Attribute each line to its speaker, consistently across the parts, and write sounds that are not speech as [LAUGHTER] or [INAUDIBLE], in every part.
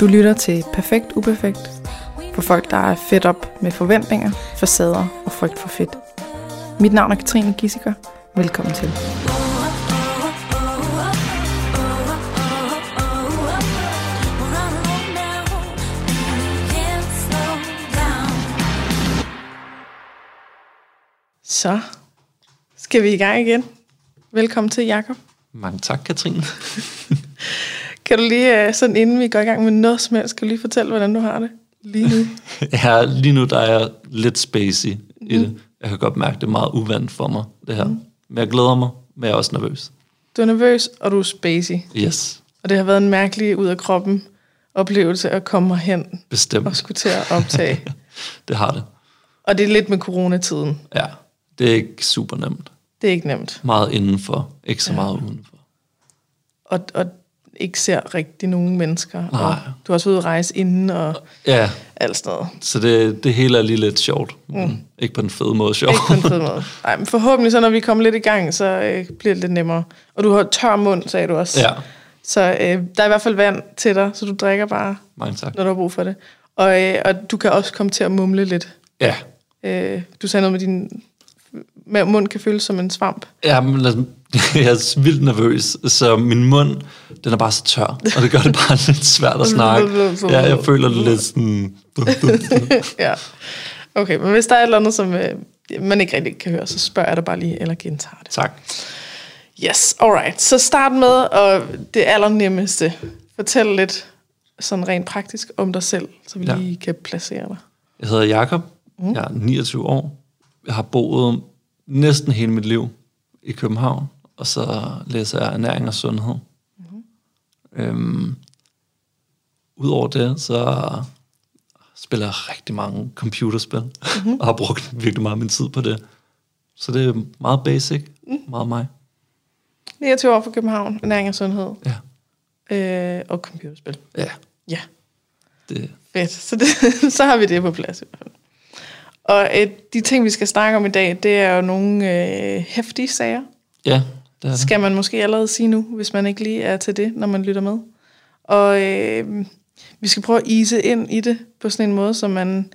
Speaker 1: Du lytter til Perfekt Uperfekt for folk, der er fedt op med forventninger, facader og frygt for fedt. Mit navn er Katrine Gissiker. Velkommen til. Så skal vi i gang igen. Velkommen til, Jakob.
Speaker 2: Mange tak, Katrine. [LAUGHS]
Speaker 1: Kan du lige, øh, sådan inden vi går i gang med noget som helst, kan du lige fortælle, hvordan du har det lige nu? [LAUGHS]
Speaker 2: ja, lige nu der er jeg lidt spacey i det. Jeg kan godt mærke, det er meget uvandt for mig, det her. Mm. Men jeg glæder mig, men jeg er også nervøs.
Speaker 1: Du er nervøs, og du er spacey.
Speaker 2: Yes,
Speaker 1: Og det har været en mærkelig ud af kroppen oplevelse at komme hen
Speaker 2: bestemt.
Speaker 1: og skulle til at optage. [LAUGHS]
Speaker 2: Det har det.
Speaker 1: og det er lidt med coronatiden.
Speaker 2: Ja, det er ikke super nemt.
Speaker 1: Det er ikke nemt.
Speaker 2: Meget indenfor, ikke så meget udenfor.
Speaker 1: Og, og ikke ser rigtig nogen mennesker. Og
Speaker 2: Nej.
Speaker 1: du har også ude at rejse inden og
Speaker 2: Ja,
Speaker 1: alt sådan noget.
Speaker 2: så det, det hele er lige lidt sjovt. Mm. Ikke på den fede måde sjovt.
Speaker 1: Ikke på en fed måde. [LAUGHS] Nej, men forhåbentlig så, når vi kommer lidt i gang, så øh, bliver det lidt nemmere. Og du har tør mund, sagde du også.
Speaker 2: ja,
Speaker 1: Så øh, der er i hvert fald vand til dig, så du drikker bare,
Speaker 2: mange tak.
Speaker 1: når du har brug for det. Og, øh, og du kan også komme til at mumle lidt.
Speaker 2: Ja,
Speaker 1: Øh, du sagde noget med din mund kan føles som en svamp.
Speaker 2: Ja, men [LAUGHS] jeg er vildt nervøs, så min mund, den er bare så tør, og det gør det bare [LAUGHS] lidt svært at snakke. Ja, jeg føler det lidt sådan... [LAUGHS]
Speaker 1: ja. Okay, men hvis der er et eller andet, som øh, man ikke rigtig kan høre, så spørger jeg dig bare lige, eller gentager det.
Speaker 2: Tak.
Speaker 1: Yes, alright. Så start med og det allernemmeste. Fortæl lidt sådan rent praktisk om dig selv, så vi
Speaker 2: Ja.
Speaker 1: lige kan placere dig.
Speaker 2: Jeg hedder Jakob. Mm. Jeg er 29 år. Jeg har boet næsten hele mit liv i København, og så læser jeg ernæring og sundhed. Mm. Øhm, Udover det, så spiller jeg rigtig mange computerspil, mm-hmm. [LAUGHS] og har brugt virkelig meget af min tid på det. Så det er meget basic, mm. meget mig.
Speaker 1: 29 år fra København, ernæring og sundhed,
Speaker 2: Ja,
Speaker 1: øh, og computerspil.
Speaker 2: ja
Speaker 1: Ja,
Speaker 2: det,
Speaker 1: fedt. Så, det, [LAUGHS] så har vi det på plads i hvert fald. Og øh, de ting, vi skal snakke om i dag, det er jo nogle øh, hæftige sager.
Speaker 2: ja, det er det.
Speaker 1: skal man måske allerede sige nu, hvis man ikke lige er til det, når man lytter med. Og øh, vi skal prøve at ise ind i det på sådan en måde, så man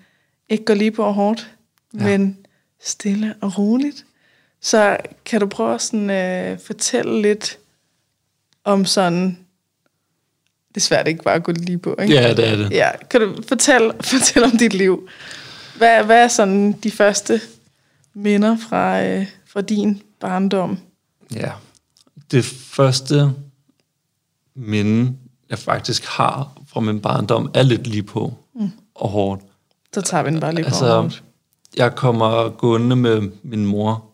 Speaker 1: ikke går lige på hårdt. Ja. men stille og roligt. Så kan du prøve at sådan, øh, fortælle lidt om sådan... Det er svært ikke bare at gå lige på, ikke?
Speaker 2: Ja, det er det.
Speaker 1: Ja, kan du fortælle, fortælle om dit liv? Hvad, hvad er sådan de første minder fra, øh, fra din barndom?
Speaker 2: Ja. Det første minde, jeg faktisk har fra min barndom, er lidt lige på mm. og hårdt.
Speaker 1: Så tager vi den bare lige på
Speaker 2: Altså, jeg kommer gående med min mor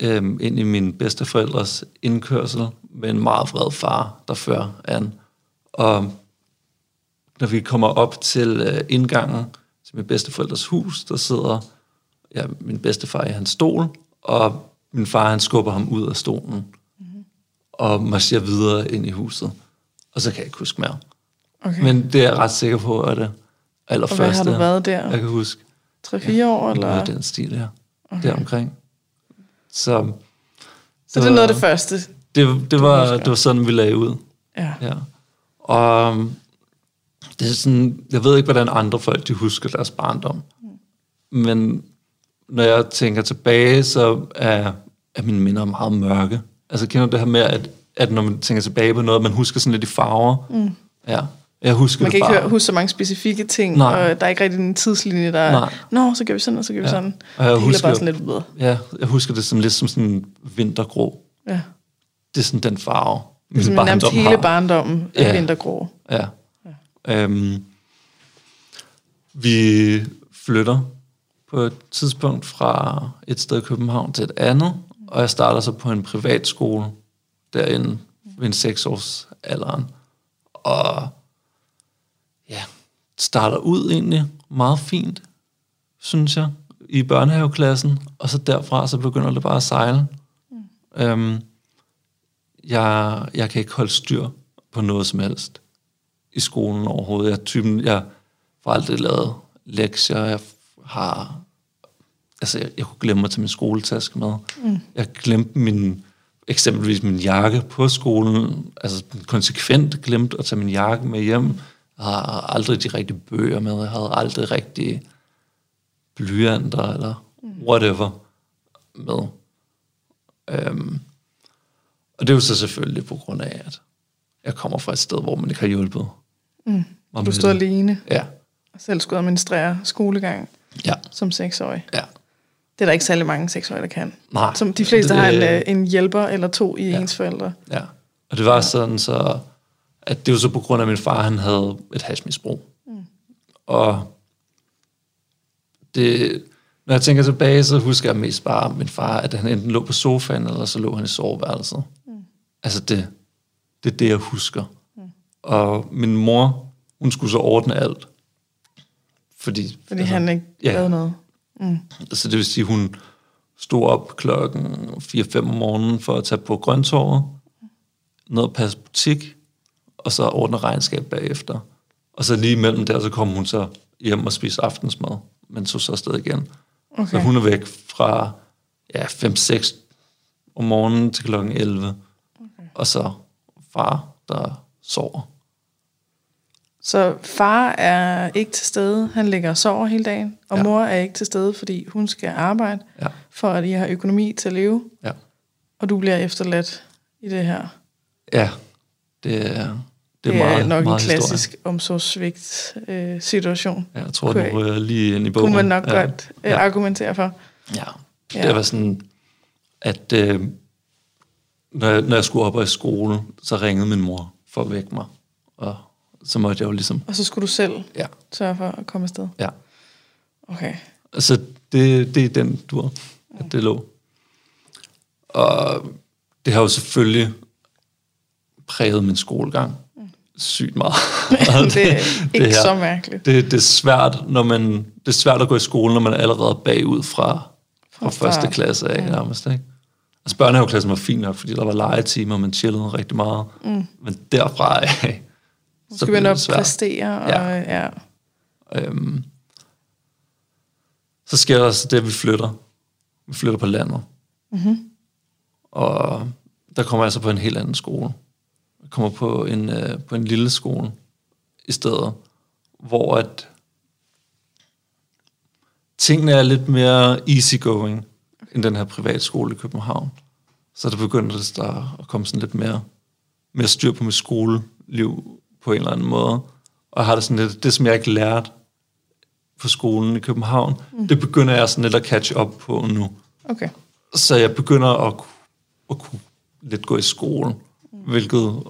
Speaker 2: øhm, ind i min bedsteforældres indkørsel med en meget vred far, der fører an. Og når vi kommer op til øh, indgangen til min bedsteforældres hus, der sidder ja, min bedstefar i hans stol, og min far han skubber ham ud af stolen mm-hmm. og marcherer videre ind i huset. Og så kan jeg ikke huske mere.
Speaker 1: Okay.
Speaker 2: Men det er jeg ret sikker på, at det
Speaker 1: Og
Speaker 2: allerførste,
Speaker 1: hvad har du været der?
Speaker 2: jeg kan huske.
Speaker 1: 3-4 år, eller?
Speaker 2: Noget den stil her. Okay. Deromkring. Så,
Speaker 1: Så det er noget af det første.
Speaker 2: det, det, var, det var sådan, vi lagde ud.
Speaker 1: Ja.
Speaker 2: Ja. Og um, det er sådan, jeg ved ikke, hvordan andre folk de husker deres barndom. Men når jeg tænker tilbage, så er, er mine minder meget mørke. Altså kender du det her med, at, at når man tænker tilbage på noget, man husker sådan lidt i farver. Mm. Ja. Jeg husker
Speaker 1: Man
Speaker 2: det
Speaker 1: kan ikke
Speaker 2: bare.
Speaker 1: høre, huske så mange specifikke ting,
Speaker 2: Nej.
Speaker 1: og der er ikke rigtig en tidslinje, der er, nå, så gør vi sådan, og så gør vi
Speaker 2: Ja.
Speaker 1: sådan.
Speaker 2: Og jeg
Speaker 1: det er
Speaker 2: husker-
Speaker 1: bare sådan lidt bedre.
Speaker 2: Ja, jeg husker det som lidt som sådan vintergrå.
Speaker 1: Ja.
Speaker 2: Det er sådan den farve.
Speaker 1: Det er
Speaker 2: min
Speaker 1: nærmest hele
Speaker 2: har.
Speaker 1: barndommen er
Speaker 2: Ja.
Speaker 1: vintergrå.
Speaker 2: Ja. Øhm, vi flytter på et tidspunkt fra et sted i København til et andet, og jeg starter så på en privatskole derinde ved en seks års alderen. Og ja, starter ud egentlig meget fint, synes jeg, i børnehaveklassen, og så derfra så begynder det bare at sejle. Mm. Øhm, jeg, jeg kan ikke holde styr på noget som helst i skolen overhovedet. Jeg er typen, jeg får aldrig lavet lektier, jeg har, altså jeg, jeg kunne glemme at tage min skoletaske med. Mm. Jeg glemte min, eksempelvis min jakke på skolen, altså konsekvent glemt at tage min jakke med hjem. Jeg havde aldrig de rigtige bøger med. Jeg havde aldrig rigtig blyanter eller whatever med. Øhm, og det er jo så selvfølgelig på grund af, at jeg kommer fra et sted, hvor man ikke har hjulpet. Mm.
Speaker 1: Du stod alene
Speaker 2: Ja,
Speaker 1: og selv skulle administrere skolegang
Speaker 2: ja,
Speaker 1: som seksårig.
Speaker 2: ja.
Speaker 1: Det er der ikke særlig mange seksårige, der kan.
Speaker 2: Nej,
Speaker 1: Som de fleste
Speaker 2: det-
Speaker 1: har en, øh, en hjælper eller to i
Speaker 2: Ja.
Speaker 1: ens forældre.
Speaker 2: Ja, og det var sådan så, at det var så på grund af, at min far han havde et hashmisbrug. Mm. Og det, når jeg tænker tilbage, så husker jeg mest bare min far, at han enten lå på sofaen, eller så lå han i soveværelset. Mm. Altså det, det er det, jeg husker. Mm. Og min mor, hun skulle så ordne alt. Fordi,
Speaker 1: Fordi altså, han ikke
Speaker 2: ja.
Speaker 1: lavede noget.
Speaker 2: Så det vil sige, hun stod op klokken 4-5 om morgenen for at tage på grøntorvet, ned og passe butik, og så ordne regnskab bagefter. Og så lige imellem der, så kom hun så hjem og spiste aftensmad, men tog så afsted igen.
Speaker 1: Okay.
Speaker 2: Så hun er væk fra ja, 5-6 om morgenen til klokken 11. Okay. Og så far, der sover.
Speaker 1: Så far er ikke til stede, han ligger og sover hele dagen, og
Speaker 2: Ja.
Speaker 1: mor er ikke til stede, fordi hun skal arbejde,
Speaker 2: Ja,
Speaker 1: for at I har økonomi til at leve,
Speaker 2: ja.
Speaker 1: og du bliver efterladt i det her.
Speaker 2: ja det er, det er,
Speaker 1: Det er
Speaker 2: meget,
Speaker 1: nok
Speaker 2: meget
Speaker 1: en klassisk omsorgssvigt øh, situation.
Speaker 2: Ja, jeg tror, den ryger lige ind i bogen.
Speaker 1: Kunne man nok
Speaker 2: ja.
Speaker 1: godt øh,
Speaker 2: Ja.
Speaker 1: argumentere for.
Speaker 2: Ja,
Speaker 1: Ja.
Speaker 2: det var sådan, at øh, når, jeg, når jeg skulle op i skole, så ringede min mor for at vække mig. Og så måtte jeg jo ligesom,
Speaker 1: Og så skulle du selv
Speaker 2: ja,
Speaker 1: sørge for at komme afsted.
Speaker 2: ja.
Speaker 1: Okay.
Speaker 2: Altså, det, det er den dur, at det lå. Og det har jo selvfølgelig præget min skolegang sygt meget. Og [LAUGHS]
Speaker 1: det er [LAUGHS] ikke
Speaker 2: her-
Speaker 1: så mærkeligt.
Speaker 2: Det, det, er svært, når man, det er svært at gå i skole, når man er allerede bagud fra, fra
Speaker 1: Fra
Speaker 2: første klasse af, nærmest. Ikke? Altså børnehaveklassen var fint nok, fordi der var legetimer, og man chillede rigtig meget. Mm. Men derfra af, [LAUGHS]
Speaker 1: Så skal man
Speaker 2: svært.
Speaker 1: præstere. Og,
Speaker 2: Ja.
Speaker 1: ja. ja.
Speaker 2: Øhm, så sker der så det, at vi flytter. Vi flytter på landet. Mm-hmm. Og der kommer jeg så på en helt anden skole. Jeg kommer på en, øh, på en lille skole i stedet, hvor at tingene er lidt mere easygoing end den her privatskole i København. Så der begynder det der at komme sådan lidt mere, mere styr på mit skoleliv på en eller anden måde. Og jeg har det sådan lidt, det som jeg ikke lærte på skolen i København, mm. det begynder jeg sådan lidt at catch up på nu.
Speaker 1: Okay.
Speaker 2: Så jeg begynder at, at kunne lidt gå i skole, mm. hvilket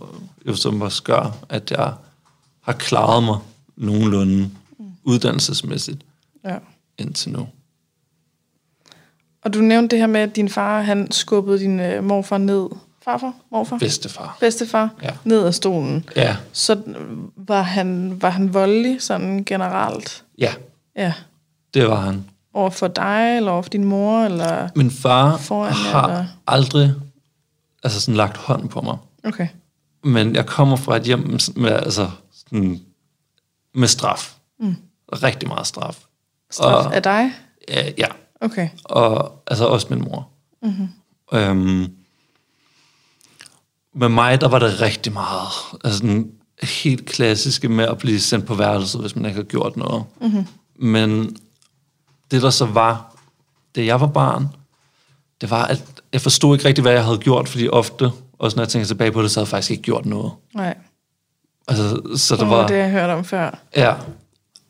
Speaker 2: jo som også gør, at jeg har klaret mig nogenlunde mm. uddannelsesmæssigt
Speaker 1: Ja.
Speaker 2: indtil nu.
Speaker 1: Og du nævnte det her med, at din far han skubbede din øh, morfar ned. Farfar? Morfar?
Speaker 2: Bedstefar.
Speaker 1: Bedstefar?
Speaker 2: Ja.
Speaker 1: Ned af stolen.
Speaker 2: Ja,
Speaker 1: Så var han, var han voldelig sådan generelt?
Speaker 2: ja,
Speaker 1: Ja.
Speaker 2: det var han.
Speaker 1: Over for dig, eller over for din mor, eller...
Speaker 2: Min far
Speaker 1: Foran
Speaker 2: har
Speaker 1: eller?
Speaker 2: aldrig altså sådan lagt hånd på mig.
Speaker 1: Okay.
Speaker 2: Men jeg kommer fra et hjem med, altså, sådan, med straf. Mm. Rigtig meget straf.
Speaker 1: Straf
Speaker 2: Og-
Speaker 1: af dig?
Speaker 2: Ja, ja.
Speaker 1: Okay.
Speaker 2: og altså også min mor. Mm-hmm. Øhm, med mig, der var det rigtig meget, altså den helt klassiske med at blive sendt på værelset, hvis man ikke har gjort noget. Mm-hmm. Men det, der så var, da jeg var barn, det var, at jeg forstod ikke rigtig, hvad jeg havde gjort, fordi ofte, også når jeg tænker tilbage på det, så havde jeg faktisk ikke gjort noget.
Speaker 1: Nej.
Speaker 2: Altså, så
Speaker 1: Det var... det, jeg hørte om før.
Speaker 2: Ja,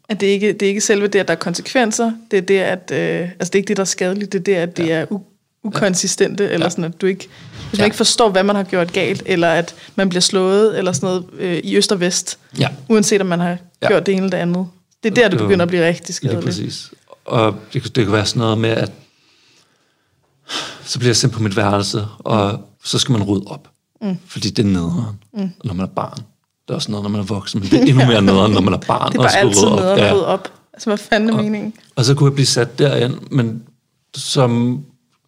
Speaker 1: At det ikke det er ikke selve det, at der er konsekvenser. Det er det, at... Øh, altså, det er ikke det, der er skadeligt. Det er det, at det er u- ukonsistente. Eller
Speaker 2: Ja.
Speaker 1: sådan, at du ikke... Hvis man
Speaker 2: Ja.
Speaker 1: ikke forstår, hvad man har gjort galt, eller at man bliver slået, eller sådan noget øh, i øst og vest,
Speaker 2: ja.
Speaker 1: uanset om man har
Speaker 2: Ja.
Speaker 1: gjort det ene eller det andet. Det er der, det
Speaker 2: var-
Speaker 1: begynder at blive rigtig skadeligt.
Speaker 2: præcis. Og det, det kan være sådan noget med, at så bliver jeg sendt på mit værelse, og så skal man rydde op. Mm. Fordi det er nederen, mm. når man er barn. Det er også noget, når man er voksen, men det er endnu mere nederen, når man er barn. [LAUGHS]
Speaker 1: Det er
Speaker 2: og
Speaker 1: bare
Speaker 2: skal
Speaker 1: altid med at rydde op. Altså, hvad fanden er
Speaker 2: Og-
Speaker 1: meningen?
Speaker 2: Og så kunne jeg blive sat derind, men som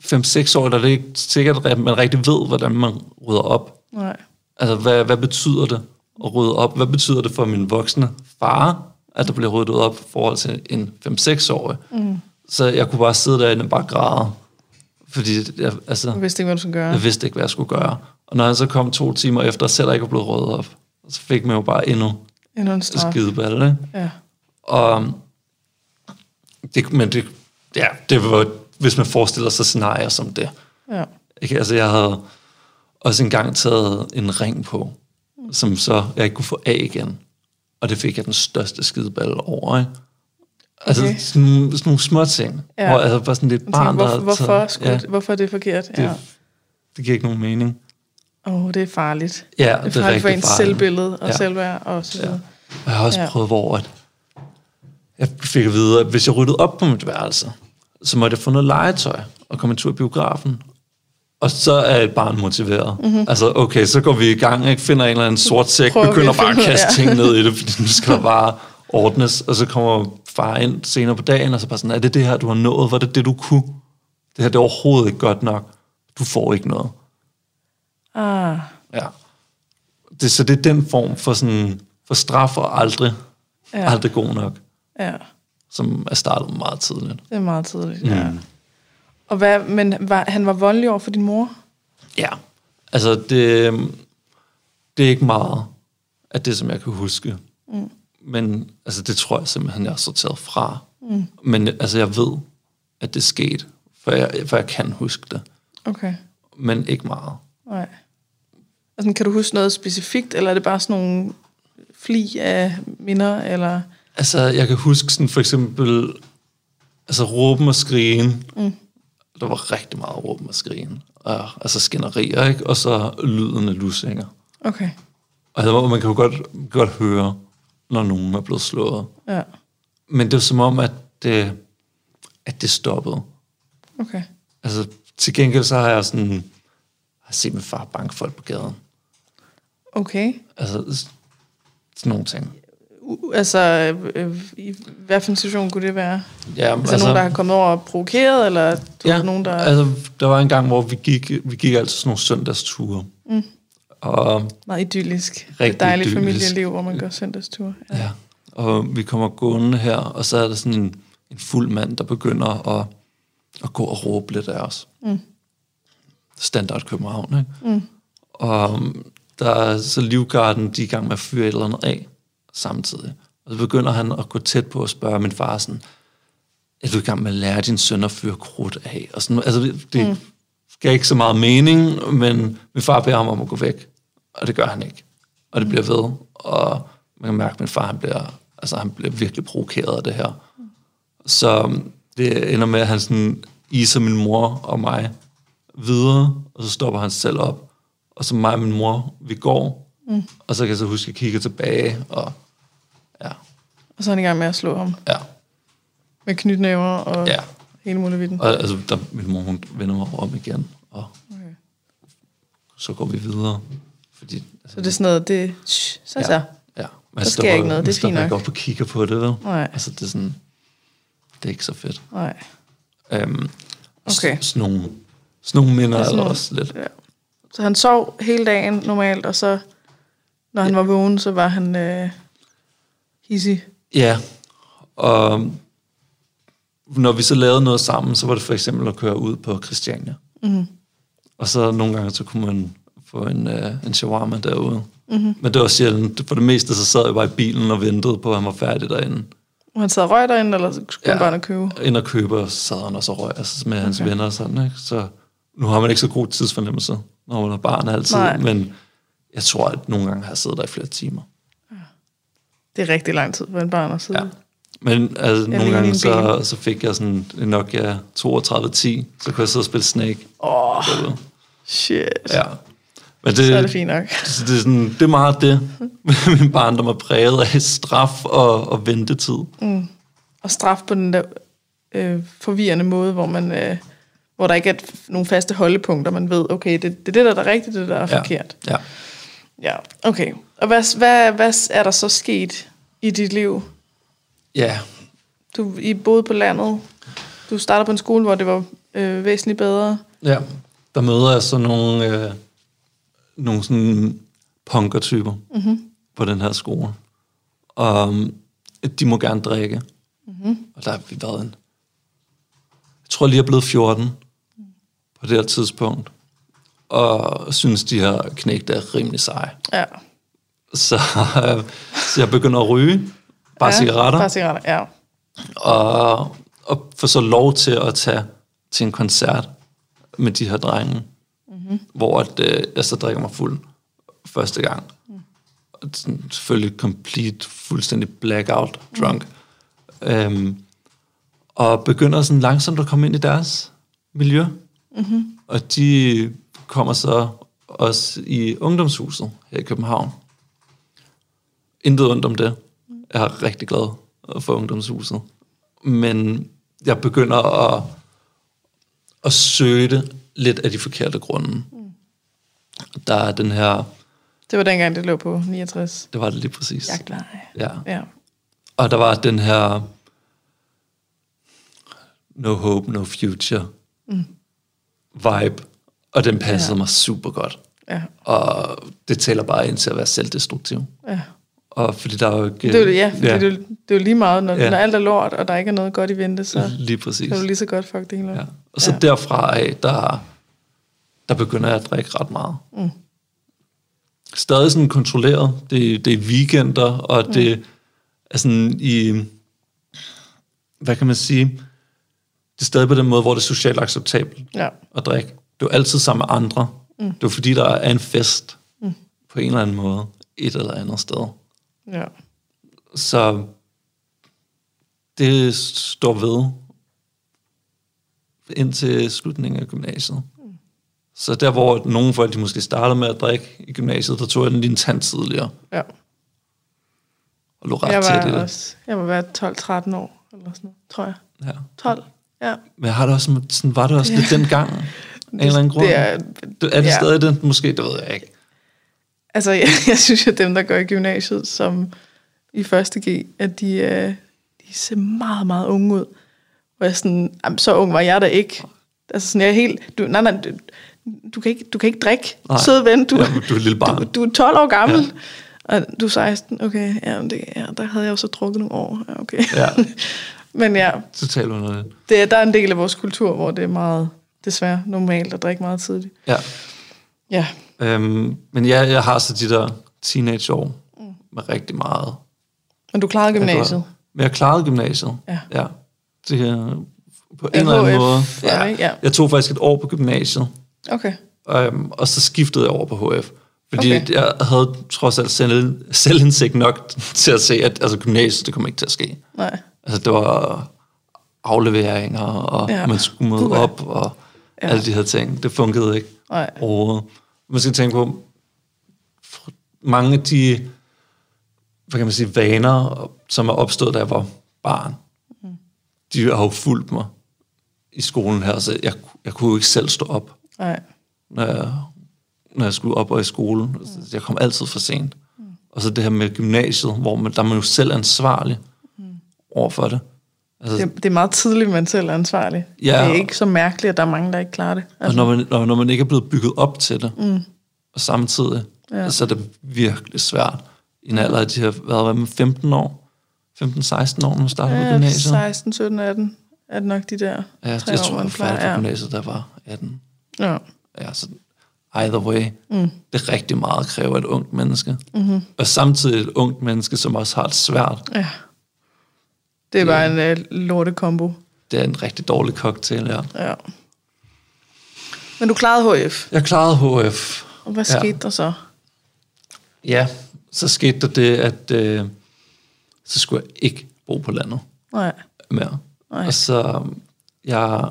Speaker 2: 5-6 år, der er det ikke sikkert, at man rigtig ved, hvordan man rydder op.
Speaker 1: Nej.
Speaker 2: Altså, hvad, hvad betyder det at rydde op? Hvad betyder det for min voksne far, at der bliver ryddet op i forhold til en 5-6-årig? Mm. Så jeg kunne bare sidde derinde og bare græde. Fordi jeg, altså,
Speaker 1: Jeg vidste ikke, hvad du skulle gøre.
Speaker 2: jeg vidste ikke, hvad jeg skulle gøre. Og når han så kom to timer efter, selv ikke var blevet ryddet op, så fik man jo bare endnu,
Speaker 1: Endnu en straf.
Speaker 2: skideball, ikke?
Speaker 1: Ja.
Speaker 2: Og det, men det, ja, det var, hvis man forestiller sig scenarier som det.
Speaker 1: Ja.
Speaker 2: Ikke? Altså, jeg havde også engang taget en ring på, som så jeg ikke kunne få af igen. Og det fik jeg den største skideball over, ikke? Altså,
Speaker 1: Okay.
Speaker 2: sådan, sådan nogle små ting.
Speaker 1: Ja.
Speaker 2: Hvor altså, bare sådan lidt barn,
Speaker 1: tænker,
Speaker 2: der
Speaker 1: hvorfor,
Speaker 2: havde
Speaker 1: hvorfor,
Speaker 2: taget- ja,
Speaker 1: hvorfor er det forkert?
Speaker 2: det,
Speaker 1: Ja.
Speaker 2: det giver ikke nogen mening.
Speaker 1: Åh, oh, det er farligt.
Speaker 2: Ja,
Speaker 1: Det er, det er farligt for ens
Speaker 2: farligt.
Speaker 1: selvbillede og
Speaker 2: Ja.
Speaker 1: ja. selvværd og så videre.
Speaker 2: Og jeg har også
Speaker 1: Ja.
Speaker 2: ja. prøvet, hvor at jeg fik at vide, at hvis jeg ryddede op på mit værelse, så måtte jeg få noget legetøj og komme en tur i biografen. Og så er et barn motiveret. Mm-hmm. Altså, okay, så går vi i gang, ikke? finder en eller anden sort sæk,
Speaker 1: Prøver
Speaker 2: begynder bare at kaste
Speaker 1: ja.
Speaker 2: ting ned i det, fordi nu skal der bare ordnes. Og så kommer far ind senere på dagen, og så bare sådan, er det det her, du har nået? Var det det, du kunne? Det her, det er overhovedet ikke godt nok. Du får ikke noget.
Speaker 1: Ah,
Speaker 2: Ja. Det, så det er den form for, sådan, for straf og aldrig,
Speaker 1: Ja.
Speaker 2: aldrig god nok,
Speaker 1: ja.
Speaker 2: som er startet meget tidligt.
Speaker 1: Det er meget tidligt, mm. ja. Og hvad, men var, han var voldelig over for din mor?
Speaker 2: Ja, altså det, det er ikke meget af det, som jeg kan huske. Mm. Men altså, det tror jeg simpelthen, jeg har sorteret fra. Mm. Men altså, jeg ved, at det skete, for jeg, for jeg kan huske det.
Speaker 1: Okay,
Speaker 2: Men ikke meget.
Speaker 1: Nej. Altså, kan du huske noget specifikt, eller er det bare sådan nogle fli af minder, eller...
Speaker 2: Altså, jeg kan huske sådan for eksempel, altså råben og skrigen. Mm. Der var rigtig meget råben og skrigen. Og, altså skænderier, ikke? Og så lyden af lusinger.
Speaker 1: Okay,
Speaker 2: Altså, man kan jo godt, godt høre, når nogen er blevet slået.
Speaker 1: ja,
Speaker 2: Men det er som om, at det, at det stoppede.
Speaker 1: okay.
Speaker 2: Altså, til gengæld så har jeg sådan, har set min far banke folk på gaden.
Speaker 1: Okay.
Speaker 2: Altså, sådan nogle ting.
Speaker 1: U- altså, øh, i hvad for en situation kunne det være?
Speaker 2: Ja,
Speaker 1: Altså, nogen, der har kommet over og provokeret, eller du
Speaker 2: ja,
Speaker 1: nogen, der...
Speaker 2: altså, der var en gang, hvor vi gik, vi gik altid sådan nogle søndagsture. Mm. Og,
Speaker 1: Meget idyllisk.
Speaker 2: Rigtig
Speaker 1: dejligt
Speaker 2: idyllisk.
Speaker 1: familieliv, hvor man går søndagstur. Ja.
Speaker 2: ja, og vi kommer gående her, og så er der sådan en, en fuld mand, der begynder at, at gå og råbe lidt af os. Mm. Standard København, ikke? Mm. Og um, der er så livgarden, de er i gang med at fyre et eller andet af samtidig. Og så begynder han at gå tæt på og spørge min far sådan, er du i gang med at lære din søn at fyre krudt af? Og sådan, altså det, det mm. gav ikke så meget mening, men min far beder ham om at gå væk, og det gør han ikke. Og det bliver ved, og man kan mærke, at min far han bliver, altså, han bliver virkelig provokeret af det her. Så um, det ender med, at han sådan iser min mor og mig videre, og så stopper han selv op. Og så mig og min mor, vi går, mm. og så kan jeg så huske, at jeg kigger tilbage, og ja,
Speaker 1: Og så er han i gang med at slå ham
Speaker 2: ja,
Speaker 1: med knytnæver og
Speaker 2: ja.
Speaker 1: hele muligheden.
Speaker 2: Og altså, der, min mor, hun vender mig om igen, og
Speaker 1: Okay.
Speaker 2: så går vi videre. Fordi, altså,
Speaker 1: Så det er sådan noget, det... Shh, så så.
Speaker 2: ja, ja. Man
Speaker 1: Der sker ikke noget, det er fint
Speaker 2: Man
Speaker 1: nok.
Speaker 2: ikke op og kigger på det, vel?
Speaker 1: Nej.
Speaker 2: Altså, det er sådan, det er ikke så fedt.
Speaker 1: Nej.
Speaker 2: Øhm,
Speaker 1: Okay.
Speaker 2: Sådan nogle, sådan nogle minder
Speaker 1: Ja,
Speaker 2: er der også lidt.
Speaker 1: Ja. Så han sov hele dagen normalt, og så, når han var vågen, så var han øh, hissig.
Speaker 2: Ja, og når vi så lavede noget sammen, så var det for eksempel at køre ud på Christiania.
Speaker 1: Mm.
Speaker 2: Og så nogle gange, så kunne man få en, uh, en shawarma derude. Mm-hmm. Men det var sjældent. For det meste, så sad jeg bare i bilen og ventede på, at han var færdig derinde.
Speaker 1: Og han sad og røg derinde, eller skulle ja. han
Speaker 2: Ja.
Speaker 1: bare ind og købe?
Speaker 2: Ind og købe, og så sad han og røg altså med okay. hans venner og sådan, ikke? Så nu har man ikke så god tidsfornemmelse, når man er barn altid.
Speaker 1: Nej.
Speaker 2: Men jeg tror, at nogle gange har jeg siddet der i flere timer.
Speaker 1: Det er rigtig lang tid for en barn at sidde.
Speaker 2: Ja. Men altså, nogle gange, så, så fik jeg sådan en Nokia 3210, så kunne jeg sidde og spille Snake.
Speaker 1: Åh, oh, shit.
Speaker 2: Ja. Men det,
Speaker 1: Så er det fint nok. [LAUGHS]
Speaker 2: Så det, er sådan, det er meget det. [LAUGHS] Min barndom er præget af straf og, og ventetid.
Speaker 1: Mm. Og straf på den der øh, forvirrende måde, hvor man... Øh, hvor der ikke er nogen faste holdepunkter, man ved, okay, det, det er det, der er rigtigt, det der er
Speaker 2: Ja.
Speaker 1: forkert.
Speaker 2: Ja.
Speaker 1: Ja, okay. Og hvad, hvad, hvad er der så sket i dit liv?
Speaker 2: Ja,
Speaker 1: Du I boede på landet. Du startede på en skole, hvor det var øh, væsentligt bedre.
Speaker 2: ja. Der møder jeg så nogle, øh, nogle sådan punkertyper mm-hmm. på den her skole. Og um, de må gerne drikke. Mm-hmm. Og der har vi været en... Jeg tror lige, jeg er blevet 14 på det her tidspunkt. Og synes, de her knægte er rimelig seje.
Speaker 1: Ja.
Speaker 2: Så, øh, så jeg begynder at ryge. Bare
Speaker 1: ja,
Speaker 2: cigaretter.
Speaker 1: Bare cigaretter, ja.
Speaker 2: og, og få så lov til at tage til en koncert med de her drenge, mm-hmm. hvor at, øh, jeg så drikker mig fuld første gang. Mm. Og sådan, selvfølgelig complete, fuldstændig blackout drunk. Mm. Øhm, og begynder sådan langsomt at komme ind i deres miljø. Mm-hmm. Og de kommer så også i ungdomshuset her i København. Intet ondt om det. Jeg er rigtig glad for ungdomshuset. Men jeg begynder at, at søge det lidt af de forkerte grunde. Mm. Der er den her...
Speaker 1: Det var dengang, det lå på 69.
Speaker 2: Det var det lige præcis.
Speaker 1: Jagtvej.
Speaker 2: Ja.
Speaker 1: Ja.
Speaker 2: Og der var den her no hope, no future mm. Vibe, og den passede ja. mig super godt.
Speaker 1: Ja.
Speaker 2: Og det tæller bare ind til at være selvdestruktiv.
Speaker 1: ja.
Speaker 2: Og fordi der er jo ikke...
Speaker 1: Det er jo, ja, fordi
Speaker 2: ja.
Speaker 1: Det, er, jo- det er jo lige meget, når,
Speaker 2: Ja.
Speaker 1: når alt er lort, og der ikke er noget godt i vente, så
Speaker 2: lige præcis.
Speaker 1: kan du lige så godt fuck det hele.
Speaker 2: Ja. Og så ja. derfra af, der, der begynder jeg at drikke ret meget. Mm. Stadig sådan kontrolleret. Det, det er weekender, og mm. det er sådan i... Hvad kan man sige? Det er stadig på den måde, hvor det er socialt acceptabelt
Speaker 1: Ja.
Speaker 2: at drikke. Du er altid sammen med andre. Mm. Det er fordi, der er en fest mm. på en eller anden måde, et eller andet sted.
Speaker 1: ja.
Speaker 2: Så det står ved indtil slutningen af gymnasiet. Så der, hvor nogle folk de måske starter med at drikke i gymnasiet, der tog jeg den lige en tand tidligere,
Speaker 1: ja.
Speaker 2: og lå ret
Speaker 1: Jeg var,
Speaker 2: det.
Speaker 1: også, jeg var været 12-13 år, eller sådan noget, tror jeg.
Speaker 2: Ja.
Speaker 1: 12, ja.
Speaker 2: Men har det også, sådan var det også lidt dengang, af en [LAUGHS] eller anden grund.
Speaker 1: Det er,
Speaker 2: er det
Speaker 1: ja.
Speaker 2: stadig den? Måske, det ved jeg ikke.
Speaker 1: altså, [LAUGHS] jeg, jeg synes jo, dem, der går i gymnasiet, som i første G, at de, øh, de ser meget, meget unge ud. Og jeg sådan, jamen, så ung var jeg da ikke. Altså sådan, jeg er helt, du, nej, nej, du, du, kan ikke, du kan ikke drikke,
Speaker 2: Nej.
Speaker 1: søde ven, du,
Speaker 2: Jamen, du er lille barn.
Speaker 1: du, du er 12 år gammel. Ja. Og du er 16, okay, ja, det, ja, der havde jeg jo så drukket nogle år, ja, okay.
Speaker 2: Ja. [LAUGHS]
Speaker 1: men ja,
Speaker 2: Totalt underligt.
Speaker 1: det, er- der er en del af vores kultur, hvor det er meget, desværre, normalt at drikke meget tidligt.
Speaker 2: Ja.
Speaker 1: Ja,
Speaker 2: Øhm, men ja, jeg har så de der teenageår med rigtig meget
Speaker 1: men du klarede gymnasiet.
Speaker 2: Men jeg klarede gymnasiet.
Speaker 1: Ja.
Speaker 2: ja. Det, er på en
Speaker 1: Ja,
Speaker 2: eller anden måde.
Speaker 1: ikke? Ja.
Speaker 2: Jeg tog faktisk et år på gymnasiet,
Speaker 1: Okay.
Speaker 2: øhm, og så skiftede jeg over på HF. Fordi
Speaker 1: okay.
Speaker 2: jeg havde trods alt selv, selvindsigt nok til at se, at altså, gymnasiet, det kommer ikke til at ske.
Speaker 1: Nej.
Speaker 2: Altså, det var afleveringer, og
Speaker 1: Ja.
Speaker 2: man skulle møde op, og
Speaker 1: Ja.
Speaker 2: alle de her ting. Det fungerede ikke
Speaker 1: Nej.
Speaker 2: overhovedet. Man skal tænke på, mange af de, hvad kan man sige, vaner, som er opstået, da jeg var barn,
Speaker 1: Mm.
Speaker 2: de har jo fulgt mig i skolen her, så jeg, jeg kunne jo ikke selv stå op,
Speaker 1: Nej.
Speaker 2: når jeg, når jeg skulle op og i skole.
Speaker 1: Mm.
Speaker 2: Jeg kom altid for sent. Og så det her med gymnasiet, hvor man, der er man jo selv ansvarlig over for det. Altså,
Speaker 1: Det, det er meget tidligt, man selv er ansvarlig.
Speaker 2: Ja.
Speaker 1: Det er ikke så mærkeligt, at der er mange, der ikke klarer det.
Speaker 2: Og når man, når, når man ikke er blevet bygget op til det, mm. og samtidig,
Speaker 1: Ja.
Speaker 2: så er det virkelig svært. I en alder af de her, hvad var det, 15 år? 15-16 år, når man starter på
Speaker 1: Ja,
Speaker 2: gymnasiet?
Speaker 1: 16, 17, 18 er det nok de der
Speaker 2: Ja,
Speaker 1: tre
Speaker 2: jeg
Speaker 1: år,
Speaker 2: tror,
Speaker 1: man
Speaker 2: jeg
Speaker 1: plejer.
Speaker 2: på gymnasiet, der var 18.
Speaker 1: Ja.
Speaker 2: Ja, så either way, mm. det er rigtig meget at kræve af et ungt menneske. Mm-hmm. Og samtidig et ungt menneske, som også har det svært.
Speaker 1: ja. Det er bare en uh, lortekombo.
Speaker 2: Det er en rigtig dårlig cocktail, ja.
Speaker 1: Ja. Men du klarede HF.
Speaker 2: Jeg klarede HF.
Speaker 1: Og hvad
Speaker 2: Ja.
Speaker 1: skete der så?
Speaker 2: Ja, så skete der det, at øh, så skulle jeg ikke bo på landet.
Speaker 1: Nej.
Speaker 2: mere.
Speaker 1: Nej.
Speaker 2: Og så jeg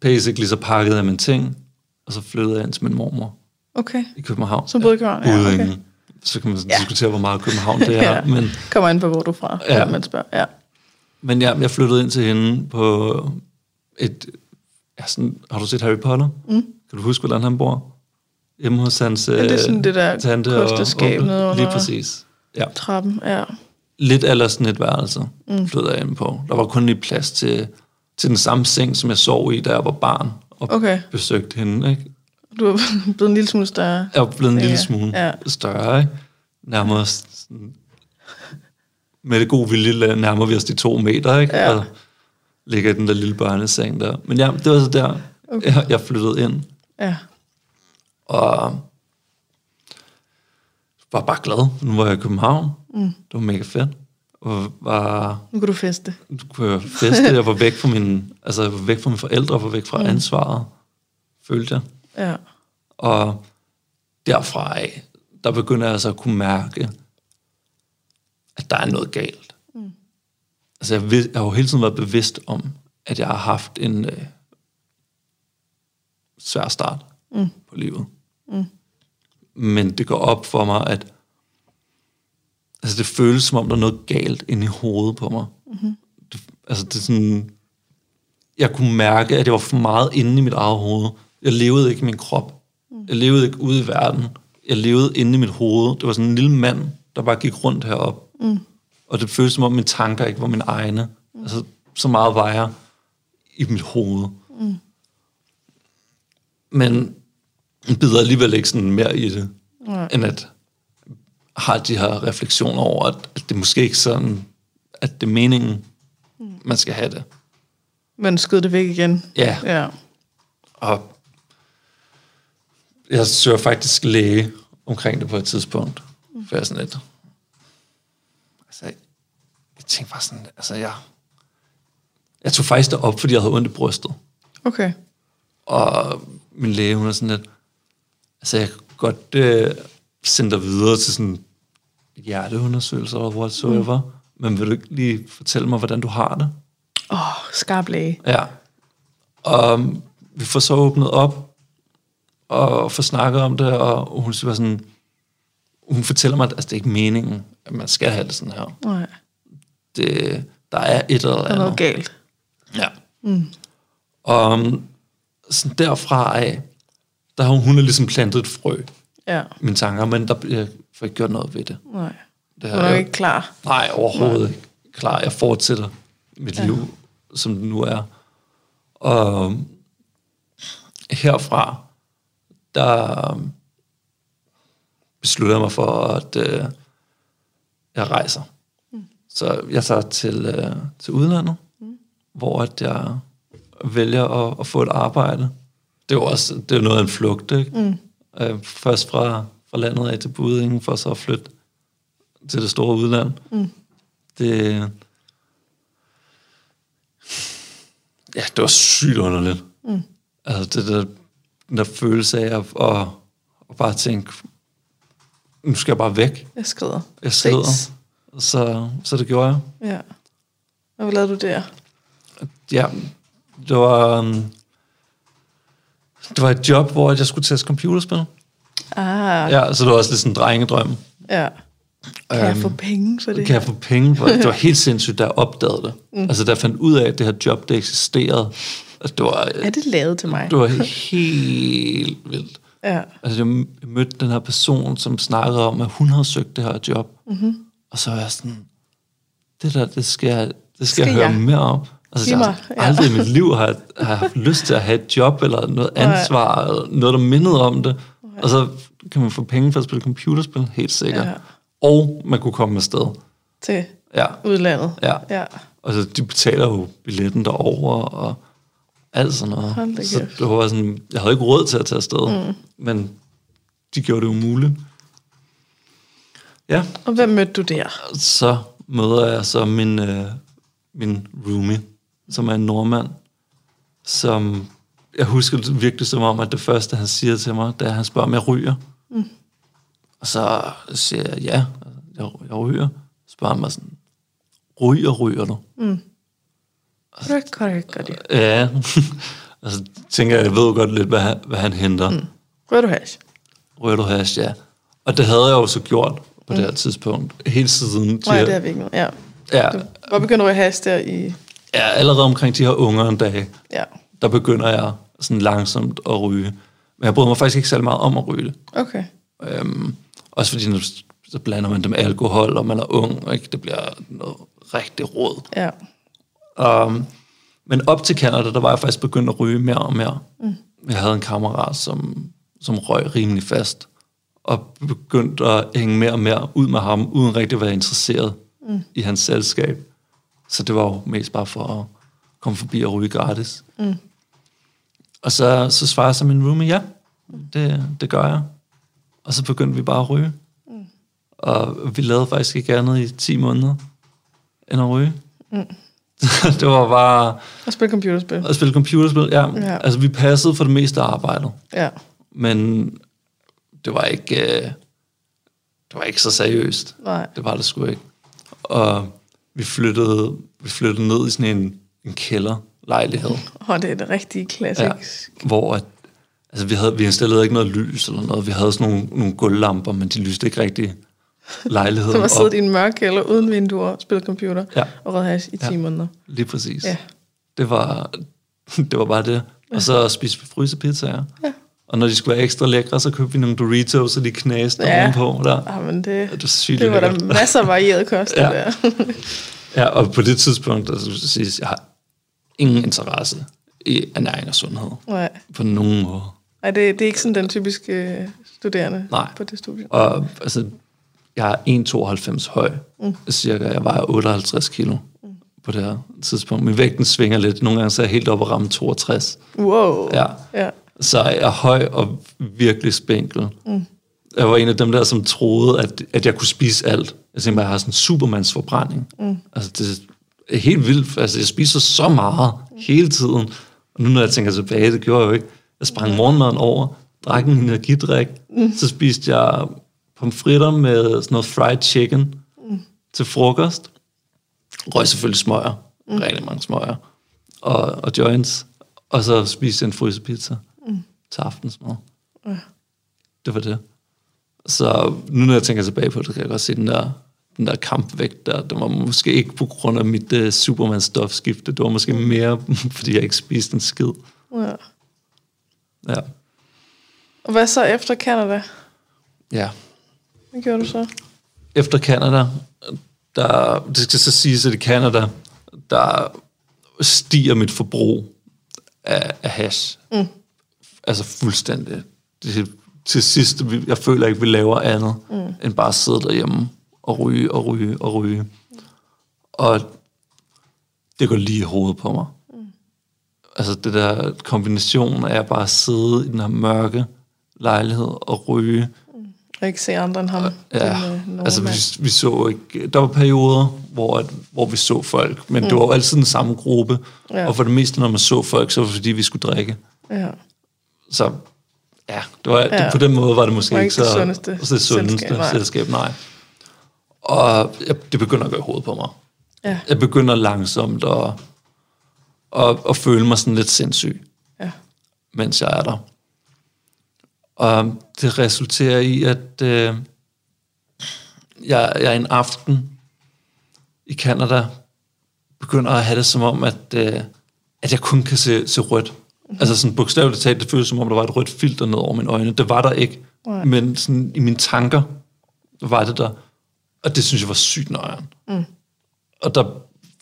Speaker 2: basically så pakkede jeg mine ting, og så flyttede jeg ind til min mormor
Speaker 1: Okay.
Speaker 2: i København.
Speaker 1: Som boede i København? Ja, okay.
Speaker 2: Så kan man
Speaker 1: Ja.
Speaker 2: diskutere, hvor meget København det [LAUGHS] er.
Speaker 1: Ja.
Speaker 2: men,
Speaker 1: Kommer an på, hvor du er fra,
Speaker 2: Ja.
Speaker 1: man spørger. Ja.
Speaker 2: men ja, jeg flyttede ind til hende på et... Ja, sådan, har du set Harry Potter? Mm. Kan du huske, hvordan han bor? Hjemme hos hans
Speaker 1: Ja, det er sådan
Speaker 2: øh,
Speaker 1: det der
Speaker 2: tante og
Speaker 1: kosteskab
Speaker 2: onkel.
Speaker 1: nede under-
Speaker 2: Lige præcis. Ja.
Speaker 1: Trappen, ja.
Speaker 2: lidt eller sådan et værelse, mm. flyttede jeg ind på. Der var kun lige plads til, til den samme seng, som jeg sov i, da jeg var barn og
Speaker 1: Okay.
Speaker 2: besøgte hende. Ikke?
Speaker 1: Du er blevet en lille smule større.
Speaker 2: Jeg var blevet en
Speaker 1: Ja,
Speaker 2: lille smule
Speaker 1: ja.
Speaker 2: større. Ikke? Nærmere sådan, med det gode vilje nærmer vi os de to meter, ikke?
Speaker 1: Ja.
Speaker 2: og ligger i den der lille børneseng der. Men ja, det var så der, okay. jeg, jeg flyttede ind.
Speaker 1: Ja.
Speaker 2: Og var bare glad. Nu var jeg i København. Mm. Det var mega fedt. Og var,
Speaker 1: Nu kan du feste.
Speaker 2: nu kunne jeg feste, jeg var væk fra mine, altså jeg var væk fra mine forældre, jeg var væk fra mm. ansvaret, følte jeg.
Speaker 1: Ja.
Speaker 2: Og derfra af, der begynder jeg altså at kunne mærke, at der er noget galt. Mm. Altså jeg, ved, jeg har jo hele tiden været bevidst om, at jeg har haft en øh, svær start mm. på livet. Mm. Men det går op for mig, at altså det føles som om, der er noget galt inde i hovedet på mig. Mm-hmm. Det, altså det er sådan, jeg kunne mærke, at jeg var for meget inde i mit eget hoved. Jeg levede ikke i min krop. Mm. Jeg levede ikke ude i verden. Jeg levede inde i mit hoved. Det var sådan en lille mand, der bare gik rundt herop. Mm. Og det føltes som om, mine tanker ikke var mine egne. Mm. Altså, så meget var jeg i mit hoved. Mm. Men jeg bider alligevel ikke sådan mere i det,
Speaker 1: Nej.
Speaker 2: end at har de her refleksioner over, at, at det måske ikke sådan, at det er meningen, man skal have det.
Speaker 1: Men skød det væk igen.
Speaker 2: Ja,
Speaker 1: Ja.
Speaker 2: og jeg søger faktisk læge omkring det på et tidspunkt. Mm. For jeg er sådan lidt... Altså, jeg, jeg tænkte bare sådan... Altså, jeg, jeg tog faktisk det op, fordi jeg havde ondt i brystet.
Speaker 1: Okay.
Speaker 2: Og min læge, hun er sådan lidt... Altså, jeg kan godt øh, sende dig videre til sådan hjerteundersøgelser eller whatsoever. Mm. Men vil du ikke lige fortælle mig, hvordan du har det?
Speaker 1: Åh, oh, skarp læge.
Speaker 2: Ja. Og um, vi får så åbnet op, og får snakket om det, og hun siger sådan, hun fortæller mig, at altså, det er ikke meningen, at man skal have det sådan her.
Speaker 1: Nej,
Speaker 2: Det, der er et eller
Speaker 1: der er
Speaker 2: andet.
Speaker 1: galt.
Speaker 2: Ja. Mm. Og um, sådan derfra af, der har hun, hun har ligesom plantet et frø
Speaker 1: Ja.
Speaker 2: mine tanker, men der bliver får ikke gjort noget ved det.
Speaker 1: Nej.
Speaker 2: det
Speaker 1: Du er nok ikke klar.
Speaker 2: Nej, overhovedet ikke. Klar, jeg fortsætter mit ja. liv, som det nu er. Og herfra, der øhm, beslutter jeg mig for, at øh, jeg rejser. Mm. Så jeg tager til, øh, til udlandet, mm. hvor at jeg vælger at, at få et arbejde. Det er jo også det er jo noget af en flugt, ikke? Mm. Øh, først fra, fra landet af til Budingen, for så at flytte til det store udland. Mm. Det, ja, det var sygt underligt. Mm. Altså det der, den der følelse af at, at, at bare tænke, nu skal jeg bare væk.
Speaker 1: Jeg skrider.
Speaker 2: Jeg.
Speaker 1: Ses.
Speaker 2: Så, så det gjorde jeg.
Speaker 1: Ja. Og hvad lavede du der?
Speaker 2: Ja, det var, um, det var et job, hvor jeg skulle teste computerspil.
Speaker 1: Ah,
Speaker 2: Ja, så det var også lidt sådan en drengedrøm.
Speaker 1: ja. Kan jeg
Speaker 2: Øhm,
Speaker 1: få penge for det?
Speaker 2: Kan jeg få penge for det? Det var [LAUGHS] helt sindssygt, da jeg opdagede det. Mm. Altså, da jeg fandt ud af, at det her job, det eksisterede. Altså, det var,
Speaker 1: Er det lavet til mig?
Speaker 2: det var helt vildt.
Speaker 1: Ja.
Speaker 2: Altså, jeg mødte den her person, som snakkede om, at hun havde søgt det her job. Mm-hmm. Og så var jeg sådan, det der, det skal jeg, det skal
Speaker 1: Skal
Speaker 2: jeg høre
Speaker 1: jeg?
Speaker 2: mere om. Altså,
Speaker 1: Giv
Speaker 2: jeg
Speaker 1: mig,
Speaker 2: har
Speaker 1: ja.
Speaker 2: aldrig i mit liv har, har haft lyst til at have et job, eller noget ansvar, eller noget, der mindede om det. Og så kan man få penge for at spille computerspil, helt sikkert.
Speaker 1: Ja.
Speaker 2: Og man kunne komme afsted.
Speaker 1: Til
Speaker 2: Ja.
Speaker 1: udlandet?
Speaker 2: Ja.
Speaker 1: Ja.
Speaker 2: Altså, de betaler jo billetten derover og alt sådan noget. Så det var sådan, jeg havde ikke råd til at tage afsted, mm. men de gjorde det umuligt. Ja,
Speaker 1: Og hvem mødte du der?
Speaker 2: så møder jeg så min, øh, min roomie, som er en nordmand, som jeg husker det virkelig som om, at det første, han siger til mig, det er, at han spørger, om jeg ryger. Mm. Og så siger jeg, ja, jeg, jeg ryger. Spørger han mig sådan, ryger, ryger du?
Speaker 1: Ryk, ryk, ryk.
Speaker 2: Ja, og [LAUGHS] så tænker jeg, jeg ved jo godt lidt, hvad han, hvad han henter. Mm.
Speaker 1: Rører du hash?
Speaker 2: Rører du hash, ja. Og det havde jeg jo så gjort på mm. det her tidspunkt. Hele tiden. De
Speaker 1: Nej,
Speaker 2: her-
Speaker 1: det er vi ikke. Ja.
Speaker 2: ja,
Speaker 1: Du var begyndt at hash der i...
Speaker 2: ja, allerede omkring de her unge dage,
Speaker 1: Ja.
Speaker 2: der begynder jeg sådan langsomt at ryge. Men jeg bryder mig faktisk ikke særlig meget om at ryge det.
Speaker 1: Okay.
Speaker 2: Øhm, også fordi, så blander man det med alkohol, og man er ung, ikke? det bliver noget rigtig råd.
Speaker 1: Ja.
Speaker 2: Um, men op til Canada, der var jeg faktisk begyndt at ryge mere og mere. Mm. Jeg havde en kammerat, som, som røg rimelig fast, og begyndte at hænge mere og mere ud med ham, uden rigtig at være interesseret mm. i hans selskab. Så det var jo mest bare for at komme forbi og ryge gratis. Mm. Og så, så svarede så min roomie, ja, det, det gør jeg. Og så begyndte vi bare at ryge. Mm. Og vi lavede faktisk ikke andet i 10 måneder end at ryge. Mm. [LAUGHS] det var bare
Speaker 1: Og spille computerspil.
Speaker 2: at spille computerspil. Ja.
Speaker 1: Ja.
Speaker 2: Altså, vi passede for det meste arbejdet.
Speaker 1: Ja.
Speaker 2: Men det var ikke, øh, det var ikke så seriøst.
Speaker 1: Nej.
Speaker 2: Det var det sgu ikke. Og vi flyttede, vi flyttede ned i sådan en, en kælderlejlighed. [LAUGHS]
Speaker 1: Og det er det rigtige klassisk.
Speaker 2: Ja, hvor at, altså vi, havde, vi installerede ikke noget lys eller noget. Vi havde sådan nogle, nogle gulvlamper, men de lyste ikke rigtig lejligheden
Speaker 1: Som har siddet i en mørk kælder uden vinduer og spillet computer
Speaker 2: Ja.
Speaker 1: og røget hash i 10
Speaker 2: Ja.
Speaker 1: måneder.
Speaker 2: Lige præcis.
Speaker 1: Ja.
Speaker 2: Det var, [LAUGHS] det var bare det. Og så spiste vi frysepizzaer.
Speaker 1: Ja.
Speaker 2: Og når de skulle være ekstra lækre, så købte vi nogle Doritos, og de knaste
Speaker 1: Ja.
Speaker 2: ja. ovenpå. Der.
Speaker 1: Ah, men det,
Speaker 2: Det var sygt
Speaker 1: det var der masser af varieret kost ja.
Speaker 2: Ja.
Speaker 1: der. [LAUGHS]
Speaker 2: Ja, og på det tidspunkt, altså, så sige, jeg har ingen interesse i ernæring og sundhed.
Speaker 1: Nej,
Speaker 2: På nogen måde.
Speaker 1: Nej det, det er ikke sådan den typiske øh, studerende
Speaker 2: Nej.
Speaker 1: på det studie.
Speaker 2: Og altså, jeg er 1,92 høj, mm. cirka. Jeg vejer 58 kilo mm. på det her tidspunkt. Min vægten svinger lidt. Nogle gange så er jeg helt oppe og ramme 62.
Speaker 1: Wow.
Speaker 2: Ja.
Speaker 1: ja.
Speaker 2: Så jeg er høj og virkelig spinkel. Mm. Jeg var en af dem der, som troede, at, at jeg kunne spise alt. Jeg tænkte bare, jeg har sådan en supermans forbrænding. Mm. Altså, det er helt vildt. Altså, jeg spiser så meget hele tiden. Og nu når jeg tænker tilbage, det gjorde jeg jo ikke. Jeg sprang morgenmaden over, drak en energidrik, mm. så spiste jeg pomfritter med sådan noget fried chicken mm. til frokost. Røg selvfølgelig smøger, mm. rigtig mange smøger, og, og joints. Og så spiste en frysepizza mm. til aftensmad.
Speaker 1: Ja.
Speaker 2: Det var det. Så nu når jeg tænker tilbage på det, kan jeg godt se den der, den der kampvægt der. Det var måske ikke på grund af mit uh, Superman-stofskifte. Det var måske mere, [LAUGHS] fordi jeg ikke spiste en skid.
Speaker 1: ja.
Speaker 2: Ja.
Speaker 1: Og hvad så efter Canada?
Speaker 2: ja.
Speaker 1: Hvad gjorde du så?
Speaker 2: Efter Canada, der, det skal så siges, at i Canada, der stiger mit forbrug af, af hash. Mm. Altså fuldstændig. Det, til sidst, jeg føler ikke, vi laver andet, mm. end bare sidde derhjemme og ryge og ryge og ryge. Og det går lige i hovedet på mig. Mm. Altså det der kombination af at bare sidde i den her mørke lejlighed og ryge,
Speaker 1: Og ikke se andre end ham.
Speaker 2: Ja,
Speaker 1: den, øh,
Speaker 2: altså vi, vi så ikke... Der var perioder, hvor, at, hvor vi så folk, men mm. det var jo altid den samme gruppe.
Speaker 1: Ja.
Speaker 2: Og for det meste, når man så folk, så var det fordi, vi skulle drikke.
Speaker 1: Ja.
Speaker 2: Så ja, det var, ja. Det, på den måde var det måske
Speaker 1: Var
Speaker 2: ikke
Speaker 1: ikke
Speaker 2: så...
Speaker 1: det sundeste
Speaker 2: så det sundeste
Speaker 1: selskab, nej.
Speaker 2: selskab, nej. Og jeg, det begynder at gå i hovedet på mig.
Speaker 1: Ja.
Speaker 2: Jeg begynder langsomt at, at, at føle mig sådan lidt sindssyg
Speaker 1: ja.
Speaker 2: mens jeg er der. Og det resulterer i, at øh, jeg, jeg en aften i Canada begynder at have det som om, at, øh, at jeg kun kan se, se rødt. Altså sådan bogstaveligt talt, det føles som om, der var et rødt filter ned over mine øjne. Det var der ikke.
Speaker 1: Nej.
Speaker 2: Men sådan, i mine tanker var det der. Og det synes jeg var sygt nøjeren. Mm. Og der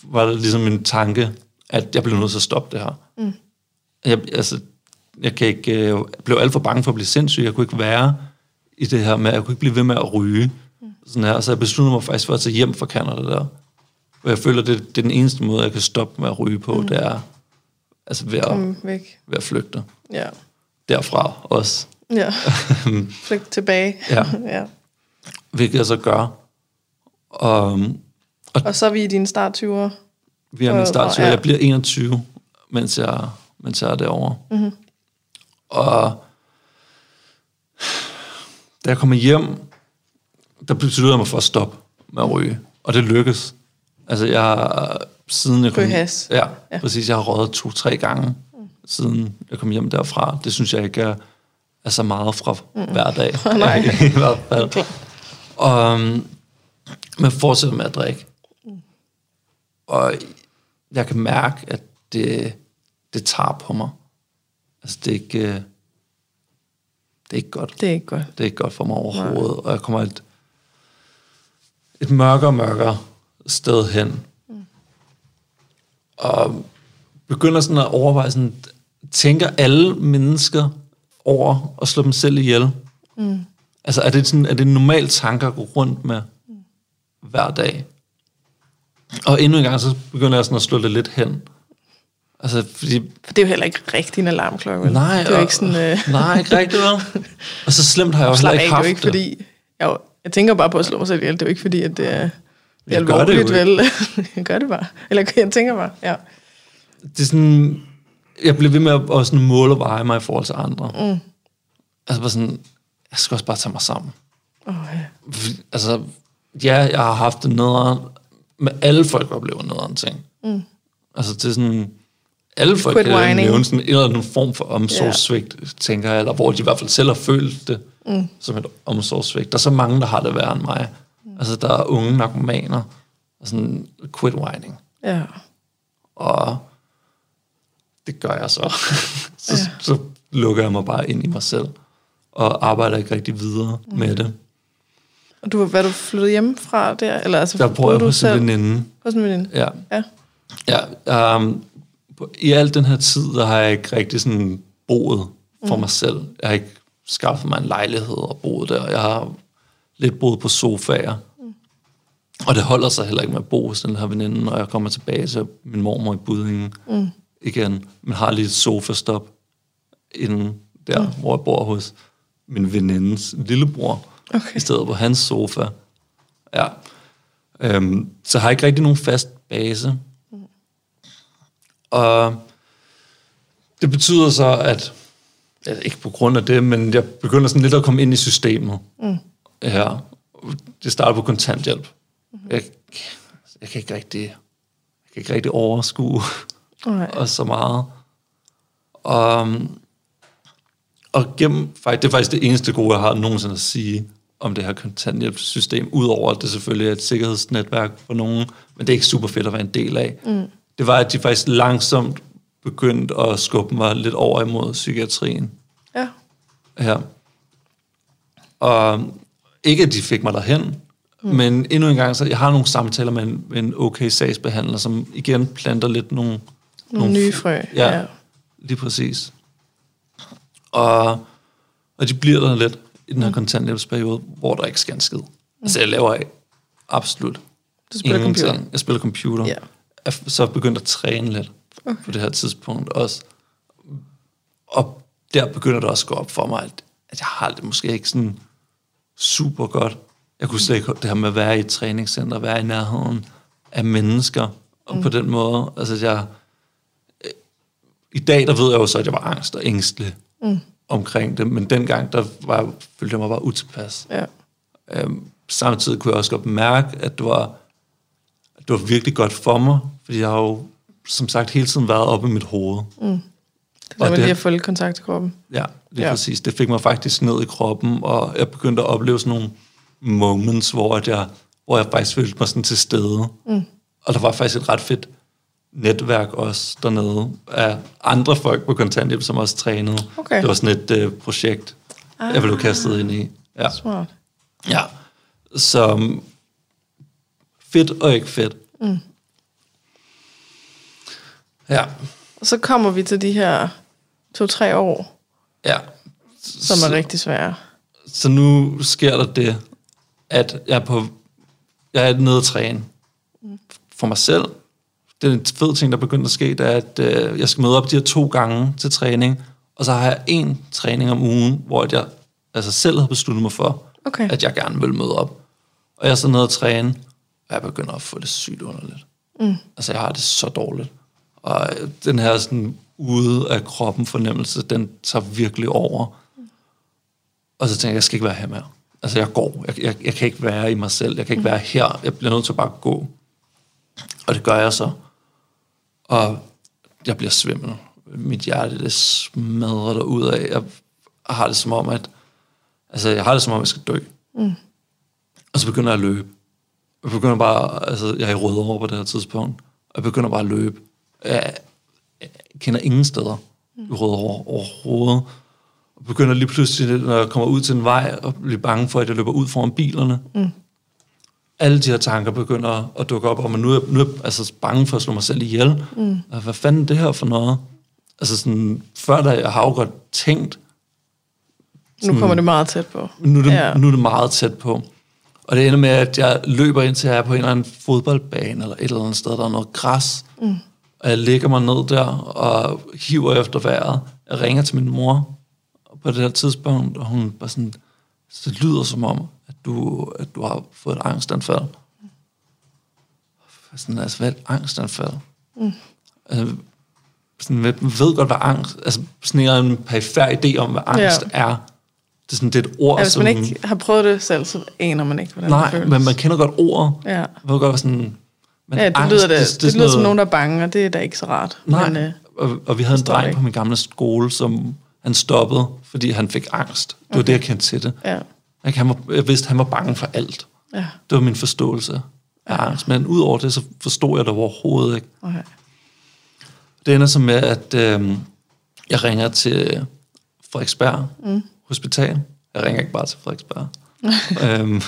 Speaker 2: var det ligesom en tanke, at jeg blev nødt til at stoppe det her. Mm. Jeg, altså, jeg kan ikke, øh, jeg blev alt for bange for at blive sindssyg. Jeg kunne ikke være i det her med, jeg kunne ikke blive ved med at ryge. Mm. Sådan her. Så jeg besluttede mig faktisk for at tage hjem fra Canada der. Og jeg føler, det, det er den eneste måde, jeg kan stoppe med at ryge på, mm. det er altså ved at,
Speaker 1: Kom væk.
Speaker 2: ved at flygte.
Speaker 1: Ja.
Speaker 2: Derfra også.
Speaker 1: Ja. [LAUGHS] Flygt tilbage.
Speaker 2: Ja. [LAUGHS]
Speaker 1: ja.
Speaker 2: Hvilket jeg så gør. Og
Speaker 1: Og så er vi i dine start 20'ere.
Speaker 2: vi er min
Speaker 1: Og-
Speaker 2: start,
Speaker 1: og- ja.
Speaker 2: jeg bliver 21, mens jeg, mens jeg er derovre. Mm-hmm. Og da jeg kommer hjem, der besluttede jeg mig for at stoppe med at ryge. Og det lykkes. Altså jeg siden jeg kom, ja,
Speaker 1: Ja.
Speaker 2: præcis. Jeg har røget to-tre gange, mm. siden jeg kom hjem derfra. Det synes jeg ikke er, er så meget fra mm. hver dag. [LAUGHS]
Speaker 1: Nej. [LAUGHS]
Speaker 2: I hvert fald. Og, um, men fortsætter med at drikke. Og jeg kan mærke, at det, det tager på mig. Altså, det er ikke, øh, det er ikke godt.
Speaker 1: Det er ikke godt.
Speaker 2: Det er ikke godt for mig overhovedet. Og jeg kommer et, et mørkere mørkere sted hen. Mm. Og begynder sådan at overveje, sådan, tænker alle mennesker over at slå dem selv ihjel? Mm. Altså er det, sådan, er det en normal tanke at gå rundt med mm. hver dag? Og endnu en gang, så begynder jeg sådan at slå det lidt hen. Altså, fordi
Speaker 1: For det er jo heller ikke rigtig en alarmklokke. vel?
Speaker 2: Nej,
Speaker 1: det er
Speaker 2: og-
Speaker 1: ikke sådan... Øh, [LAUGHS]
Speaker 2: Nej, ikke rigtigt, vel? [LAUGHS] Og så slemt har jeg
Speaker 1: slap
Speaker 2: heller ikke
Speaker 1: det
Speaker 2: haft
Speaker 1: jo ikke, fordi jeg Jeg tænker bare på at slå mig selv ihjel. Det er jo ikke fordi, at det er, det
Speaker 2: Jeg gør det
Speaker 1: alvorligt,
Speaker 2: jo
Speaker 1: vel? jeg [LAUGHS] gør det bare. Eller jeg tænker bare, ja.
Speaker 2: det er sådan, jeg bliver ved med at, at sådan måle og veje mig i forhold til andre. Mm. Altså bare sådan, jeg skal også bare tage mig sammen.
Speaker 1: Oh, ja.
Speaker 2: Altså, ja, jeg har haft det nederen, men alle folk oplever nederen ting. Mm. Altså, det er sådan, alle folk
Speaker 1: Quit
Speaker 2: kan
Speaker 1: whining.
Speaker 2: nævne sådan en eller anden form for omsorgssvigt, yeah. tænker jeg, eller hvor de i hvert fald selv har følt det mm. som et omsorgssvigt. Der er så mange, der har det værre end mig. Mm. Altså, der er unge narkomaner, og sådan quit whining.
Speaker 1: ja.
Speaker 2: Og det gør jeg så. [LAUGHS] så, ja. så lukker jeg mig bare ind i mig selv, og arbejder ikke rigtig videre mm. med det.
Speaker 1: Og du, hvad du flyttet hjemmefra der? Eller, altså,
Speaker 2: Der bor jeg
Speaker 1: du
Speaker 2: hos en veninde.
Speaker 1: Hos en veninde?
Speaker 2: Ja.
Speaker 1: Ja.
Speaker 2: ja um, I al den her tid, der har jeg ikke rigtig sådan boet for mm. mig selv. Jeg har ikke skaffet mig en lejlighed og boet der. Jeg har lidt boet på sofaer. Mm. Og det holder sig heller ikke med at bo hos den her veninde, når jeg kommer tilbage til min mormor i Budingen mm. igen. Men har lige et sofastop inden der, mm. hvor jeg bor hos min venindes lillebror,
Speaker 1: Okay.
Speaker 2: i stedet på hans sofa. Ja. Øhm, så har jeg ikke rigtig nogen fast base. Og det betyder så, at ja, ikke på grund af det, men jeg begynder sådan lidt at komme ind i systemet. Mm. Ja. Det starter på kontanthjælp. Mm. Jeg, jeg kan ikke rigtig, jeg kan ikke rigtig overskue
Speaker 1: Nej.
Speaker 2: og så meget. Og, og gennem, faktisk, det er faktisk det eneste gode, jeg har nogensinde at sige om det her kontanthjælpssystem, udover at det selvfølgelig er et sikkerhedsnetværk for nogen, men det er ikke super fedt at være en del af. Mm. Det var, at de faktisk langsomt begyndte at skubbe mig lidt over imod psykiatrien
Speaker 1: Ja.
Speaker 2: her. Og ikke, at de fik mig derhen, mm. men endnu en gang, så jeg har nogle samtaler med en, med en okay sagsbehandler, som igen planter lidt nogle...
Speaker 1: Nogle nye frø.
Speaker 2: Ja,
Speaker 1: Ja.
Speaker 2: ja. lige præcis. Og, og de bliver der lidt i den her mm. kontanthjælpsperiode, hvor der ikke sker en skid. Mm. Altså, jeg laver absolut
Speaker 1: Du spiller
Speaker 2: ingenting.
Speaker 1: computer.
Speaker 2: Jeg spiller computer.
Speaker 1: Ja.
Speaker 2: Så begyndt at træne lidt okay. på det her tidspunkt også. Og der begynder det også at gå op for mig, at, at jeg har det måske ikke sådan super godt. Jeg kunne slet ikke det her med at være i et træningscenter, være i nærheden af mennesker, og mm. på den måde, altså jeg, øh, i dag, der ved jeg jo så, at jeg var angst og ængstelig mm. omkring det, men dengang, der var, følte jeg mig bare utilpas.
Speaker 1: Ja.
Speaker 2: Øhm, samtidig kunne jeg også godt mærke, at det var, det var virkelig godt for mig, fordi jeg har jo, som sagt, hele tiden været oppe i mit hoved. Mm.
Speaker 1: Det er lige at få lidt kontakt til kroppen.
Speaker 2: Ja, lige
Speaker 1: Ja.
Speaker 2: ja. præcis. Det fik mig faktisk ned i kroppen, og jeg begyndte at opleve sådan nogle moments, hvor, at jeg, hvor jeg faktisk følte mig sådan til stede. Mm. Og der var faktisk et ret fedt netværk også dernede af andre folk på kontanthjælp, som også trænede.
Speaker 1: Okay.
Speaker 2: Det var sådan et øh, projekt, ah. jeg blev kastet ind i. Ja.
Speaker 1: Smart.
Speaker 2: Ja, så fedt og ikke fedt. Mm. Ja,
Speaker 1: Og så kommer vi til de her to-tre år,
Speaker 2: ja.
Speaker 1: som er rigtig svære.
Speaker 2: Så nu sker der det, at jeg er, på, jeg er nede at træne for mig selv. Det er en fed ting, der begynder at ske, det er, at øh, jeg skal møde op de her to gange til træning, og så har jeg en træning om ugen, hvor jeg altså selv har besluttet mig for,
Speaker 1: Okay.
Speaker 2: at jeg gerne vil møde op. Og jeg er så nede at træne, og jeg begynder at få det sygt underligt. Mm. Altså, jeg har det så dårligt. Og øh, den her sådan ude af kroppen fornemmelse, den tager virkelig over. Og så tænker jeg, jeg skal ikke være her mere. Altså, jeg går. Jeg, jeg, jeg kan ikke være i mig selv. Jeg kan ikke være her. Jeg bliver nødt til at bare gå. Og det gør jeg så. Og jeg bliver svimmel. Mit hjerte, det smadrer der ud af. Jeg har det som om, at... Altså, jeg har det som om, jeg skal dø. Mm. Og så begynder jeg at løbe. Jeg begynder bare... Altså, jeg er i Rødovre på det her tidspunkt. Og jeg begynder bare at løbe. Jeg, jeg kender ingen steder i Rødovre overhovedet. Og begynder lige pludselig, når jeg kommer ud til en vej, og blive bange for, at jeg løber ud foran bilerne. Mm. Alle de her tanker begynder at dukke op, og man nu er, nu er jeg altså bange for at slå mig selv ihjel. Mm. Hvad fanden er det her for noget? Altså sådan, før da jeg har jo godt tænkt,
Speaker 1: Nu kommer det meget tæt på.
Speaker 2: nu er, det,
Speaker 1: ja.
Speaker 2: nu er det meget tæt på. Og det ender med, at jeg løber ind til, jeg er på en eller anden fodboldbane, eller et eller andet sted, der er noget græs. Mm. Og jeg lægger mig ned der, og hiver efter vejret. Jeg ringer til min mor på det her tidspunkt, og hun bare sådan, så det lyder som om, at du, at du har fået et angstanfald. Sådan, altså, hvad er et angstanfald? Mm. Altså, sådan, ved godt, hvad angst... Altså, sådan en perifer idé om, hvad angst
Speaker 1: Ja.
Speaker 2: er. Det er sådan, det er et ord,
Speaker 1: Ja, hvis
Speaker 2: som...
Speaker 1: man ikke har prøvet det selv, så aner man ikke, hvordan det
Speaker 2: Nej,
Speaker 1: føles.
Speaker 2: men man kender godt ordet.
Speaker 1: Ja,
Speaker 2: Man godt, sådan... Men
Speaker 1: ja det,
Speaker 2: angst,
Speaker 1: lyder, det, det, det,
Speaker 2: sådan
Speaker 1: lyder som
Speaker 2: noget-
Speaker 1: nogen, der er bange, og det er da ikke så rart.
Speaker 2: Nej,
Speaker 1: Men, øh,
Speaker 2: og, og vi havde en
Speaker 1: det
Speaker 2: dreng
Speaker 1: ikke.
Speaker 2: på min gamle skole, som han stoppede, fordi han fik angst. Det var
Speaker 1: Okay.
Speaker 2: det, jeg kendte til det.
Speaker 1: ja,
Speaker 2: Ikke? Han var, jeg vidste, han var bange for alt.
Speaker 1: ja,
Speaker 2: Det var min forståelse af angst. Men udover det, så forstod jeg det overhovedet ikke.
Speaker 1: okay.
Speaker 2: Det ender så med, at øh, jeg ringer til Frederiksberg mm. Hospital. Jeg ringer ikke bare til Frederiksberg. [LAUGHS] øhm,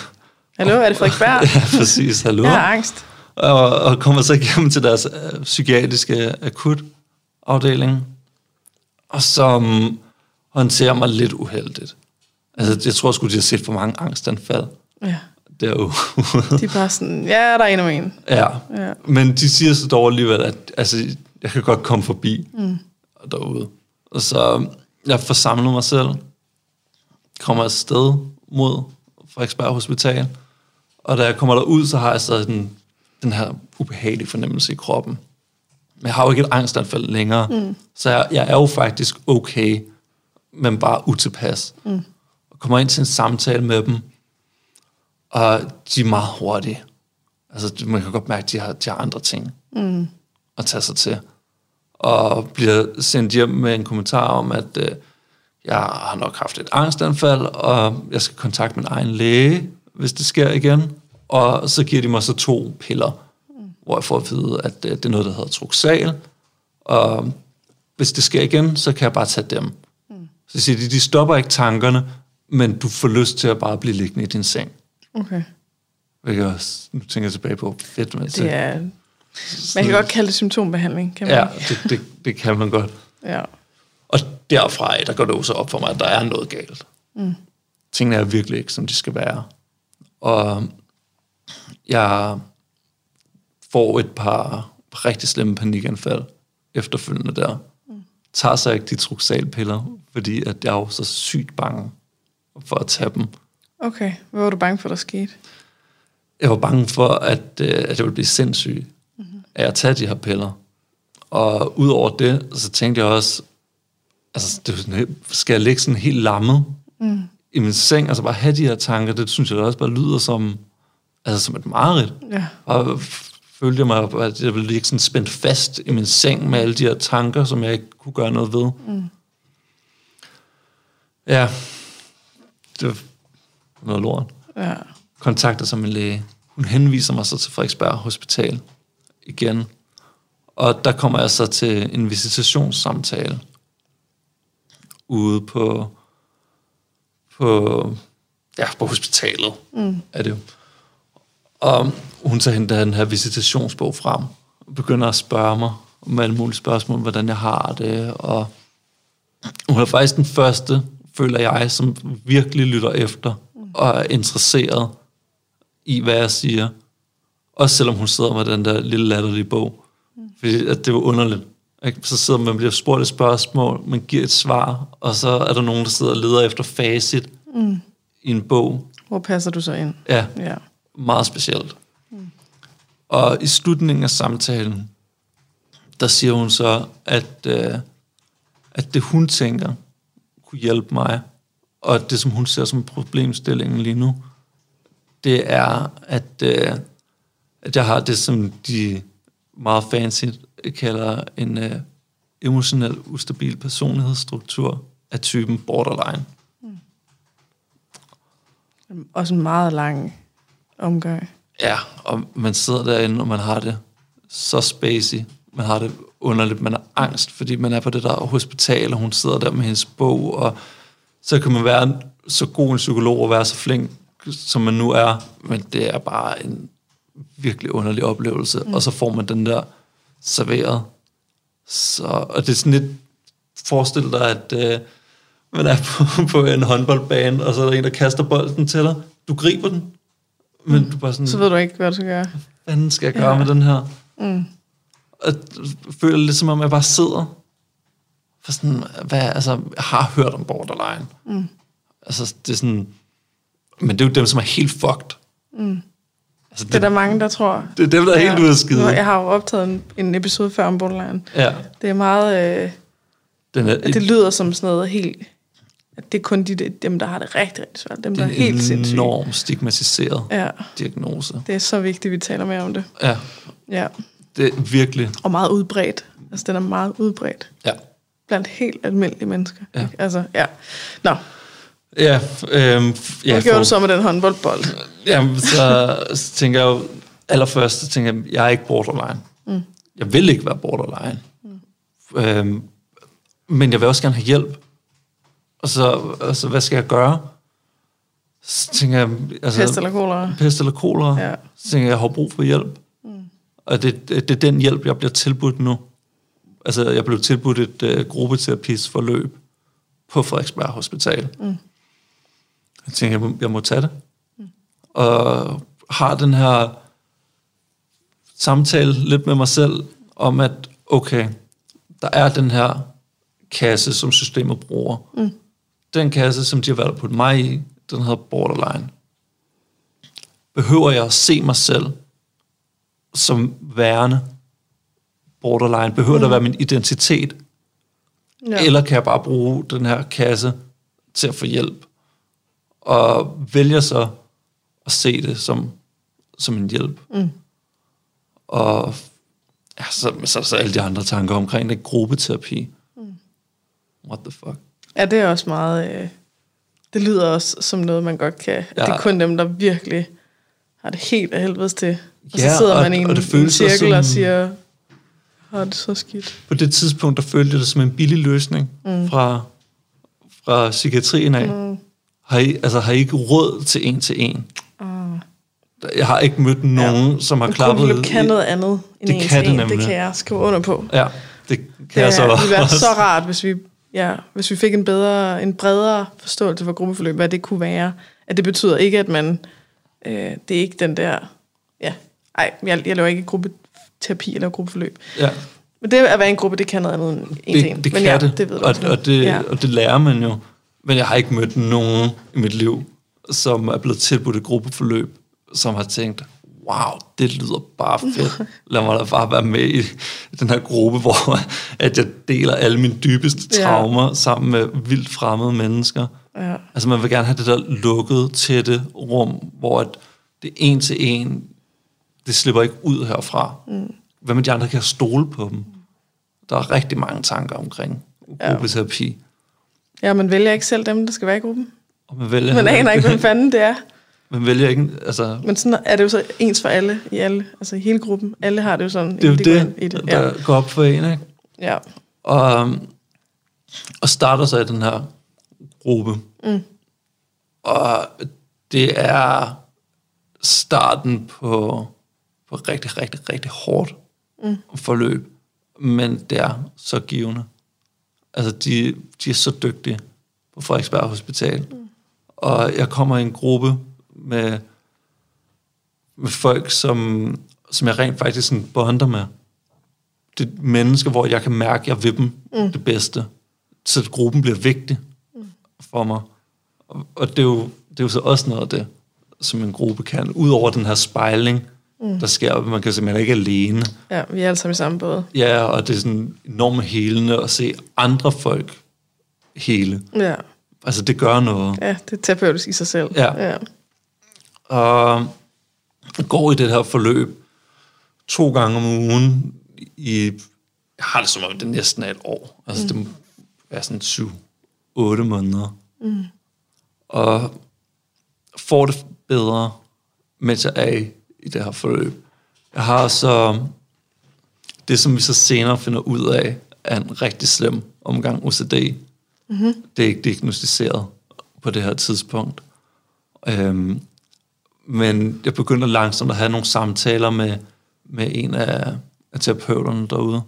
Speaker 1: Hallo, er det Frederiksberg? [LAUGHS]
Speaker 2: ja, præcis. Hallo.
Speaker 1: Jeg har angst.
Speaker 2: og, og kommer så igennem til deres øh, psykiatriske akutafdeling, og som håndterer mig lidt uheldigt. Altså, jeg tror sgu, de har set for mange angstanfald
Speaker 1: Ja,
Speaker 2: derude.
Speaker 1: de er bare sådan, ja, der er endnu en.
Speaker 2: ja.
Speaker 1: Ja.
Speaker 2: Men de siger så dog alligevel, at altså, jeg kan godt komme forbi mm. derude. Og så jeg får samlet mig selv, kommer afsted mod Frederiksberg Hospital, og da jeg kommer derud, så har jeg stadig den, den her ubehagelige fornemmelse i kroppen. Men jeg har jo ikke et angstanfald længere, mm. så jeg, jeg er jo faktisk okay, men bare utilpas. Mm. Og kommer ind til en samtale med dem, og de er meget hurtige. Altså, man kan godt mærke, at de har, de har andre ting mm. at tage sig til. Og bliver sendt hjem med en kommentar om, at øh, jeg har nok haft et angstanfald, og jeg skal kontakte min egen læge, hvis det sker igen. Og så giver de mig så to piller, mm. hvor jeg får at vide, at øh, det er noget, der hedder Truxal. Og hvis det sker igen, så kan jeg bare tage dem. Mm. Så siger de, de stopper ikke tankerne, men du får lyst til at bare blive liggende i din seng.
Speaker 1: Okay.
Speaker 2: Hvilket jeg også, nu tænker jeg tilbage på, fedt med
Speaker 1: Det er, man kan godt kalde det symptombehandling, kan man
Speaker 2: Ja, det, det, det kan man godt.
Speaker 1: Ja.
Speaker 2: Og derfra, der går det jo så op for mig, at der er noget galt. Mm. Tingene er virkelig ikke, som de skal være. Og jeg får et par rigtig slemme panikanfald efterfølgende der. Mm. Tager så ikke de truxalpiller, fordi at jeg er jo så sygt bange for at tage dem.
Speaker 1: Okay, hvad var du bange for, der skete?
Speaker 2: Jeg var bange for, at, øh, at jeg ville blive sindssyg mm-hmm. af at tage de her piller. Og udover det, så tænkte jeg også, altså, det er sådan, skal jeg ligge sådan helt lammet mm. i min seng, altså bare have de her tanker, det synes jeg da også bare lyder som, altså som et mareridt.
Speaker 1: Ja.
Speaker 2: Og følte jeg mig, at jeg ville ligge sådan spændt fast i min seng med alle de her tanker, som jeg ikke kunne gøre noget ved. Mm. Ja, det var noget lort
Speaker 1: Ja.
Speaker 2: kontakter som en læge. Hun henviser mig så til Frederiksberg Hospital igen. Og der kommer jeg så til en visitationssamtale ude på, på, ja, på hospitalet. Mm. Er det jo. Og hun så henter den her visitationsbog frem og begynder at spørge mig om alle mulige spørgsmål, hvordan jeg har det. Og hun er faktisk den første, føler jeg, som virkelig lytter efter og er interesseret i, hvad jeg siger. Også selvom hun sidder med den der lille latterlige bog. Fordi at det var underligt. Ikke? Så sidder man, bliver spurgt et spørgsmål, man giver et svar, og så er der nogen, der sidder og leder efter facit mm. i en bog.
Speaker 1: Hvor passer du så ind?
Speaker 2: Ja,
Speaker 1: Ja.
Speaker 2: meget specielt. Mm. Og i slutningen af samtalen, der siger hun så, at, øh, at det hun tænker kunne hjælpe mig, og det som hun ser som problemstillingen lige nu, det er, at, øh, at jeg har det, som de meget fancy kalder en øh, emotionel ustabil personlighedsstruktur af typen borderline.
Speaker 1: Også en meget lang omgang.
Speaker 2: Ja, og man sidder derinde, og man har det så spacey. Man har det underligt. Man har angst, fordi man er på det der hospital, og hun sidder der med hendes bog, og så kan man være så god en psykolog og være så flink, som man nu er, men det er bare en virkelig underlig oplevelse. Mm. Og så får man den der serveret. Så, og det er sådan lidt, forestil dig, at øh, man er på, på en håndboldbane, og så er der en, der kaster bolden til dig. Du griber den, men mm. du bare sådan,
Speaker 1: Så ved du ikke, hvad du skal gøre.
Speaker 2: hvad fanden skal jeg gøre
Speaker 1: Ja.
Speaker 2: med den her? Mm. Og føler lidt som om, jeg bare sidder. For sådan, hvad, altså, jeg har hørt om borderline. Mm. Altså, det er sådan, Men det er jo dem, som er helt fucked.
Speaker 1: Mm.
Speaker 2: Altså,
Speaker 1: Det er der mange, der tror.
Speaker 2: det er dem, der er helt ude af skide.
Speaker 1: Jeg har jo optaget en, en episode før om borderline.
Speaker 2: Ja,
Speaker 1: Det er meget... Øh,
Speaker 2: den er,
Speaker 1: det lyder som sådan noget helt... At det er kun de, dem, der har det rigtig, rigtig svært. Dem, der er
Speaker 2: det er
Speaker 1: helt
Speaker 2: en enormt stigmatiseret
Speaker 1: Ja,
Speaker 2: diagnose.
Speaker 1: det er så vigtigt, at vi taler mere om det.
Speaker 2: Ja,
Speaker 1: Ja.
Speaker 2: det er virkelig...
Speaker 1: Og meget udbredt. Altså, den er meget udbredt.
Speaker 2: Ja,
Speaker 1: Blandt helt almindelige mennesker.
Speaker 2: Ja.
Speaker 1: Ikke? Altså, ja. Nå,
Speaker 2: ja, øhm, ja
Speaker 1: hvad gjorde du så med den håndboldbold?
Speaker 2: Jamen, så, så tænker jeg jo, allerførst, så tænker jeg, jeg er ikke borderline. Mm. Jeg vil ikke være borderline. Mm. Øhm, men jeg vil også gerne have hjælp. Og så, altså, hvad skal jeg gøre? Så tænker jeg, altså,
Speaker 1: Pest eller kolera?
Speaker 2: pest eller kolera.
Speaker 1: Ja.
Speaker 2: Så tænker jeg, jeg har brug for hjælp. Mm. Og det, det, det er den hjælp, jeg bliver tilbudt nu. Altså, jeg blev tilbudt et uh, gruppeterapisforløb på Frederiksberg Hospital. Mm. Jeg tænker, jeg må, jeg må tage det. Mm. Og har den her samtale lidt med mig selv, om at, okay, der er den her kasse, som systemet bruger. Mm. Den kasse, som de har valgt at putte mig i, den hedder borderline. Behøver jeg at se mig selv som værende borderline? Behøver mm. der at være min identitet?
Speaker 1: Ja.
Speaker 2: Eller kan jeg bare bruge den her kasse til at få hjælp? Og vælger så at se det som, som en hjælp. Mm. Og ja, så, så, så alle de andre tanker omkring det. Gruppeterapi. Mm. What the fuck?
Speaker 1: Ja, det er også meget... Øh, det lyder også som noget, man godt kan... Ja. Det er kun dem, der virkelig har det helt af helvedes til. Og
Speaker 2: Ja,
Speaker 1: så sidder
Speaker 2: og-
Speaker 1: man i en,
Speaker 2: og det
Speaker 1: en cirkel
Speaker 2: som-
Speaker 1: og siger, har det så skidt.
Speaker 2: På det tidspunkt, der følte det som en billig løsning mm. fra, fra psykiatrien af. Mm. Har, I, altså, har I ikke råd til en til en?
Speaker 1: Mm.
Speaker 2: Jeg har ikke mødt nogen, ja. som har klappet...
Speaker 1: gruppeløb kan noget andet end
Speaker 2: Det
Speaker 1: en
Speaker 2: kan
Speaker 1: til
Speaker 2: det
Speaker 1: en. Det
Speaker 2: nemlig.
Speaker 1: kan jeg skrive under på.
Speaker 2: Ja, det kan
Speaker 1: Det
Speaker 2: jeg så
Speaker 1: ville være så rart, hvis vi, ja, hvis vi fik en, bedre, en bredere forståelse for gruppeforløb, hvad det kunne være. At det betyder ikke, at man... Øh, det er ikke den der... Ja, ej, jeg, jeg laver ikke gruppeterapi eller gruppeforløb.
Speaker 2: Ja,
Speaker 1: Men det at være en gruppe, det kan noget andet end en til en.
Speaker 2: det, det
Speaker 1: Men
Speaker 2: kan
Speaker 1: ja,
Speaker 2: det,
Speaker 1: det ved du
Speaker 2: og, og, det,
Speaker 1: ja.
Speaker 2: og det lærer man jo. Men jeg har ikke mødt nogen i mit liv, som er blevet tilbudt et gruppeforløb, som har tænkt, wow, det lyder bare fedt. Lad mig da bare være med i den her gruppe, hvor at jeg deler alle mine dybeste
Speaker 1: Ja.
Speaker 2: traumer sammen med vildt fremmede mennesker.
Speaker 1: Ja.
Speaker 2: Altså man vil gerne have det der lukkede, tætte rum, hvor at det er en til en, det slipper ikke ud herfra. Mm. Hvad med de andre kan stole på dem? Der er rigtig mange tanker omkring
Speaker 1: Ja.
Speaker 2: gruppeterapi.
Speaker 1: ja, man vælger ikke selv dem, der skal være i gruppen.
Speaker 2: Og man vælger,
Speaker 1: Man aner ikke, hvem fanden det er. [LAUGHS]
Speaker 2: man vælger ikke, altså,
Speaker 1: Men sådan er det jo så ens for alle, i alle, altså i hele gruppen. Alle har det jo sådan.
Speaker 2: det er jo
Speaker 1: de
Speaker 2: det,
Speaker 1: i det.
Speaker 2: der
Speaker 1: Ja.
Speaker 2: går op for en, ikke?
Speaker 1: ja.
Speaker 2: Og, øhm, og starter så i den her gruppe. Mm. Og det er starten på, på rigtig, rigtig, rigtig hårdt mm. forløb. Men det er så givende. Altså, de, de er så dygtige på Frederiksberg Hospital. Mm. Og jeg kommer i en gruppe med, med folk, som, som jeg rent faktisk sådan bonder med det er mennesker, hvor jeg kan mærke, at jeg vil dem mm. det bedste. Så gruppen bliver vigtig mm. for mig. Og, og det, er jo, det er jo så også noget af det, som en gruppe kan. Udover den her spejling, mm. der sker, man kan simpelthen ikke alene.
Speaker 1: ja, vi er alle sammen i samme båd.
Speaker 2: Ja, og det er sådan enormt helende at se andre folk hele.
Speaker 1: Ja.
Speaker 2: Altså, det gør noget.
Speaker 1: ja, det er terapeutisk i sig selv.
Speaker 2: Ja.
Speaker 1: ja.
Speaker 2: og går i det her forløb to gange om ugen i, jeg har det som om det næsten er et år. Altså mm. det er sådan syv, otte måneder. Mm. Og får det bedre, mens jeg er i, i det her forløb. Jeg har så det, som vi så senere finder ud af, er en rigtig slem omgang OCD. Mm-hmm. Det er ikke diagnostiseret på det her tidspunkt. Øhm, men jeg begynder langsomt at have nogle samtaler med, med en af, af terapeuterne derude.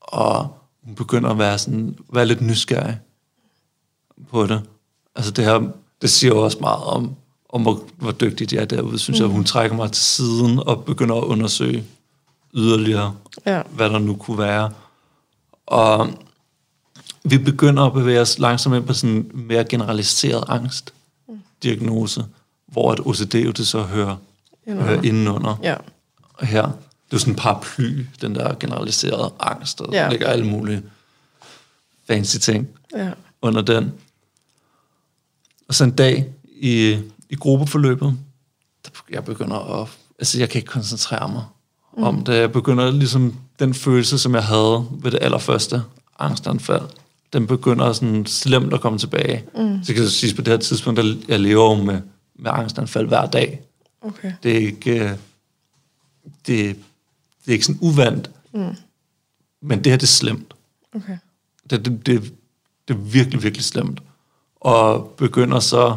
Speaker 2: Og hun begynder at være, sådan, være lidt nysgerrig på det. Altså det her, det siger jo også meget om, om hvor, hvor dygtigt jeg er derude, synes mm. jeg. Hun trækker mig til siden og begynder at undersøge yderligere,
Speaker 1: Ja.
Speaker 2: hvad der nu kunne være. Og vi begynder at bevæge os langsomt ind på sådan en mere generaliseret angstdiagnose, hvor at OCD jo det så hører,
Speaker 1: Indenunder.
Speaker 2: hører indenunder.
Speaker 1: Ja.
Speaker 2: Og her, det er sådan en paraply, den der generaliserede angst, der
Speaker 1: Ja.
Speaker 2: ja. ligger alle mulige fancy ting
Speaker 1: Ja.
Speaker 2: under den. Og så en dag i, i gruppeforløbet, der jeg begynder at... Altså, jeg kan ikke koncentrere mig mm. om det. Jeg begynder ligesom den følelse, som jeg havde ved det allerførste angstanfald, den begynder sådan slemt at komme tilbage. Mm. Så kan jeg sige, på det her tidspunkt, der jeg lever jo med, med angstanfald hver dag.
Speaker 1: Okay.
Speaker 2: Det er ikke, øh, det, det er ikke sådan uvandt. Mm. Men det her, det er slemt.
Speaker 1: Okay.
Speaker 2: Det, det, det, det er virkelig, virkelig slemt. Og begynder så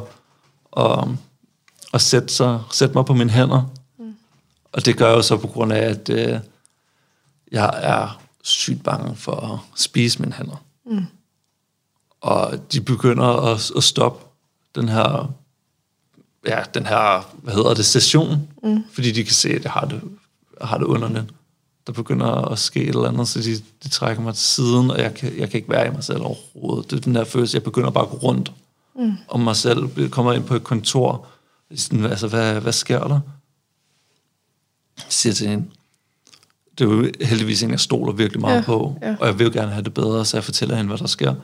Speaker 2: at, at sætte, sig, sætte mig på mine hænder. Mm. Og det gør jeg jo så på grund af, at øh, jeg er sygt bange for at spise mine hænder. Mm. Og de begynder at, at stoppe den her, ja, den her, hvad hedder det, session, mm. fordi de kan se, at jeg har det, jeg har det underligt. Der begynder at ske et eller andet, så de, de trækker mig til siden, og jeg kan, jeg kan ikke være i mig selv overhovedet. Det er den der følelse, jeg begynder bare at gå rundt mm. om mig selv. Kommer ind på et kontor, sådan, altså, hvad, hvad sker der? Jeg siger til hende, det er jo heldigvis en, jeg stoler virkelig meget
Speaker 1: ja,
Speaker 2: på,
Speaker 1: ja.
Speaker 2: og jeg vil jo gerne have det bedre, så jeg fortæller hende, hvad der sker.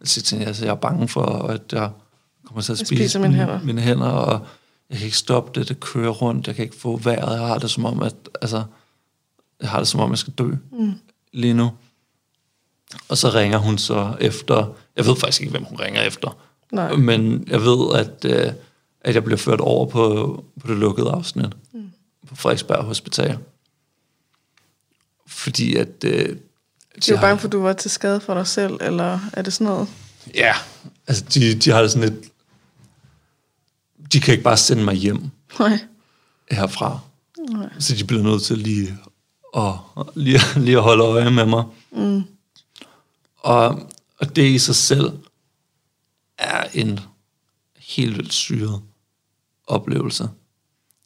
Speaker 2: Jeg siger til hende, altså, jeg er bange for, at jeg kommer til at
Speaker 1: Jeg
Speaker 2: spise
Speaker 1: spiser mine hænder.
Speaker 2: mine hænder, og jeg kan ikke stoppe det, det kører rundt, jeg kan ikke få vejret, jeg har det som om, at, altså, jeg har det som om, jeg skal dø mm. lige nu. Og så ringer hun så efter, jeg ved faktisk ikke, hvem hun ringer efter,
Speaker 1: Nej.
Speaker 2: men jeg ved, at, øh, at jeg bliver ført over på, på det lukkede afsnit mm. på Frederiksberg Hospital. Fordi at... Øh,
Speaker 1: De er jo bange for, at du var til skade for dig selv, eller er det sådan noget?
Speaker 2: Ja, altså de, de har det sådan lidt... De kan ikke bare sende mig hjem
Speaker 1: Nej.
Speaker 2: herfra.
Speaker 1: Nej.
Speaker 2: Så de bliver nødt til lige at, lige, lige at holde øje med mig. Mm. Og, og det i sig selv er en helt vildt syret oplevelse.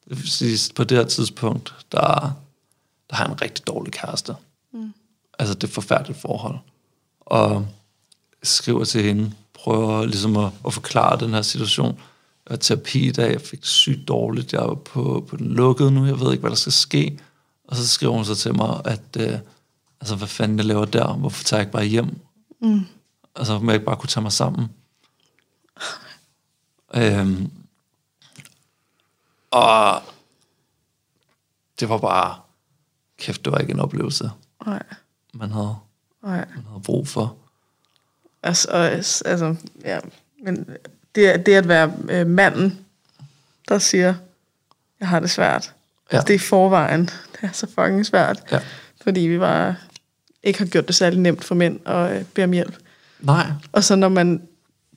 Speaker 2: Det vil sige, på det her tidspunkt, der, der har en rigtig dårlig kæreste. Mm. Altså, det er et forfærdeligt forhold. Og skriver til hende, prøver ligesom at, at forklare den her situation. Jeg var terapi i dag, jeg fik det sygt dårligt, jeg er på, på den lukkede nu, jeg ved ikke, hvad der skal ske. Og så skriver hun så til mig, at øh, altså, hvad fanden jeg laver der, hvorfor tager jeg ikke bare hjem? Mm. Altså, må jeg ikke bare kunne tage mig sammen? Øhm, og det var bare, kæft, det var ikke en oplevelse,
Speaker 1: Nej.
Speaker 2: man havde,
Speaker 1: Nej.
Speaker 2: man havde brug for.
Speaker 1: Altså, og, altså ja. Men det, det at være øh, manden, der siger, jeg har det svært. Ja. Altså, det er forvejen. Det er så fucking svært.
Speaker 2: Ja.
Speaker 1: Fordi vi bare ikke har gjort det særlig nemt for mænd at øh, bede om hjælp.
Speaker 2: Nej,
Speaker 1: Og så når man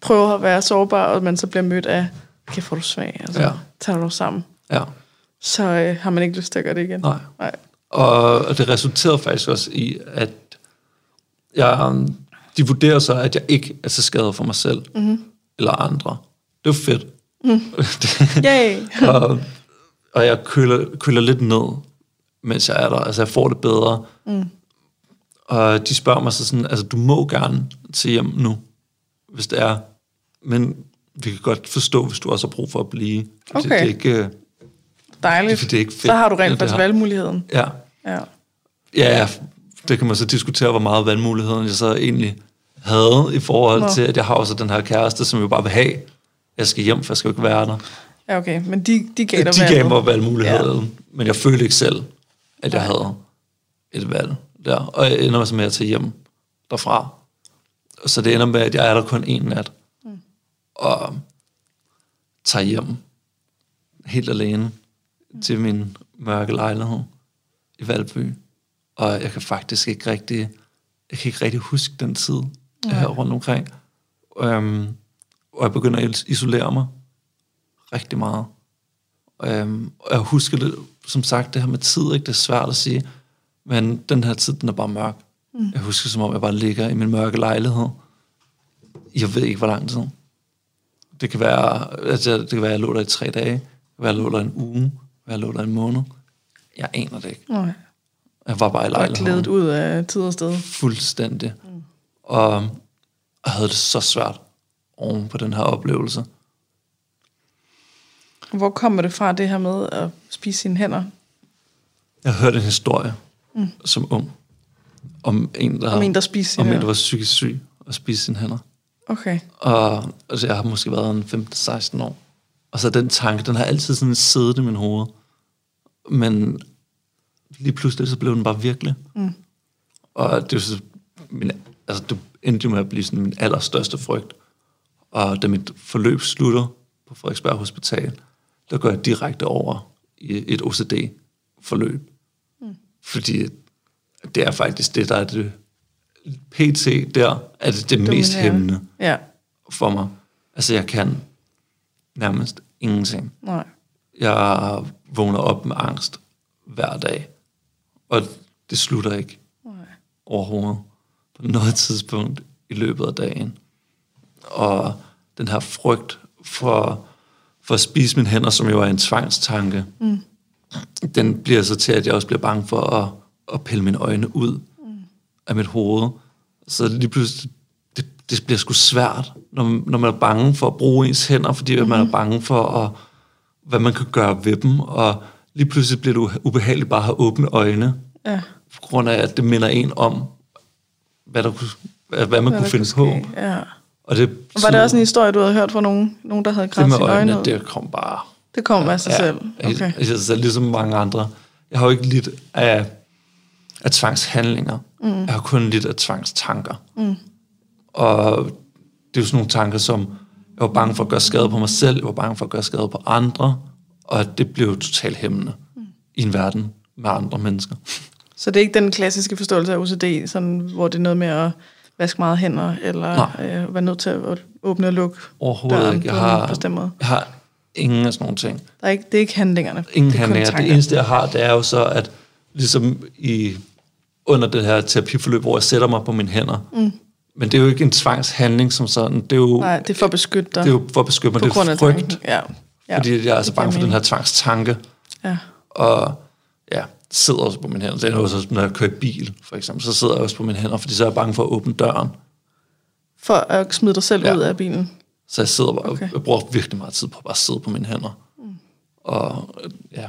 Speaker 1: prøver at være sårbar, og man så bliver mødt af, kan får du svag, altså, ja. Tager du sammen,
Speaker 2: ja,
Speaker 1: så øh, har man ikke lyst til at gøre det igen.
Speaker 2: nej.
Speaker 1: Nej.
Speaker 2: Og, det resulterede faktisk også i, at jeg, de vurderer så, at jeg ikke er til skade for mig selv mm-hmm. eller andre. Det er jo fedt. Mm. [LAUGHS]
Speaker 1: Yay!
Speaker 2: og, og jeg køler, køler lidt ned, mens jeg er der. Altså, jeg får det bedre. Mm. Og de spørger mig så sådan, altså, du må gerne til hjem nu, hvis det er. Men vi kan godt forstå, hvis du også har brug for at blive. Fordi
Speaker 1: Okay.
Speaker 2: Det er ikke, øh,
Speaker 1: Dejligt.
Speaker 2: Det er ikke fedt,
Speaker 1: så har du
Speaker 2: det
Speaker 1: rent faktisk valgmuligheden.
Speaker 2: ja,
Speaker 1: Ja.
Speaker 2: Ja, det kan man så diskutere, hvor meget valgmuligheden jeg så egentlig havde i forhold
Speaker 1: Nå.
Speaker 2: til, at jeg har også den her kæreste, som jo bare vil have, jeg skal hjem, for jeg skal jo ikke være der.
Speaker 1: ja, okay. Men de, de gav dig
Speaker 2: De gav
Speaker 1: valget.
Speaker 2: mig valgmuligheden, ja. men jeg følte ikke selv, at jeg havde et valg der. Og jeg ender så med at tage hjem derfra. Så det ender med, at jeg er der kun en nat. Mm. Og tager hjem helt alene mm. til min mørke lejlighed i Valby. Og jeg kan faktisk ikke rigtig, jeg kan ikke rigtig huske den tid her rundt omkring. Um, og jeg begynder at isolere mig rigtig meget. Um, og jeg husker det, som sagt, det her med tid, ikke? det er svært at sige, men den her tid, den er bare mørk. Mm. Jeg husker, som om jeg bare ligger i min mørke lejlighed. Jeg ved ikke, hvor lang tid. Det kan være, altså, det kan være, at jeg lå der i tre dage. Det kan være, at jeg lå der en uge. Det kan være, at jeg lå der en måned. Jeg aner det ikke.
Speaker 1: Nej.
Speaker 2: Jeg var bare i lejligheden.
Speaker 1: glædet ud af tid og sted.
Speaker 2: Fuldstændig. Mm. Og jeg havde det så svært oven på den her oplevelse.
Speaker 1: Hvor kommer det fra, det her med at spise sine hænder?
Speaker 2: Jeg hørte en historie mm. som ung, om en, der,
Speaker 1: Om en, der spiser sine
Speaker 2: om en, der var psykisk syg og spiste sine hænder.
Speaker 1: Okay.
Speaker 2: Og altså, jeg har måske været en 15-16 år. Og så den tanke, den har altid sådan siddet i min hoved. Men lige pludselig, så blev den bare virkelig. Mm. Og det er jo så min, altså, det endte jo med at blive sådan min allerstørste frygt. Og da mit forløb slutter på Frederiksberg Hospital, der går jeg direkte over i et OCD-forløb. Mm. Fordi det er faktisk det, der er det PT der, er det det mest hæmmende
Speaker 1: Ja.
Speaker 2: for mig. Altså, jeg kan nærmest ingenting.
Speaker 1: Nej.
Speaker 2: Jeg vågner op med angst hver dag, og det slutter ikke
Speaker 1: Nej.
Speaker 2: overhovedet på noget tidspunkt i løbet af dagen. Og den her frygt for, for at spise mine hænder, som jo er en tvangstanke, mm. den bliver så til, at jeg også bliver bange for at, at pille mine øjne ud mm. af mit hoved. Så lige pludselig, det, det bliver sgu svært, når, når man er bange for at bruge ens hænder, fordi mm. man er bange for, at, hvad man kan gøre ved dem, og lige pludselig bliver det ubehageligt bare at have åbne øjne,
Speaker 1: Ja.
Speaker 2: på grund af, at det minder en om, hvad, der kunne, hvad, man
Speaker 1: Hvad
Speaker 2: kunne
Speaker 1: der
Speaker 2: finde
Speaker 1: kunne
Speaker 2: på.
Speaker 1: Ja.
Speaker 2: Og det,
Speaker 1: Og var det også en historie, du havde hørt fra nogen, nogen der havde grædt sine øjne
Speaker 2: øjnene,
Speaker 1: ud?
Speaker 2: det kom bare...
Speaker 1: Det kom af sig selv.
Speaker 2: Okay. Selv, ligesom mange andre. Jeg har jo ikke lidt af, af tvangshandlinger. Mm. Jeg har kun lidt af tvangstanker. Mm. Og det er jo sådan nogle tanker, som jeg var bange for at gøre skade på mig selv, jeg var bange for at gøre skade på andre, og det blev jo totalt hæmmende mm. i en verden med andre mennesker.
Speaker 1: Så det er ikke den klassiske forståelse af OCD, sådan, hvor det er noget med at vaske meget hænder, eller øh, være nødt til at åbne og lukke
Speaker 2: Overhovedet
Speaker 1: døren
Speaker 2: ikke. Jeg
Speaker 1: på
Speaker 2: har,
Speaker 1: bestemt måde.
Speaker 2: jeg har ingen af sådan nogle ting.
Speaker 1: Der er ikke, det er ikke handlingerne.
Speaker 2: Ingen
Speaker 1: det er
Speaker 2: handlinger. Det eneste, jeg har, det er jo så, at ligesom i, under det her terapiforløb, hvor jeg sætter mig på mine hænder, mm. men det er jo ikke en tvangshandling som sådan. Det er jo,
Speaker 1: Nej, det er for at beskytte dig.
Speaker 2: det er jo for at beskytte mig.
Speaker 1: på
Speaker 2: Det er frygt,
Speaker 1: tanken. Ja. ja.
Speaker 2: fordi jeg er så
Speaker 1: det
Speaker 2: bange for den her tvangstanke.
Speaker 1: Ja.
Speaker 2: Og ja, sidder også på mine hænder. Det er også, når jeg kører bil, for eksempel, så sidder jeg også på mine hænder, fordi så er jeg bange for at åbne døren.
Speaker 1: For at smide dig selv
Speaker 2: Ja.
Speaker 1: ud af bilen.
Speaker 2: Så jeg sidder bare,
Speaker 1: Okay.
Speaker 2: okay. jeg bruger virkelig meget tid på at bare sidde på mine hænder. Mm. Og ja,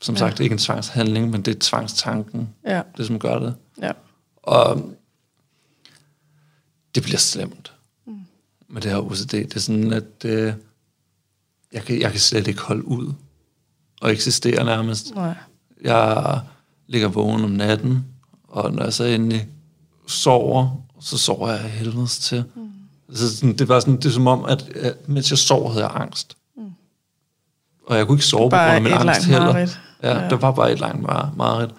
Speaker 2: som
Speaker 1: Ja.
Speaker 2: sagt, ikke en tvangshandling, men det er tvangstanken,
Speaker 1: Ja.
Speaker 2: det som gør det.
Speaker 1: ja.
Speaker 2: Og det bliver slemt mm. med det her OCD. Det er sådan, at øh, jeg, kan, jeg kan slet ikke holde ud og eksistere nærmest.
Speaker 1: Nej.
Speaker 2: Jeg ligger vågen om natten, og når jeg så endelig sover, så sover jeg helvedes til. Mm. Så sådan, det var sådan, det er som om, at, at mens jeg sov, havde jeg angst. Og jeg kunne ikke sove på grund af min angst heller.
Speaker 1: mareridt.
Speaker 2: Ja,
Speaker 1: Ja.
Speaker 2: det var bare et langt mar- mareridt.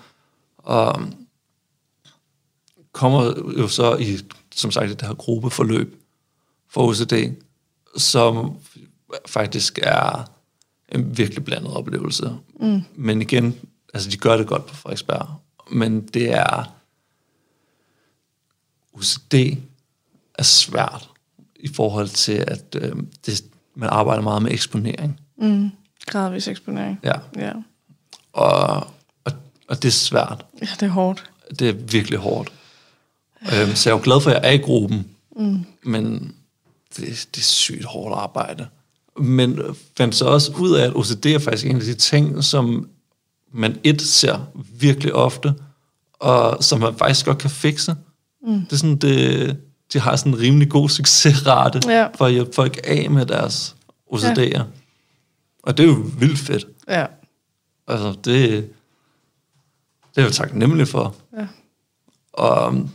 Speaker 2: Og um, kommer jo så i, som sagt, det her gruppeforløb for OCD, som faktisk er en virkelig blandet oplevelse. Mm. Men igen, altså de gør det godt på Frederiksberg, men det er OCD er svært i forhold til, at øh, det, man arbejder meget med eksponering.
Speaker 1: Mm. Gradvis eksponering.
Speaker 2: Ja.
Speaker 1: Ja.
Speaker 2: Og, og, og det er svært.
Speaker 1: ja, det er hårdt.
Speaker 2: Det er virkelig hårdt. Øhm, så jeg er jo glad for, at jeg er i gruppen. Mm. Men det, det er sygt hårdt arbejde. Men fandt så også ud af, at OCD er faktisk en af de ting, som man et ser virkelig ofte, og som man faktisk godt kan fikse. Mm. Det er sådan, det, de har sådan en rimelig god succesrate
Speaker 1: Ja.
Speaker 2: for at hjælpe folk af med deres OCD'er. Ja. Og det er jo vildt fedt.
Speaker 1: Ja.
Speaker 2: Altså, det, det er jeg taknemmelig for.
Speaker 1: Ja.
Speaker 2: Og
Speaker 1: Men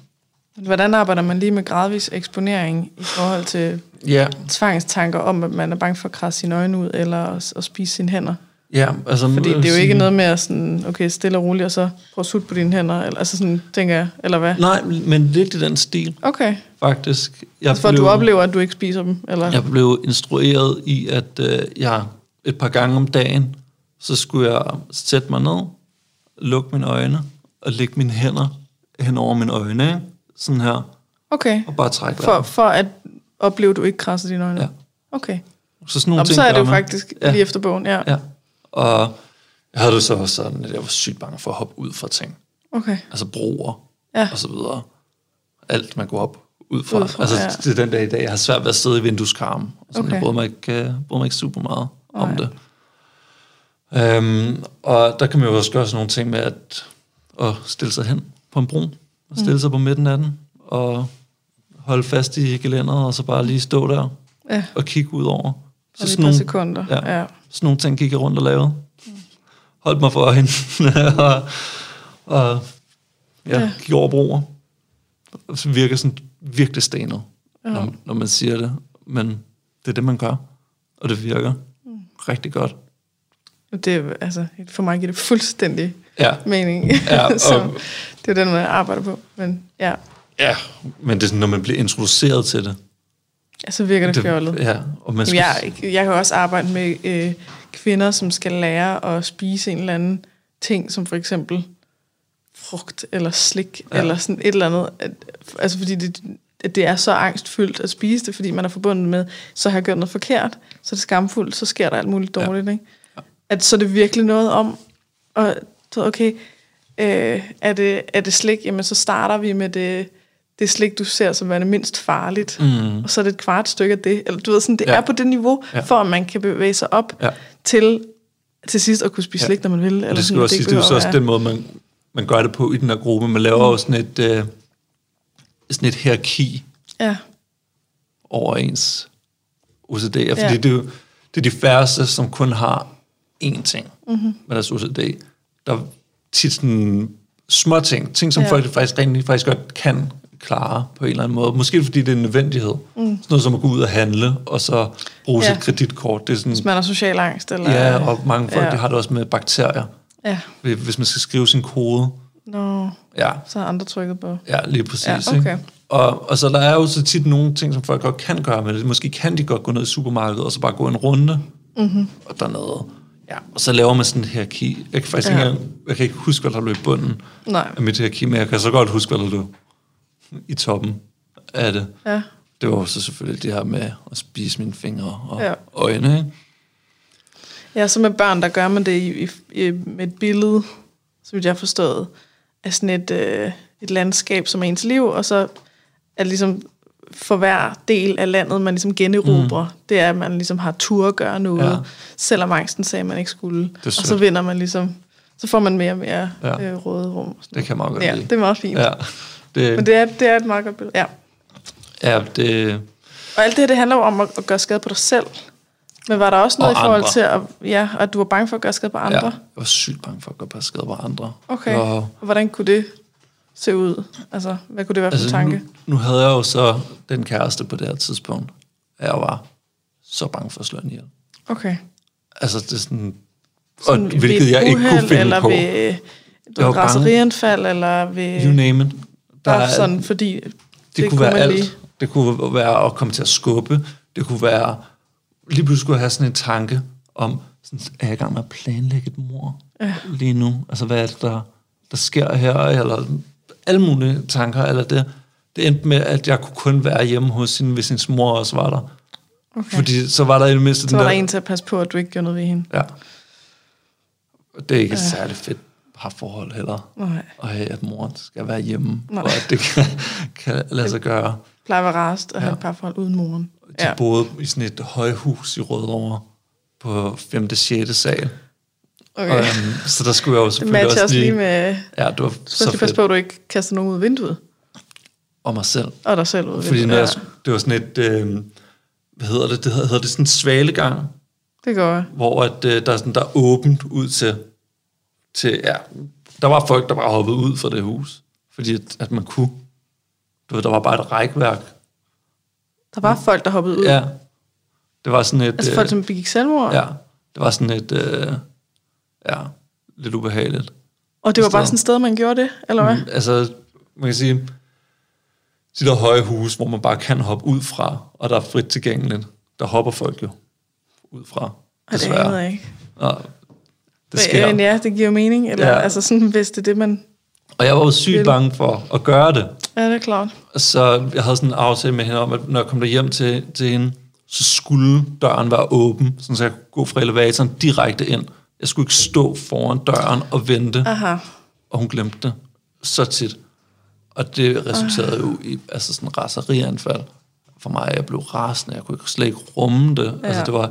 Speaker 1: Hvordan arbejder man lige med gradvis eksponering i forhold til
Speaker 2: ja,
Speaker 1: tvangstanker om, at man er bange for at krasse sine øjne ud, eller at, at spise sine hænder?
Speaker 2: ja altså...
Speaker 1: Fordi det er jo
Speaker 2: sige-
Speaker 1: ikke noget med at sådan, okay, stille og roligt, og så prøve at sutte på dine hænder, eller, altså sådan, tænker jeg, eller hvad?
Speaker 2: Nej, men lidt i den stil,
Speaker 1: Okay,
Speaker 2: faktisk. Jeg
Speaker 1: altså for at du oplever, at du ikke spiser dem, eller?
Speaker 2: Jeg blev instrueret i, at øh, jeg et par gange om dagen, så skulle jeg sætte mig ned, lukke mine øjne, og lægge mine hænder hen over mine øjne, ikke? sådan her,
Speaker 1: Okay,
Speaker 2: og bare trække
Speaker 1: for, for at opleve, at du ikke krasser dine øjne?
Speaker 2: Ja.
Speaker 1: Okay,
Speaker 2: Så sådan nogle
Speaker 1: Nå,
Speaker 2: ting
Speaker 1: så er det jo
Speaker 2: man.
Speaker 1: faktisk
Speaker 2: Ja.
Speaker 1: lige efter bogen, ja.
Speaker 2: Ja, og jeg havde det så også sådan, at jeg var sygt bange for at hoppe ud fra ting.
Speaker 1: Okay,
Speaker 2: Altså broer
Speaker 1: Ja.
Speaker 2: og så videre. Alt, man går op ud fra.
Speaker 1: Ud fra,
Speaker 2: altså,
Speaker 1: ja.
Speaker 2: det er den dag i dag, jeg har svært ved at sidde i vindueskarmen. Så okay.
Speaker 1: Okay.
Speaker 2: Jeg bryder mig, ikke, uh, bryder mig ikke super meget om
Speaker 1: Nej.
Speaker 2: det. Øhm, og der kan man jo også gøre sådan nogle ting med at, at stille sig hen på en bro, og stille mm. sig på midten af den, og holde fast i gelænderet, og så bare lige stå der
Speaker 1: Ja,
Speaker 2: og kigge ud over. Så
Speaker 1: og
Speaker 2: sådan nogle,
Speaker 1: sekunder.
Speaker 2: ja.
Speaker 1: ja.
Speaker 2: sådan nogle ting gik jeg rundt og lavede. Holdt mig for øjnene, [LAUGHS] og, og ja,
Speaker 1: Ja.
Speaker 2: gik over broer. Så virker sådan virkelig stenet,
Speaker 1: Ja.
Speaker 2: når, når man siger det. Men det er det, man gør, og det virker mm. Rigtig godt.
Speaker 1: Det, er, altså, for mig giver det fuldstændig
Speaker 2: Ja,
Speaker 1: mening.
Speaker 2: Ja, [LAUGHS]
Speaker 1: så
Speaker 2: og-
Speaker 1: det er den, man arbejder på. Men ja,
Speaker 2: ja men det er sådan, når man bliver introduceret til det.
Speaker 1: ja så virker det, det fjollet.
Speaker 2: Ja, og man skal,
Speaker 1: Jeg, jeg kan også arbejde med øh, kvinder, som skal lære at spise en eller anden ting, som for eksempel frugt eller slik, ja.
Speaker 2: Ja.
Speaker 1: eller sådan et eller andet. At, altså fordi det, at det er så angstfyldt at spise det, fordi man er forbundet med, så har jeg gjort noget forkert, så er det skamfuldt, så sker der alt muligt
Speaker 2: Ja.
Speaker 1: dårligt. Ikke? At så er det virkelig noget om, og du ved, okay, øh, er, det, er det slik, jamen så starter vi med det, det slik, du ser som er det mindst farligt,
Speaker 2: Mm.
Speaker 1: og så er det et kvart stykke af det. Eller du ved, sådan, det ja.
Speaker 2: Ja.
Speaker 1: er på det niveau, ja.
Speaker 2: Ja.
Speaker 1: for at man kan bevæge sig op
Speaker 2: Ja.
Speaker 1: til til sidst at kunne spise
Speaker 2: Ja.
Speaker 1: slik, når man vil. Eller
Speaker 2: Og det skal
Speaker 1: sådan,
Speaker 2: også sige, det er jo så også den måde, man, man gør det på i den her gruppe. Man laver jo sådan et, øh, sådan et hierarki
Speaker 1: Ja,
Speaker 2: over ens OCD'er, fordi
Speaker 1: Ja.
Speaker 2: det, er jo, det er de færreste, som kun har én ting
Speaker 1: Mhm.
Speaker 2: mm-hmm. med deres OCD. Der er tit sådan små ting, ting som
Speaker 1: Ja.
Speaker 2: folk faktisk, rent faktisk godt kan klare på en eller anden måde. Måske fordi det er en nødvendighed. Mm. Sådan noget som at gå ud og handle, og så bruge
Speaker 1: Ja.
Speaker 2: sit kreditkort. Det er sådan,
Speaker 1: hvis man har social angst. Eller,
Speaker 2: ja, og mange folk
Speaker 1: ja.
Speaker 2: de har det også med bakterier.
Speaker 1: Ja,
Speaker 2: Hvis man skal skrive sin kode.
Speaker 1: Nå,
Speaker 2: Ja,
Speaker 1: så har andre trykket på.
Speaker 2: Ja, lige præcis.
Speaker 1: Ja,
Speaker 2: ikke?
Speaker 1: okay.
Speaker 2: Og, og så der er jo så tit nogle ting, som folk godt kan gøre med det. Måske kan de godt gå ned i supermarkedet, og så bare gå en runde, mm-hmm. og dernede. Ja, og så laver man sådan et hierarki. Jeg kan faktisk
Speaker 1: Ja.
Speaker 2: ikke, engang- jeg kan ikke huske, hvad der lå i bunden
Speaker 1: Nej,
Speaker 2: af mit hierarki, men jeg kan så godt huske, hvad der lå i toppen af det.
Speaker 1: ja.
Speaker 2: Det var så selvfølgelig det her med at spise mine fingre og
Speaker 1: Ja.
Speaker 2: ja. øjne. Ikke?
Speaker 1: Ja, så med børn, der gør man det i, i, i, med et billede, som jeg har forstået, af sådan et, øh, et landskab som er ens liv, og så er det ligesom for hver del af landet, man ligesom generobrer, mm. det er, at man ligesom har tur at gøre noget, ja. Selvom angsten sagde, at man ikke skulle. Og så vinder man ligesom, så får man mere og mere ja. Øh, råderum. og sådan
Speaker 2: Det kan meget godt.
Speaker 1: Ja,
Speaker 2: lide.
Speaker 1: det er meget fint. Ja,
Speaker 2: det,
Speaker 1: Men det er, det er et meget godt billede. Ja.
Speaker 2: ja, det,
Speaker 1: Og alt det her, det handler jo om at, at gøre skade på dig selv. Men var der også noget
Speaker 2: Og
Speaker 1: i forhold
Speaker 2: andre.
Speaker 1: til, at, ja, at du var bange for at gøre skade på andre?
Speaker 2: ja, jeg var sygt bange for at gøre skade på andre.
Speaker 1: Okay.
Speaker 2: Og,
Speaker 1: hvordan kunne det se ud? Altså, hvad kunne det være for altså, en tanke?
Speaker 2: Nu, nu havde jeg jo så den kæreste på det her tidspunkt, at jeg var så bange for at slå hende ihjel.
Speaker 1: Okay.
Speaker 2: Altså, det er sådan...
Speaker 1: Sådan
Speaker 2: og hvilket jeg ikke kunne finde
Speaker 1: eller
Speaker 2: på.
Speaker 1: ved du,
Speaker 2: Jeg var
Speaker 1: raserianfald, eller ved...
Speaker 2: You name it. Der
Speaker 1: bare
Speaker 2: er,
Speaker 1: sådan, fordi...
Speaker 2: det, det kunne være
Speaker 1: man
Speaker 2: alt.
Speaker 1: lige-
Speaker 2: Det kunne være at komme til at skubbe. Det kunne være... Lige pludselig skulle jeg have sådan en tanke om, sådan, er jeg i gang med at planlægge et mor
Speaker 1: Ja.
Speaker 2: lige nu? Altså, hvad er det, der, der sker her? Eller alle mulige tanker. Eller det, det endte med, at jeg kunne kun være hjemme hos hende, hvis hendes mor også var der.
Speaker 1: Okay.
Speaker 2: Fordi så var der i det mindste
Speaker 1: så
Speaker 2: den
Speaker 1: var der
Speaker 2: der...
Speaker 1: en til at passe på, at du ikke gjorde noget ved hende.
Speaker 2: Ja. Det er ikke et særligt fedt parforhold heller.
Speaker 1: Nej.
Speaker 2: Og have, at moren skal være hjemme,
Speaker 1: Nej.
Speaker 2: og at det kan, kan lade sig gøre.
Speaker 1: Plejer at være rast og
Speaker 2: Ja.
Speaker 1: have et parforhold uden moren.
Speaker 2: De
Speaker 1: Ja.
Speaker 2: ja. boede i sådan et højhus i Rødovre på 5. 6. sal.
Speaker 1: Okay.
Speaker 2: Og, um, så der skulle jeg jo
Speaker 1: det
Speaker 2: selvfølgelig
Speaker 1: matcher
Speaker 2: også lige...
Speaker 1: med...
Speaker 2: Ja, det var
Speaker 1: Du
Speaker 2: så
Speaker 1: også lige passe
Speaker 2: fedt.
Speaker 1: på, at du ikke kaster nogen ud af vinduet.
Speaker 2: Og mig selv.
Speaker 1: Og dig selv ud af
Speaker 2: Fordi
Speaker 1: vinduet.
Speaker 2: når
Speaker 1: Ja,
Speaker 2: jeg, det var sådan et... Øh, hvad hedder det? Det hedder, hedder det sådan en svalegang,
Speaker 1: det går jeg.
Speaker 2: hvor at, øh, der, er sådan, der er åbent ud til, til... Ja, der var folk, der bare hoppede ud fra det hus. Fordi at, at man kunne. Du ved, der var bare et rækværk.
Speaker 1: Der var folk, der hoppede ud.
Speaker 2: Ja. Det var sådan et...
Speaker 1: Altså folk, som begik selvmord.
Speaker 2: Ja, det var sådan et... Øh, ja, lidt ubehageligt.
Speaker 1: Og det var
Speaker 2: Sted.
Speaker 1: bare sådan et sted, man gjorde det, eller hvad?
Speaker 2: Mm, altså, man kan sige, de der høje huse, hvor man bare kan hoppe ud fra, og der er frit tilgængeligt, der hopper folk jo ud fra.
Speaker 1: Og det
Speaker 2: Desværre.
Speaker 1: anede jeg ikke.
Speaker 2: Og det sker.
Speaker 1: Men ja, det giver mening. Eller, ja.
Speaker 2: Ja.
Speaker 1: Altså sådan, hvis det er det, man...
Speaker 2: Og jeg var jo sygt bange for at gøre det.
Speaker 1: Ja, det er klart.
Speaker 2: Så jeg havde sådan en aftale med hende om, at når jeg kom hjem til, til hende, så skulle døren være åben, sådan så jeg kunne gå fra elevatoren direkte ind. Jeg skulle ikke stå foran døren og vente.
Speaker 1: Aha.
Speaker 2: og hun glemte det så tit. Og det resulterede jo i altså sådan en raserianfald for mig. Jeg blev rasende, jeg kunne ikke slet ikke rumme det. Ja. Altså
Speaker 1: Ja.
Speaker 2: det var,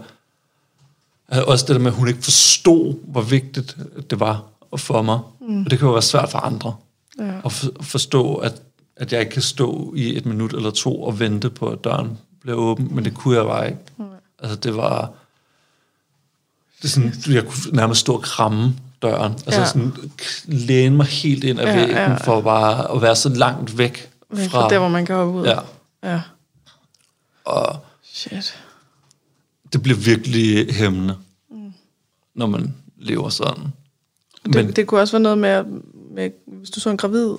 Speaker 2: Øh, Også det der med, at hun ikke forstod, hvor vigtigt det var for mig. Mm. Og det kan jo være svært for andre.
Speaker 1: Ja.
Speaker 2: At for- forstå, at, at jeg ikke kan stå i et minut eller to og vente på, at døren bliver åben. Men det kunne jeg bare ikke. Altså, det var... Det sådan, jeg kunne nærmest stå og kramme døren. Altså
Speaker 1: Ja.
Speaker 2: sådan læne mig helt ind ad
Speaker 1: Ja,
Speaker 2: væggen,
Speaker 1: ja.
Speaker 2: for bare at være så langt væk
Speaker 1: Men
Speaker 2: fra...
Speaker 1: fra der, hvor man hoppe ud.
Speaker 2: Ja,
Speaker 1: ja.
Speaker 2: og
Speaker 1: Shit.
Speaker 2: det bliver virkelig hæmmende, mm. når man lever sådan.
Speaker 1: Det,
Speaker 2: Men
Speaker 1: det kunne også være noget med, med hvis du så en gravid.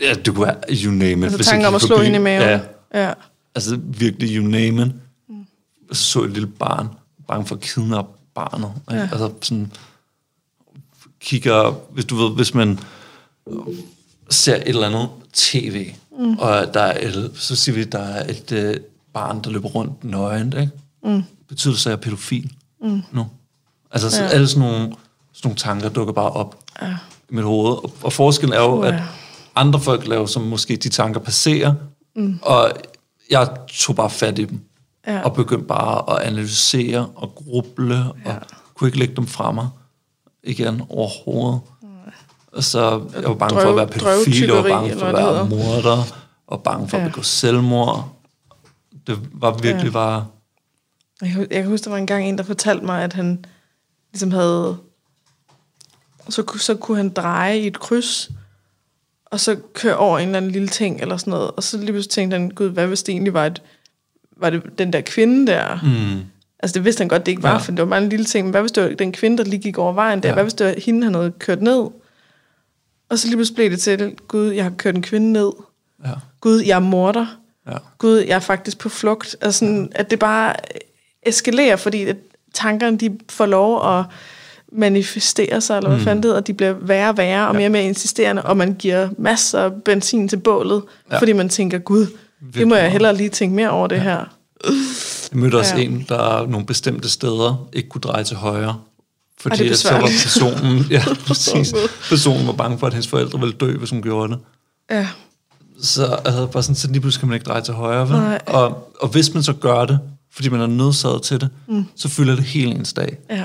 Speaker 2: ja, det kunne være you name it.
Speaker 1: Altså
Speaker 2: Hvis jeg
Speaker 1: om at slå hende i maven.
Speaker 2: Ja,
Speaker 1: ja.
Speaker 2: altså virkelig you name it. Mm. Så så et lille barn, bange for at kidnappe barnet. Ikke?
Speaker 1: Ja.
Speaker 2: Altså sådan, kigger, hvis du ved, hvis man ser et eller andet tv, mm. og der er et, så siger vi, der er et øh, barn, der løber rundt nøgent, ikke? Mm. Betyder det så, at jeg er pædofil mm. nu? Altså, så
Speaker 1: Ja.
Speaker 2: alle sådan nogle, sådan nogle tanker dukker bare op
Speaker 1: Ja.
Speaker 2: i mit hoved. Og, og forskellen er jo,
Speaker 1: Puha.
Speaker 2: at andre folk laver, som måske de tanker passerer, mm. og jeg tog bare fat i dem,
Speaker 1: Ja.
Speaker 2: og begyndte bare at analysere og gruble, ja. og kunne ikke lægge dem fra mig igen overhovedet. Og så jeg var bange for at være
Speaker 1: Drøv-
Speaker 2: pædofil, jeg var bange for at være morder, og bange for at
Speaker 1: Ja.
Speaker 2: begå selvmord. Det var virkelig
Speaker 1: Ja.
Speaker 2: bare...
Speaker 1: Jeg, jeg kan huske, der var en gang en, der fortalte mig, at han ligesom havde... Så, så kunne han dreje i et kryds, og så køre over en eller anden lille ting, eller sådan noget. Og så lige pludselig tænkte han, gud, hvad hvis det egentlig var, et, var det den der kvinde der?
Speaker 2: Mm,
Speaker 1: Altså det vidste han godt, det ikke var,
Speaker 2: Ja.
Speaker 1: ja. for det var bare en lille ting. Men hvad hvis det var den kvinde, der lige gik over vejen der?
Speaker 2: Ja.
Speaker 1: Ja. Hvad hvis det var hende, han havde kørt ned? Og så lige pludselig blev det til, gud, jeg har kørt en kvinde ned.
Speaker 2: ja,
Speaker 1: Gud, jeg er morder.
Speaker 2: ja.
Speaker 1: Gud, jeg er faktisk på flugt. Altså sådan, at det bare eskalerer, fordi at tankerne, de får lov at manifestere sig, eller hvad mm. fanden det hedder, de bliver værre og værre, og
Speaker 2: Ja.
Speaker 1: mere og mere insisterende, og man giver masser af benzin til bålet,
Speaker 2: Ja.
Speaker 1: ja. fordi man tænker, gud, det må jeg hellere lige tænke mere over det her.
Speaker 2: Jeg mødte også ja.
Speaker 1: Ja.
Speaker 2: en, der nogle bestemte steder ikke kunne dreje til højre.
Speaker 1: Ej,
Speaker 2: Fordi
Speaker 1: det er
Speaker 2: at så var personen, [LAUGHS] ja, præcis, personen var bange for, at hendes forældre ville dø, hvis hun gjorde det.
Speaker 1: Ja,
Speaker 2: Så altså, bare sådan, så lige pludselig kan man ikke dreje til højre. Vel?
Speaker 1: Nej.
Speaker 2: Og, og hvis man så gør det, fordi man er nødsaget til det, mm. så fylder det hele ens dag
Speaker 1: ja.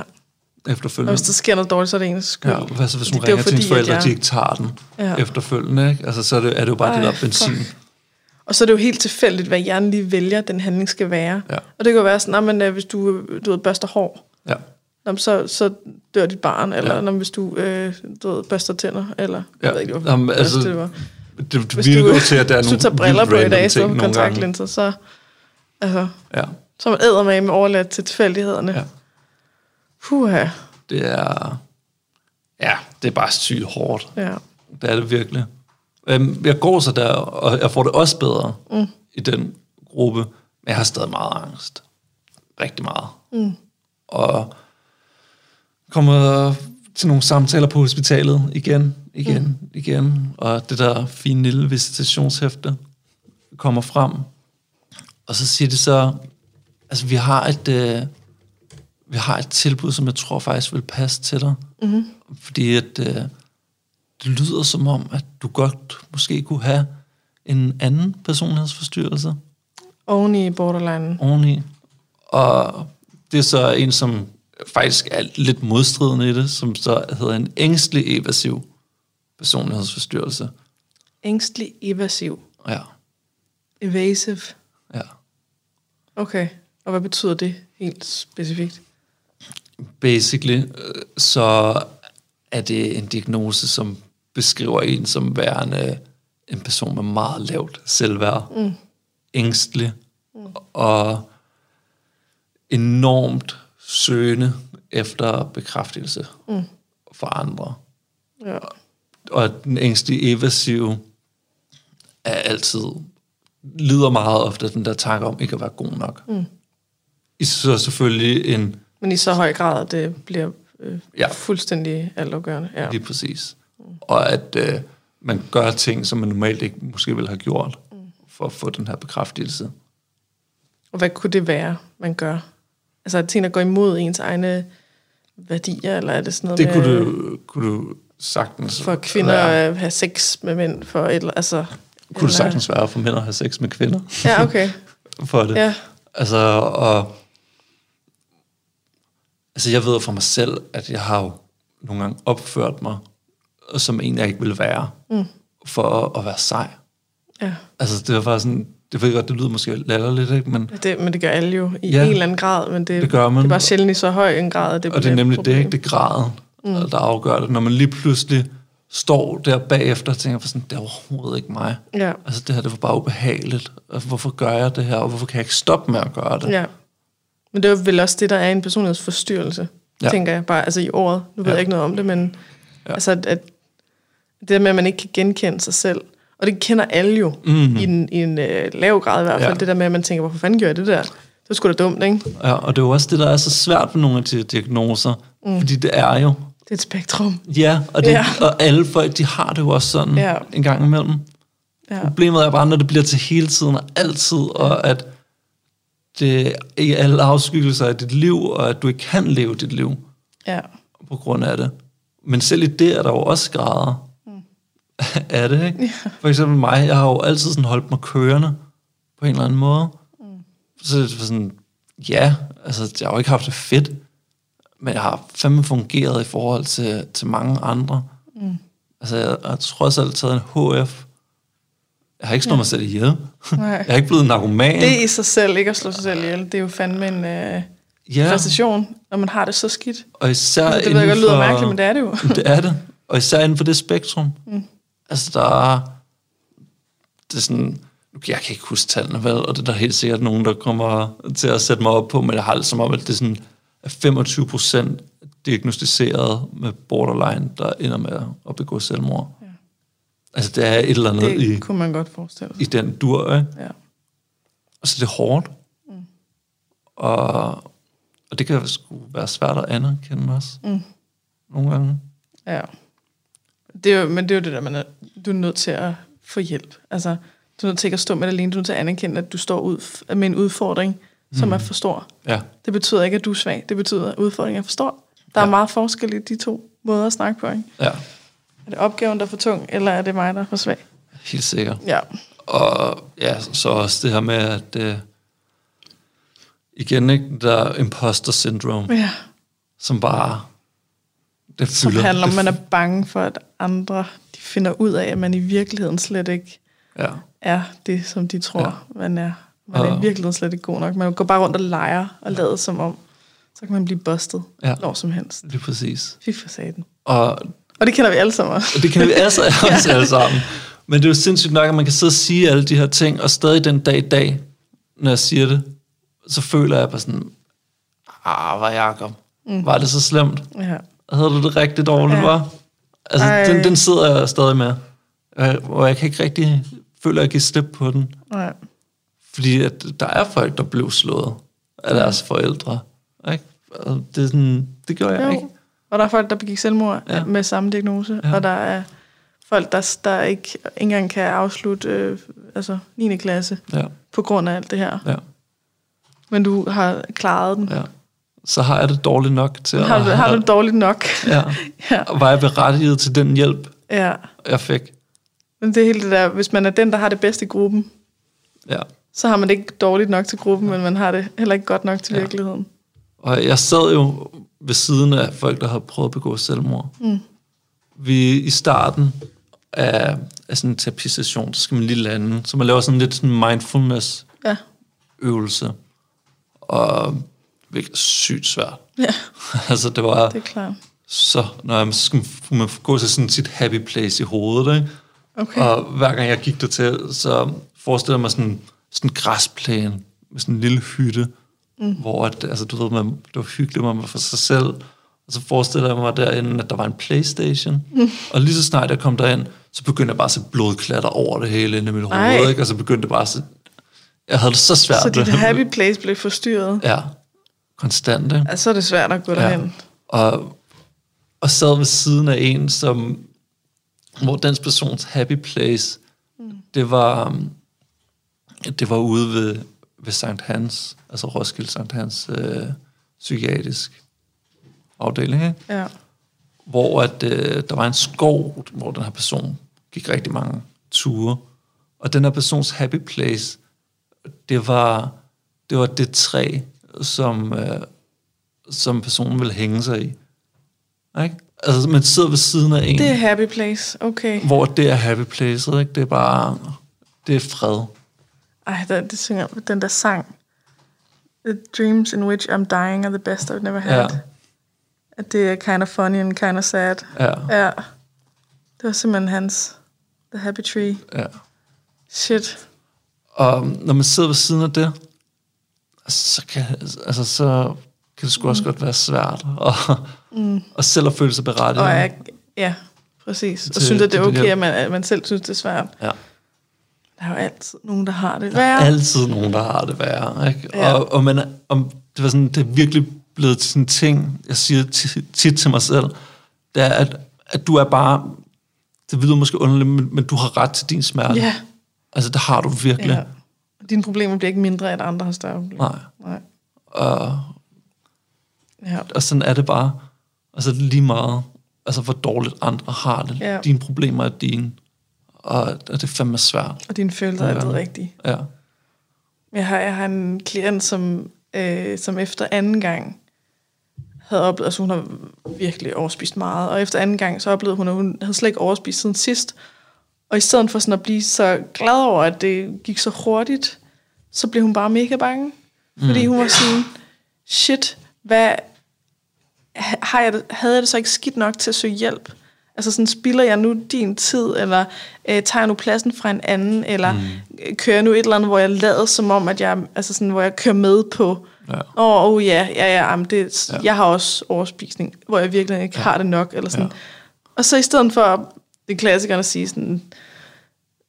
Speaker 1: Og
Speaker 2: efterfølgende.
Speaker 1: hvis der sker noget dårligt, så er det ens skyld.
Speaker 2: Ja, hvad så hvis hun
Speaker 1: Det er
Speaker 2: ringer til hendes
Speaker 1: at
Speaker 2: forældre, og de ikke tager den ja. Efterfølgende? Ikke? Altså, så er det, er det jo bare Ej, det der benzin.
Speaker 1: fuck. Og så er det jo helt tilfældigt, hvad hjernen lige vælger, den handling skal være.
Speaker 2: Ja.
Speaker 1: Og det kan jo være sådan, at hvis du, du ved, børster hår,
Speaker 2: Ja.
Speaker 1: Nå, men så, så dør dit barn, eller
Speaker 2: Ja.
Speaker 1: ja. hvis du, øh, du ved, børster tænder, eller
Speaker 2: Ja.
Speaker 1: jeg ved ikke, hvad
Speaker 2: Jamen, altså,
Speaker 1: det var.
Speaker 2: Det, det
Speaker 1: Hvis du,
Speaker 2: til, at der er nogle
Speaker 1: du tager briller på i dag,
Speaker 2: gange.
Speaker 1: kontaktlinser, så, altså,
Speaker 2: Ja.
Speaker 1: så er man æder med med overladt til tilfældighederne.
Speaker 2: Ja.
Speaker 1: Puha,
Speaker 2: Det er... Ja, det er bare sygt hårdt.
Speaker 1: ja.
Speaker 2: Det er det virkelig. Øhm, Jeg går så der, og jeg får det også bedre mm. i den gruppe, men jeg har stadig meget angst. Rigtig meget. Mm. Og kommer til nogle samtaler på hospitalet igen, igen, mm. igen, og det der fine lille visitationshæfte kommer frem, og så siger de så, altså vi har et, øh, vi har et tilbud, som jeg tror faktisk vil passe til dig, mm. fordi at øh, det lyder som om, at du godt måske kunne have en anden personlighedsforstyrrelse
Speaker 1: Oven i borderline.
Speaker 2: oveni. Og det er så en, som faktisk er lidt modstridende i det, som så hedder en ængstelig evasiv personlighedsforstyrrelse.
Speaker 1: Ængstelig evasiv.
Speaker 2: Ja,
Speaker 1: Evasive.
Speaker 2: ja.
Speaker 1: Okay. Og hvad betyder det helt specifikt?
Speaker 2: Basically, øh, så er det en diagnose, som beskriver en som værende en person med meget lavt selvværd, mm. ængstelig mm. og enormt søgende efter bekræftelse mm. for andre.
Speaker 1: Ja.
Speaker 2: Og den ængstlige evasive er altid, lider meget ofte den der tanke om ikke at være god nok. Mm. I så selvfølgelig en
Speaker 1: Men i så høj grad, at det bliver øh,
Speaker 2: Ja.
Speaker 1: fuldstændig altafgørende. Ja.
Speaker 2: Lige præcis. Og at øh, man gør ting, som man normalt ikke måske ville have gjort, for at få den her bekræftelse.
Speaker 1: Og hvad kunne det være, man gør? Altså ting, der går imod ens egne værdier, eller er det sådan noget
Speaker 2: Det
Speaker 1: med,
Speaker 2: kunne du, kunne du sagtens
Speaker 1: for kvinder
Speaker 2: være.
Speaker 1: at have sex med mænd? For et, eller- altså,
Speaker 2: Kunne det sagtens være for mænd at have sex med kvinder
Speaker 1: Ja, okay. [LAUGHS]
Speaker 2: for det.
Speaker 1: Ja.
Speaker 2: Altså, og Altså, jeg ved for mig selv, at jeg har jo nogle gange opført mig, som en, jeg ikke ville være, mm. for at, at være sej.
Speaker 1: Ja.
Speaker 2: Altså, det var bare sådan, det ved godt, det lyder måske latterligt, ikke? Men,
Speaker 1: Det, men det gør alle jo i
Speaker 2: Ja.
Speaker 1: en eller anden grad, men det,
Speaker 2: Det gør man.
Speaker 1: det er bare sjældent i så høj en grad, det
Speaker 2: og det er nemlig
Speaker 1: problem.
Speaker 2: det, ikke? Det er graden, mm. der afgør det. Når man lige pludselig står der bagefter og tænker, for sådan, det er overhovedet ikke mig.
Speaker 1: Ja.
Speaker 2: Altså, det her, det var bare ubehageligt. Altså, hvorfor gør jeg det her, og hvorfor kan jeg ikke stoppe med at gøre det?
Speaker 1: Ja. Men det er vel også det, der er en personlighedsforstyrrelse,
Speaker 2: Ja.
Speaker 1: tænker jeg bare. Altså i ordet. Nu ved
Speaker 2: Ja.
Speaker 1: jeg ikke noget om det, men
Speaker 2: Ja.
Speaker 1: altså, at, at det der med, at man ikke kan genkende sig selv, og det kender alle jo,
Speaker 2: Mhm.
Speaker 1: mm. i en, i en øh, lav grad i hvert fald,
Speaker 2: Ja.
Speaker 1: det der med, at man tænker, hvorfor fanden gør jeg det der? Det er sgu da dumt, ikke?
Speaker 2: Ja, og det er jo også det, der er så svært ved nogle af de diagnoser. Mm. Fordi det er jo,
Speaker 1: Det er et spektrum.
Speaker 2: ja, og, det, ja. Og alle folk, de har det jo også sådan. Ja. en gang imellem.
Speaker 1: Ja.
Speaker 2: Problemet er bare, når det bliver til hele tiden og altid, og at det er alle afskyggelser af dit liv, og at du ikke kan leve dit liv
Speaker 1: ja.
Speaker 2: på grund af det. Men selv i det er der jo også grader mm. af det, ikke? Ja. For eksempel mig, jeg har jo altid sådan holdt mig kørende på en eller anden måde. Mm. Så det var sådan, ja, altså jeg har jo ikke haft det fedt, men jeg har fandme fungeret i forhold til, til mange andre. Mm. Altså jeg har trods alt taget en HF. Jeg har ikke slået ja. mig selv ihjel.
Speaker 1: Nej.
Speaker 2: Jeg er ikke blevet narkoman.
Speaker 1: Det i sig selv, ikke at slå sig selv ihjel, det er jo fandme en øh,
Speaker 2: ja,
Speaker 1: præstation, når man har det så skidt.
Speaker 2: og især
Speaker 1: Altså, det ved jeg godt lyder mærkeligt, men det er det jo.
Speaker 2: det er det. Og især inden for det spektrum. Mm. Altså, der er... Det er sådan... Jeg kan ikke huske tallene, vel? Og det er der helt sikkert nogen, der kommer til at sætte mig op på, men jeg har det som om, at det er sådan at 25 procent diagnostiseret med borderline, der ender med at begå selvmord. Altså, det er et eller andet
Speaker 1: Det
Speaker 2: i,
Speaker 1: kunne man godt forestille sig.
Speaker 2: i den dur, ikke?
Speaker 1: Ja.
Speaker 2: Altså, det er hårdt. Mm. Og, og det kan sgu være svært at anerkende også. Mm. Nogle gange.
Speaker 1: Ja. Det er jo, men det er jo det der, man er, du er nødt til at få hjælp. Altså, du er nødt til ikke at stå med det alene. Du er nødt til at anerkende, at du står ud med en udfordring, som
Speaker 2: Mm.
Speaker 1: er for stor.
Speaker 2: Ja.
Speaker 1: Det betyder ikke, at du er svag. Det betyder, at udfordringen er for stor. Der
Speaker 2: Ja.
Speaker 1: er meget forskel i de to måder at snakke på. Ikke?
Speaker 2: Ja,
Speaker 1: det opgaven, der er for tung, eller er det mig, der er for svag?
Speaker 2: helt sikkert.
Speaker 1: Ja.
Speaker 2: Og ja, så også det her med, at øh, igen, ikke, der er imposter syndrome,
Speaker 1: ja.
Speaker 2: som bare, det
Speaker 1: Som
Speaker 2: fylder.
Speaker 1: handler om,
Speaker 2: det,
Speaker 1: at man er bange for, at andre de finder ud af, at man i virkeligheden slet ikke
Speaker 2: Ja,
Speaker 1: er det, som de tror,
Speaker 2: Ja.
Speaker 1: ja. man er. Man er i virkeligheden slet ikke god nok. Man går bare rundt og leger og lader som om, så kan man blive bustet
Speaker 2: Ja.
Speaker 1: ja. når som helst.
Speaker 2: lige præcis.
Speaker 1: Fy for satan.
Speaker 2: Og
Speaker 1: Og det kender vi alle sammen også.
Speaker 2: Og det kan vi altså [LAUGHS] også alle sammen. Men det er jo sindssygt nok, at man kan sidde og sige alle de her ting, og stadig den dag i dag, når jeg siger det, så føler jeg bare sådan, ah, var Jacob, mm. var det så slemt?
Speaker 1: Ja.
Speaker 2: Havde du det rigtig dårligt, ja. Var? Altså,
Speaker 1: Ej.
Speaker 2: den, den sidder jeg stadig med. Og jeg kan ikke rigtig føle, at jeg giver slip på den.
Speaker 1: Nej.
Speaker 2: Fordi at der er folk, der blev slået af deres forældre. Ikke? Og det, er sådan, det gjorde jeg
Speaker 1: Jo.
Speaker 2: ikke.
Speaker 1: Og der er folk, der begik selvmord
Speaker 2: Ja.
Speaker 1: ja. med samme diagnose.
Speaker 2: Ja.
Speaker 1: Ja. Og der er folk, der, der ikke, ikke engang kan afslutte øh, altså 9. klasse
Speaker 2: Ja,
Speaker 1: på grund af alt det her.
Speaker 2: ja,
Speaker 1: Men du har klaret den.
Speaker 2: ja. Så har jeg det dårligt nok til
Speaker 1: Har, du,
Speaker 2: at...
Speaker 1: har du det dårligt nok?
Speaker 2: Ja. [LAUGHS]
Speaker 1: ja.
Speaker 2: Og var jeg berettiget til den hjælp,
Speaker 1: ja.
Speaker 2: jeg fik?
Speaker 1: Men det er helt det der, hvis man er den, der har det bedste i gruppen,
Speaker 2: Ja.
Speaker 1: så har man det ikke dårligt nok til gruppen, men man har det heller ikke godt nok til
Speaker 2: Ja.
Speaker 1: ja. virkeligheden.
Speaker 2: Og jeg sad jo ved siden af folk, der havde prøvet at begå selvmord. Mm. Vi i starten af, af sådan en terapisession, så skal man lige lande. Så man laver sådan lidt sådan mindfulness
Speaker 1: Ja.
Speaker 2: øvelse. Og det er sygt svært.
Speaker 1: ja, [LAUGHS]
Speaker 2: altså det var
Speaker 1: det er klart.
Speaker 2: så, når man, så skal man, gå til sådan sit happy place i hovedet, ikke?
Speaker 1: Okay.
Speaker 2: Og hver gang jeg gik der til, så forestiller jeg mig sådan, sådan en græsplæne med sådan en lille hytte, mm. hvor at, altså, du ved, man, det var hyggeligt, man var for sig selv. Og så forestiller jeg mig derinde, at der var en Playstation. Mm. Og lige så snart jeg kom derind, så begyndte jeg bare at se blodklatter over det hele inde i mit
Speaker 1: Ej.
Speaker 2: hoved. Ikke? Og så begyndte det bare at se, jeg havde det så svært.
Speaker 1: Så dit happy place blev forstyrret.
Speaker 2: Ja, konstant, ikke?
Speaker 1: Altså, så er det svært at gå derhen.
Speaker 2: Og, og sad ved siden af en, som, hvor den persons happy place, mm. det var, det var ude ved, ved Sankt Hans, altså Roskilde Sankt Hans øh, psykiatrisk afdeling, ikke?
Speaker 1: Ja.
Speaker 2: hvor at, øh, der var en skov, hvor den her person gik rigtig mange ture. Og den her persons happy place, det var det, var det træ, som, øh, som personen vil hænge sig i. Ikke? Altså, man sidder ved siden af en,
Speaker 1: Det er happy place, okay.
Speaker 2: hvor det er happy place, ikke? Det er bare, det er fred.
Speaker 1: Ej, der, det synger den der sang. The dreams in which I'm dying are the best I've never had.
Speaker 2: Ja.
Speaker 1: At det er kind of funny and kind of sad.
Speaker 2: Ja,
Speaker 1: Ja. Det var simpelthen hans The Happy Tree.
Speaker 2: ja.
Speaker 1: Shit.
Speaker 2: Og når man sidder ved siden af det, så kan, altså, så kan det sgu også godt være svært. Og, mm. og selv at føle sig berettiget.
Speaker 1: Og jeg, ja, præcis. Og
Speaker 2: Til-
Speaker 1: synes, at det er okay, at man, at man selv synes, det er svært.
Speaker 2: Ja.
Speaker 1: Der er jo altid nogen, der har det
Speaker 2: Der er
Speaker 1: værre.
Speaker 2: altid nogen, der har det værre. Ikke?
Speaker 1: Ja.
Speaker 2: Og, og, man, om, det, var sådan, det er virkelig blevet sådan en ting, jeg siger ti- tit til mig selv, det er, at, at du er bare, det lyder måske underligt, men, men du har ret til din smerte.
Speaker 1: Ja.
Speaker 2: Altså, det har du virkelig.
Speaker 1: ja. Dine problemer bliver ikke mindre, at andre har større problemer.
Speaker 2: Nej.
Speaker 1: Nej.
Speaker 2: Og,
Speaker 1: Ja.
Speaker 2: og sådan er det bare. Altså, lige meget, altså, hvor dårligt andre har det.
Speaker 1: Ja.
Speaker 2: Dine problemer er dine. Og, og det er fandme svært.
Speaker 1: Og dine følelser er altid rigtige.
Speaker 2: Ja.
Speaker 1: Jeg har, jeg har en klient, som, øh, som efter anden gang havde oplevet, altså hun har virkelig overspist meget, og efter anden gang så oplevede hun, at hun havde slet ikke overspist siden sidst. Og i stedet for sådan at blive så glad over, at det gik så hurtigt, så blev hun bare mega bange. Fordi hun var sådan, shit, hvad, har jeg det, havde jeg det så ikke skidt nok til at søge hjælp? Altså sådan, spilder jeg nu din tid, eller øh, tager jeg nu pladsen fra en anden, eller mm. kører jeg nu et eller andet, hvor jeg lader som om, at jeg, altså sådan, hvor jeg kører med på,
Speaker 2: Ja.
Speaker 1: åh, oh, oh, ja, ja, ja, jamen det,
Speaker 2: Ja.
Speaker 1: ja, jeg har også overspisning, hvor jeg virkelig ikke ja. har det nok, eller sådan.
Speaker 2: Ja.
Speaker 1: Ja. Og så i stedet for, det er klassikeren at sige sådan,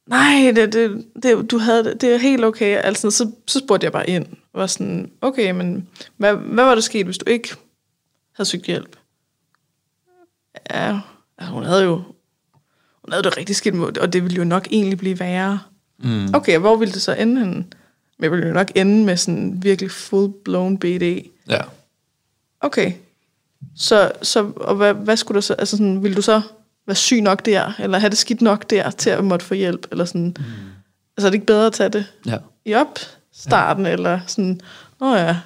Speaker 1: nej, det, det, det, du havde, det, det er helt okay, altså, så, så spurgte jeg bare ind, og var sådan, okay, men hvad, hvad var der sket, hvis du ikke havde søgt hjælp? Ja, altså, hun havde jo hun havde det rigtig skidt med, og det ville jo nok egentlig blive værre.
Speaker 2: Mm.
Speaker 1: Okay, hvor ville det så ende henne? Men det ville jo nok ende med sådan virkelig full-blown BD.
Speaker 2: Ja.
Speaker 1: Okay. Så, så og hvad, hvad skulle der så, altså sådan, ville du så være syg nok der, eller have det skidt nok der, til at måtte få hjælp, eller sådan, mm. altså er det ikke bedre at tage det
Speaker 2: Ja.
Speaker 1: i opstarten, ja. eller sådan, åh ja.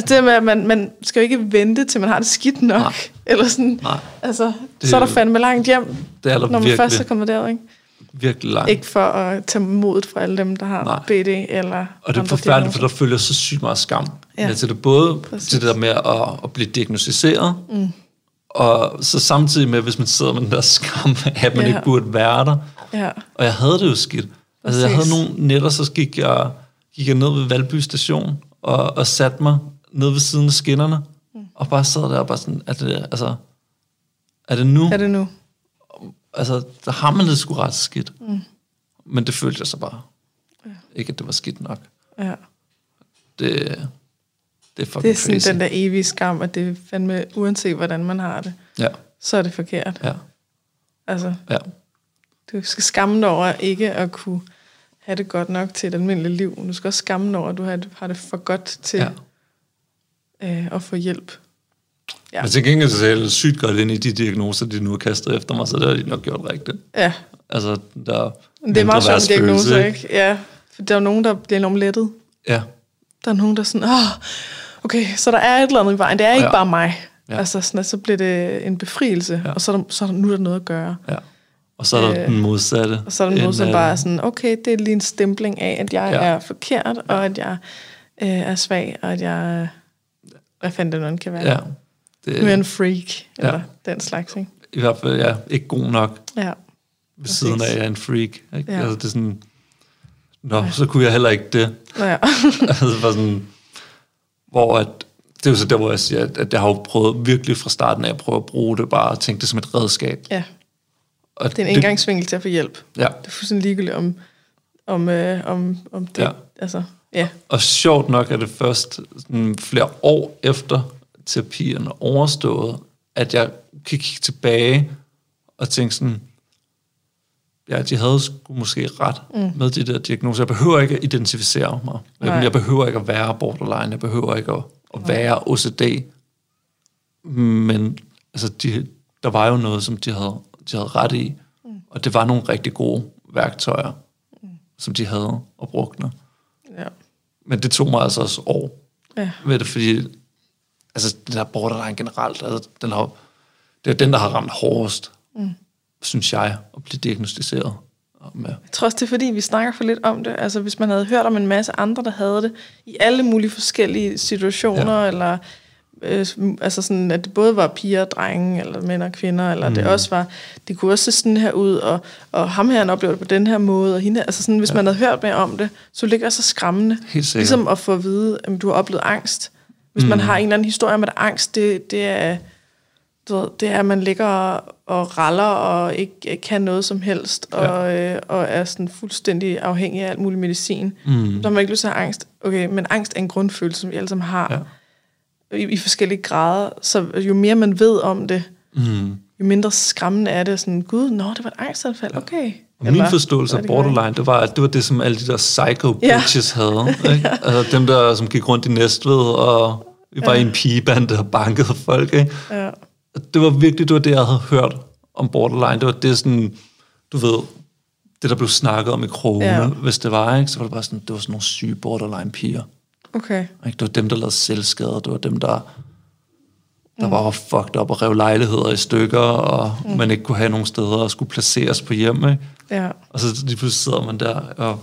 Speaker 1: Altså det med, at man, man skal jo ikke vente, til man har det skidt nok,
Speaker 2: Nej.
Speaker 1: eller sådan,
Speaker 2: Nej.
Speaker 1: altså,
Speaker 2: Det-
Speaker 1: så er der fandme langt hjem,
Speaker 2: Det er der
Speaker 1: når man
Speaker 2: virkelig,
Speaker 1: først er kommet der, ikke?
Speaker 2: virkelig langt.
Speaker 1: Ikke for at tage modet fra alle dem, der har
Speaker 2: Nej.
Speaker 1: BD, eller
Speaker 2: Og det er forfærdeligt, for der følger så sygt meget skam. Ja. Til det både
Speaker 1: Præcis.
Speaker 2: til det der med at, at blive diagnostiseret, mm. og så samtidig med, hvis man sidder med den der skam, [LAUGHS] at man
Speaker 1: Ja.
Speaker 2: ikke burde være der.
Speaker 1: Ja,
Speaker 2: Og jeg havde det jo skidt. Altså, jeg havde nogle nætter, så gik jeg, gik jeg ned ved Valby station, og, og satte mig ned ved siden af skinnerne, mm. og bare sad der og bare sådan, er det, altså, er det nu?
Speaker 1: er det nu?
Speaker 2: Altså, der har man det sgu ret skidt. Mm. Men det følte jeg så bare. Ja. Ikke, at det var skidt nok.
Speaker 1: Ja.
Speaker 2: Det, det er fucking
Speaker 1: Det er sådan
Speaker 2: crazy.
Speaker 1: den der evige skam, at det er fandme, uanset hvordan man har det,
Speaker 2: Ja,
Speaker 1: så er det forkert.
Speaker 2: ja,
Speaker 1: Altså,
Speaker 2: ja.
Speaker 1: du skal skamme dig over ikke at kunne have det godt nok til et almindeligt liv. Du skal også skamme dig over, at du har det, har det for godt til
Speaker 2: ja.
Speaker 1: Øh, at få hjælp. Ja.
Speaker 2: Men til gengæld så er jeg sygt godt ind i de diagnoser, de nu har kastet efter mig, så det har de nok gjort rigtigt.
Speaker 1: Ja,
Speaker 2: Altså, der
Speaker 1: men det er meget sjovt diagnoser, ikke? Ja, for der er nogen, der bliver enormt lettet.
Speaker 2: Ja,
Speaker 1: Der er nogen, der er sådan, åh, okay, så der er et eller andet i vejen. Det er ikke
Speaker 2: Ja.
Speaker 1: bare mig.
Speaker 2: Ja.
Speaker 1: Altså, sådan, at så bliver det en befrielse,
Speaker 2: Ja.
Speaker 1: og så er, der, så er der, nu er der noget at gøre.
Speaker 2: ja. Og så er der
Speaker 1: Øh,
Speaker 2: den modsatte.
Speaker 1: Og så er der som
Speaker 2: af
Speaker 1: bare
Speaker 2: det.
Speaker 1: er sådan, okay, det er lige en stempling af, at jeg
Speaker 2: ja.
Speaker 1: er forkert, og at jeg øh, er svag, og at jeg, hvad fanden det nu kan være.
Speaker 2: Ja.
Speaker 1: Nu er
Speaker 2: Det,
Speaker 1: en freak,
Speaker 2: Ja.
Speaker 1: eller den slags, ikke?
Speaker 2: I hvert fald, ja, ikke god nok
Speaker 1: Ja,
Speaker 2: ved
Speaker 1: Præcis.
Speaker 2: siden af, jeg er en freak. Ikke? Ja. Altså, det er sådan, Nå, så kunne jeg heller ikke det.
Speaker 1: ja. [LAUGHS]
Speaker 2: altså, det var sådan, hvor at, det er jo så der, hvor jeg siger, at, jeg har jo prøvet virkelig fra starten af at prøve at bruge det bare og tænke det som et redskab.
Speaker 1: ja.
Speaker 2: Og
Speaker 1: Det er en indgangsvinkel til at få hjælp.
Speaker 2: Ja,
Speaker 1: Det er fuldstændig ligegyldigt om, om, øh, om, om det.
Speaker 2: Ja.
Speaker 1: Altså, ja.
Speaker 2: og sjovt nok er det først sådan flere år efter terapien er overstået, at jeg kan kigge tilbage og tænke sådan, ja, de havde sgu måske ret mm. med de der diagnoser. Jeg behøver ikke at identificere mig.
Speaker 1: Nej.
Speaker 2: jeg behøver ikke at være borderline. Jeg behøver ikke at, at være OCD. Men altså, de, der var jo noget, som de havde, de havde ret i. Mm. Og det var nogle rigtig gode værktøjer, mm. som de havde og brugte.
Speaker 1: Ja.
Speaker 2: Men det tog mig altså også år
Speaker 1: Ja.
Speaker 2: ved det, fordi altså den der borderline generelt, altså, den har, det er den, der har ramt hårdest, mm. synes jeg, at blive diagnostiseret med.
Speaker 1: Jeg tror også, det er fordi, vi snakker for lidt om det. Altså, hvis man havde hørt om en masse andre, der havde det, i alle mulige forskellige situationer, ja. eller øh, altså sådan, at det både var piger og drenge, eller mænd og kvinder, eller mm. det også var, det kunne også se sådan her ud, og, og ham her, han oplevede det på den her måde, og hende, altså sådan, hvis ja. man havde hørt mere om det, så ligger det så skræmmende.
Speaker 2: Helt sikkert.
Speaker 1: Ligesom at få at vide, at du har oplevet angst. Hvis mm. man har en eller anden historie om, at angst, det, det er du ved, det er, at man ligger og raller og ikke kan noget som helst, ja. og, øh, og er sådan fuldstændig afhængig af alt mulig medicin. Mm. Så har man ikke lyst til at have angst. Okay, men angst er en grundfølelse, som vi alle sammen har ja. I, i forskellige grader. Så jo mere man ved om det, mm. jo mindre skræmmende er det. Sådan, gud, nå, det var et angstanfald, okay.
Speaker 2: Og min forståelse af borderline, det var, at det var det, som alle de der psycho bitches ja. havde. [LAUGHS] Ikke? ja. altså, dem der, som gik rundt i Næstved, og vi var ja. i en pigebande og bankede folk. Ikke? Ja det var virkelig, det var det, jeg havde hørt om borderline. Det var det sådan, du ved, det der blev snakket om i krogene, ja. hvis det var, ikke? så var det bare sådan, det var sådan nogle syge borderline piger.
Speaker 1: Okay.
Speaker 2: Ikke? Det var dem, der lavede selvskade, det var dem, der, der mm. var fucked op og rev lejligheder i stykker, og mm. man ikke kunne have nogen steder og skulle placeres på hjem. Ikke?
Speaker 1: Ja.
Speaker 2: Og så lige pludselig sidder man der, og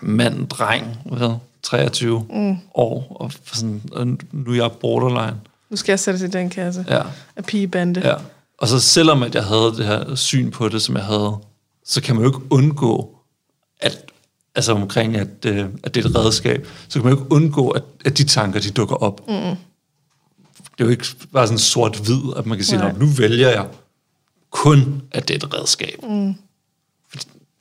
Speaker 2: mand, dreng, hvad, 23 mm. år, og, sådan, og nu er jeg borderline.
Speaker 1: Nu skal jeg sætte i den kasse
Speaker 2: ja.
Speaker 1: af pigebande.
Speaker 2: Ja. Og så selvom at jeg havde det her syn på det, som jeg havde, så kan man jo ikke undgå, at, altså omkring, at, øh, at det er et redskab, så kan man jo ikke undgå, at, at de tanker, de dukker op. Mm. Det er jo ikke bare sådan sort-hvid, at man kan sige, nu vælger jeg kun, at det er et redskab. Mm.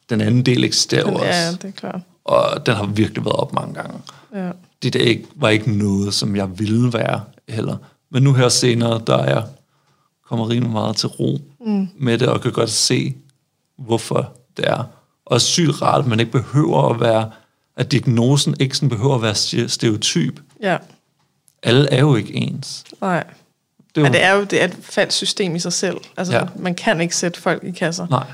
Speaker 2: Den anden del eksisterer jo også.
Speaker 1: Ja, det er klart.
Speaker 2: Og den har virkelig været op mange gange.
Speaker 1: Ja.
Speaker 2: Det der ikke, var ikke noget, som jeg ville være heller. Men nu her senere, der er jeg kommer rimelig meget til ro mm. med det, og kan godt se, hvorfor det er. Og sygt rart, at man ikke behøver at være, at diagnosen ikke sådan behøver at være stereotyp.
Speaker 1: Ja.
Speaker 2: Alle er jo ikke ens.
Speaker 1: Nej. Det er, jo, Men det er jo det er et falsk system i sig selv. Altså, ja. man kan ikke sætte folk i kasser.
Speaker 2: Nej.